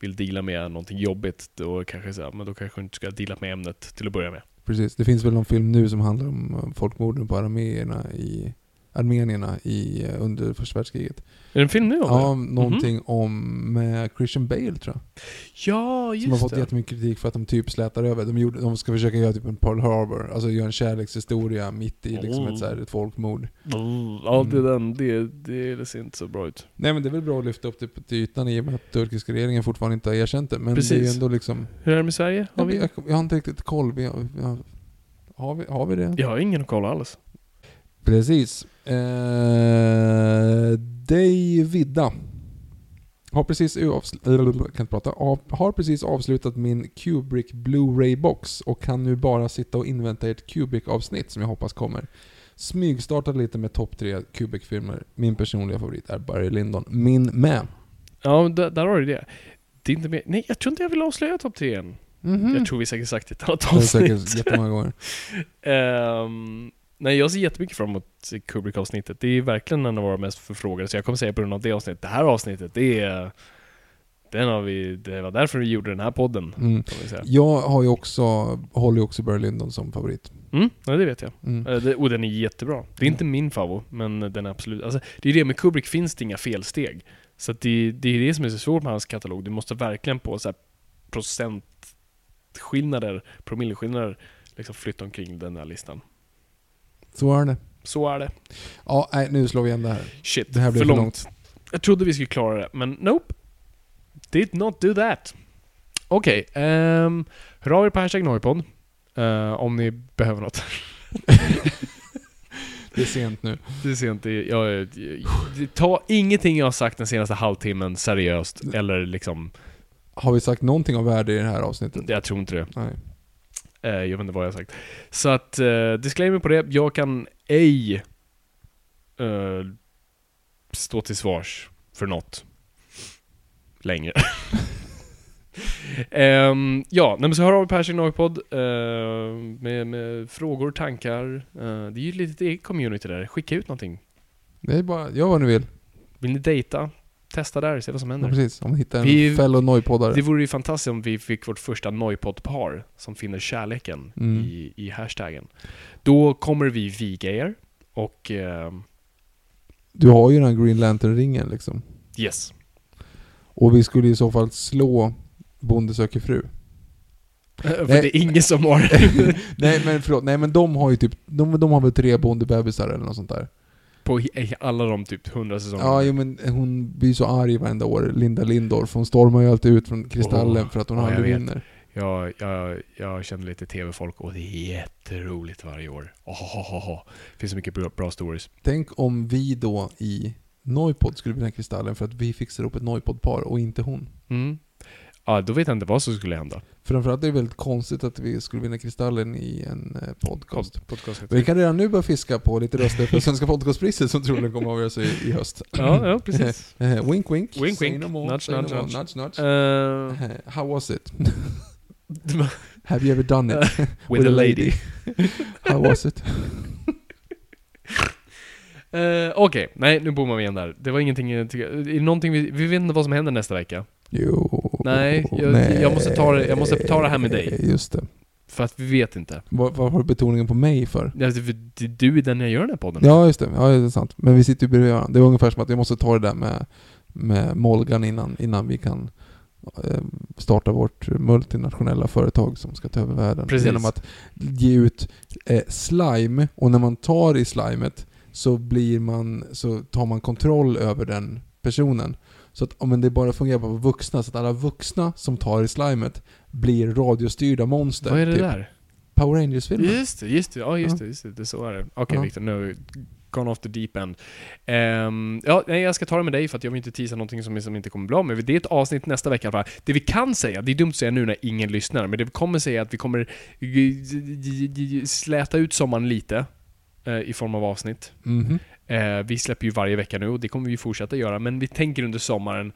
vill deala med någonting jobbigt, då kanske så här, men då kanske du inte ska deala med ämnet till att börja med. Precis. Det finns väl någon film nu som handlar om eh, folkmorden på arméerna i armenierna i, eh, under första världskriget. Är det en film nu om Ja, det? någonting om med Christian Bale tror jag. Ja, just Som har fått det. jättemycket kritik för att de typ slätar över. De, gjorde, de ska försöka göra typ en Pearl Harbor, alltså göra en kärlekshistoria mitt i liksom Mm. ett, så här, ett folkmord. Mm, Ja, det, är Mm. den, det, det, det ser inte så bra ut. Nej men det är väl bra att lyfta upp det till ytan i och med att turkiska regeringen fortfarande inte har erkänt det. Men det är Precis. ändå liksom... Hur är det med Sverige? Har Jag, vi? jag, jag har inte riktigt koll. Vi har, har, vi, har vi det? Jag har ingen koll alls. Precis. Eh, Davida. Har precis, kan prata, har precis avslutat min Kubrick Blu-ray-box och kan nu bara sitta och invänta ett Kubrick-avsnitt som jag hoppas kommer. Smygstartade lite med topp tre Kubrick-filmer. Min personliga favorit är Barry Lyndon. Min med. Ja, där, där har du det. Det är inte mer... Nej, jag tror inte jag vill avslöja topp tre än. Mhm. Jag tror vi säkert sagt det i ett annat Det är säkert avsnitt. jättemånga gånger. Ehm, nej, jag ser jättemycket fram emot Kubrick-avsnittet. Det är verkligen en av våra mest förfrågade, så jag kommer säga på grund av det avsnittet. Det här avsnittet, det är... Den har vi... Det var därför vi gjorde den här podden, Mm. Jag har ju också, håller ju också Barry Lyndon som favorit. Mm, ja, det vet jag. Mm. Eh, och den är jättebra. Det är inte min favorit, men den är absolut... Alltså, det är det, med Kubrick finns det inga felsteg. Så det, det är det som är så svårt med hans katalog. Du måste verkligen på så här procentskillnader, promilleskillnader, liksom flytta omkring den här listan. Så är det. Så är det. Ja, nej, nu slår vi igen det här. Shit, Det här blir för för långt. Jag trodde vi skulle klara det, men nope. Did not do that. Okej, ehm, hör av er på hashtag Noipod. eh, om ni behöver något. Det är sent nu. Det är sent. Jag, jag, jag, ta ingenting jag har sagt den senaste halvtimmen seriöst. Eller liksom, Har vi sagt någonting av värde i det här avsnittet? jag tror inte det. Nej. Eh, jag vet inte vad jag har sagt. Så att, uh, disclaimer på det. Jag kan ej eh, stå till svars för något. Längre. Ehm, ja, nej, men så hör av er på Hashtag Noipod uh, med, med frågor, tankar. Eh, det är ju ett litet eget community där. Skicka ut någonting. Det är bara, gör vad ni vill. Vill ni dejta? Testa där, se vad som Ja, händer. precis. Om ni hittar en Vi- fellow Noipodare. Det vore ju fantastiskt om vi fick vårt första Noipod-par som finner kärleken Mm. i, i hashtaggen. Då kommer vi viga er och ehm, Du har ju den här Green Lantern-ringen liksom. yes. Och vi skulle i så fall slå Bonde söker fru. För Nej. det är ingen som har... Nej men förlåt, nej men de har ju typ, de, de har väl tre bondebebisar eller något sånt där. På i alla de typ hundra säsongerna. Ja, jo, men hon blir så arg varenda år, Linda Lindorff. Hon stormar ju alltid ut från Kristallen Åh, för att hon ja, jag aldrig vet. vinner. Jag, jag, jag känner lite tv-folk och det är jätteroligt varje år. Oh, oh, oh, oh. Det finns så mycket bra, bra stories. Tänk om vi då i Noipod skulle vinna Kristallen för att vi fixar upp ett Noipod-par och inte hon. Mm. Ja, då vet jag inte vad som skulle hända. Framförallt är det väldigt konstigt att vi skulle vinna Kristallen i en eh, podcast. Pod, podcast Vi kan redan nu börja fiska på lite röster för Svenska podcastpriset som troligen kommer att avgöras i, i höst. Ja, ja, precis. Eh, wink wink. Wink, wink. No more, Nudge, say no nudge, nudge. nudge, nudge. Eh, How was it? Have you ever done it? with a lady. How was it? Eh, Okej, nej nu bommar vi igen där. Det var ingenting, är det någonting vi, vi vet inte vad som händer nästa vecka. Jo. Nej, jag- jag måste ta det- jag måste ta det här med dig. Just det. För att vi vet inte. Vad, vad har du betoningen på mig för? Ja, det- Du är den jag gör den här podden. Ja, just det. Ja, det är sant. Men vi sitter ju bredvid varandra. Det var ungefär som att jag måste ta det där med, med Molgan innan, innan vi kan eh, starta vårt multinationella företag som ska ta över världen. Precis. Genom att ge ut eh, slime, och när man tar i slimet så blir man, så tar man kontroll över den personen. Så att, men det bara fungerar på vuxna, så att alla vuxna som tar i slimet blir radiostyrda monster. Vad är det typ. där? Power Rangers-filmen. Just det, just det. Ja, just det. Just det. det så är det. Okej Ja. Victor, nu gone off the deep end. Ehm, ja, nej, jag ska ta det med dig för att jag vill inte teasa någonting som, som inte kommer bli bra. Men det är ett avsnitt nästa vecka i alla fall. Det vi kan säga, det är dumt att säga nu när ingen lyssnar, men det vi kommer säga är att vi kommer släta ut sommaren lite. eh, I form av avsnitt. Mhm. Eh, vi släpper ju varje vecka nu och det kommer vi fortsätta göra, men vi tänker under sommaren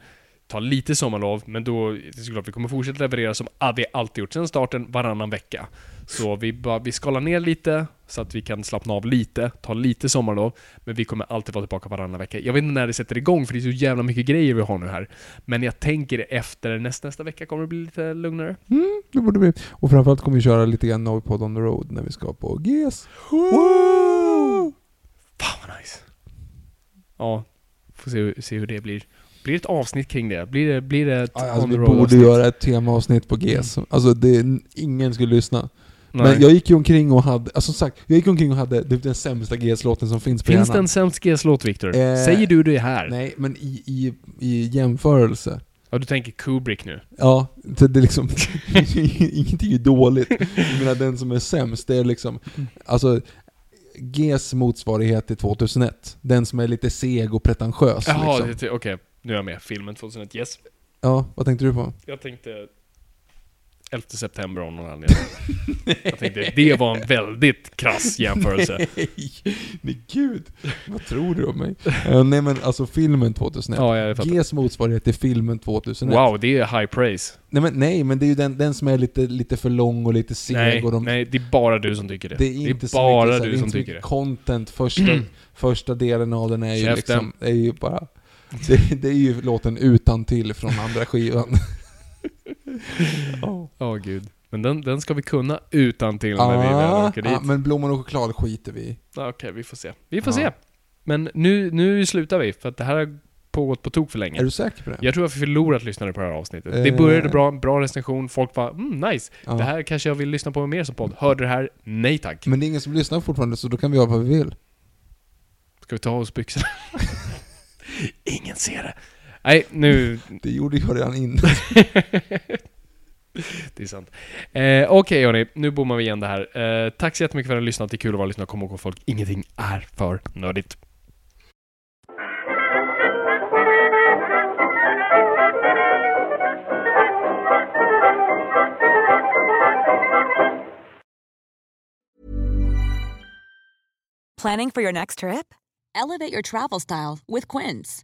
ta lite sommarlov, men då det är såklart vi kommer fortsätta leverera som ah, vi alltid gjort sedan starten, varannan vecka. Så vi, bara, vi skalar ner lite så att vi kan slappna av lite, ta lite sommarlov, men vi kommer alltid vara tillbaka varannan vecka. Jag vet inte när det sätter igång, för det är så jävla mycket grejer vi har nu här. Men jag tänker efter nästa, nästa vecka kommer det bli lite lugnare. Mm, det borde bli. Och framförallt kommer vi köra lite grann Novipod on the road när vi ska på GS. Wow! Fan vad nice. Ja, får se, hur- se hur det blir. Blir det ett avsnitt kring det? Blir det, blir det ett Ja, Alltså, vi borde avsnitt? göra ett temaavsnitt på GS. Alltså det, ingen skulle lyssna. Nej. Men jag gick ju omkring och hade, alltså som sagt, jag gick omkring och hade typ den sämsta GS-låten som finns på Finns det en sämst GS-låt Viktor? Eh, Säger du det här? Nej, men i, i, i jämförelse. Ja, du tänker Kubrick nu? Ja, det, det är liksom, ingenting är dåligt. Jag menar den som är sämst, det är liksom, alltså Gs motsvarighet till 2001. Den som är lite seg och pretentiös Jaha, liksom. okej. Nu är jag med. Filmen 2001, yes. Ja, vad tänkte du på? Jag tänkte 11 september av någon anledning. jag tänkte, det var en väldigt krass jämförelse. Nej, nej gud. Vad tror du om mig? Eh, nej men alltså filmen 2001. Ja, jag fattar. Gs motsvarighet till filmen 2001. Wow, det är high praise. Nej men, nej, men det är ju den, den som är lite, lite för lång och lite seg Nej, och de, nej, det är bara du som tycker det. Det är inte så bara mycket, så du det är som så tycker det. content. Första, första delen av den är ju Käften. liksom, är ju bara... Det, det är ju låten utan till från andra skivan. Ja, gud. Men den, den ska vi kunna utan till när vi väl Ah, åker dit. ah, men blommor och choklad skiter vi i. Ja, Okej, vi får se. Vi får Ja. se. Men nu, nu slutar vi, för att det här pågått på tok för länge. Är du säker på det? Jag tror att vi förlorat lyssnare på det här avsnittet. Eh. Det började bra, bra recension, folk var mm, nice. Ja. Det här kanske jag vill lyssna på mer som podd. Hörde det här? Nej tack. Men det är ingen som lyssnar fortfarande, så då kan vi göra vad vi vill. Ska vi ta av oss byxorna? Ingen ser det. Nej, nu... Det gjorde jag redan innan. det är sant. Eh, Okej hörni, nu bommar vi igen det här. Eh, tack så jättemycket för att ni har lyssnat. Det är kul att vara lyssnare. Kom ihåg folk, ingenting är för nördigt. Planning for your next trip? Elevate your travel style with Quince.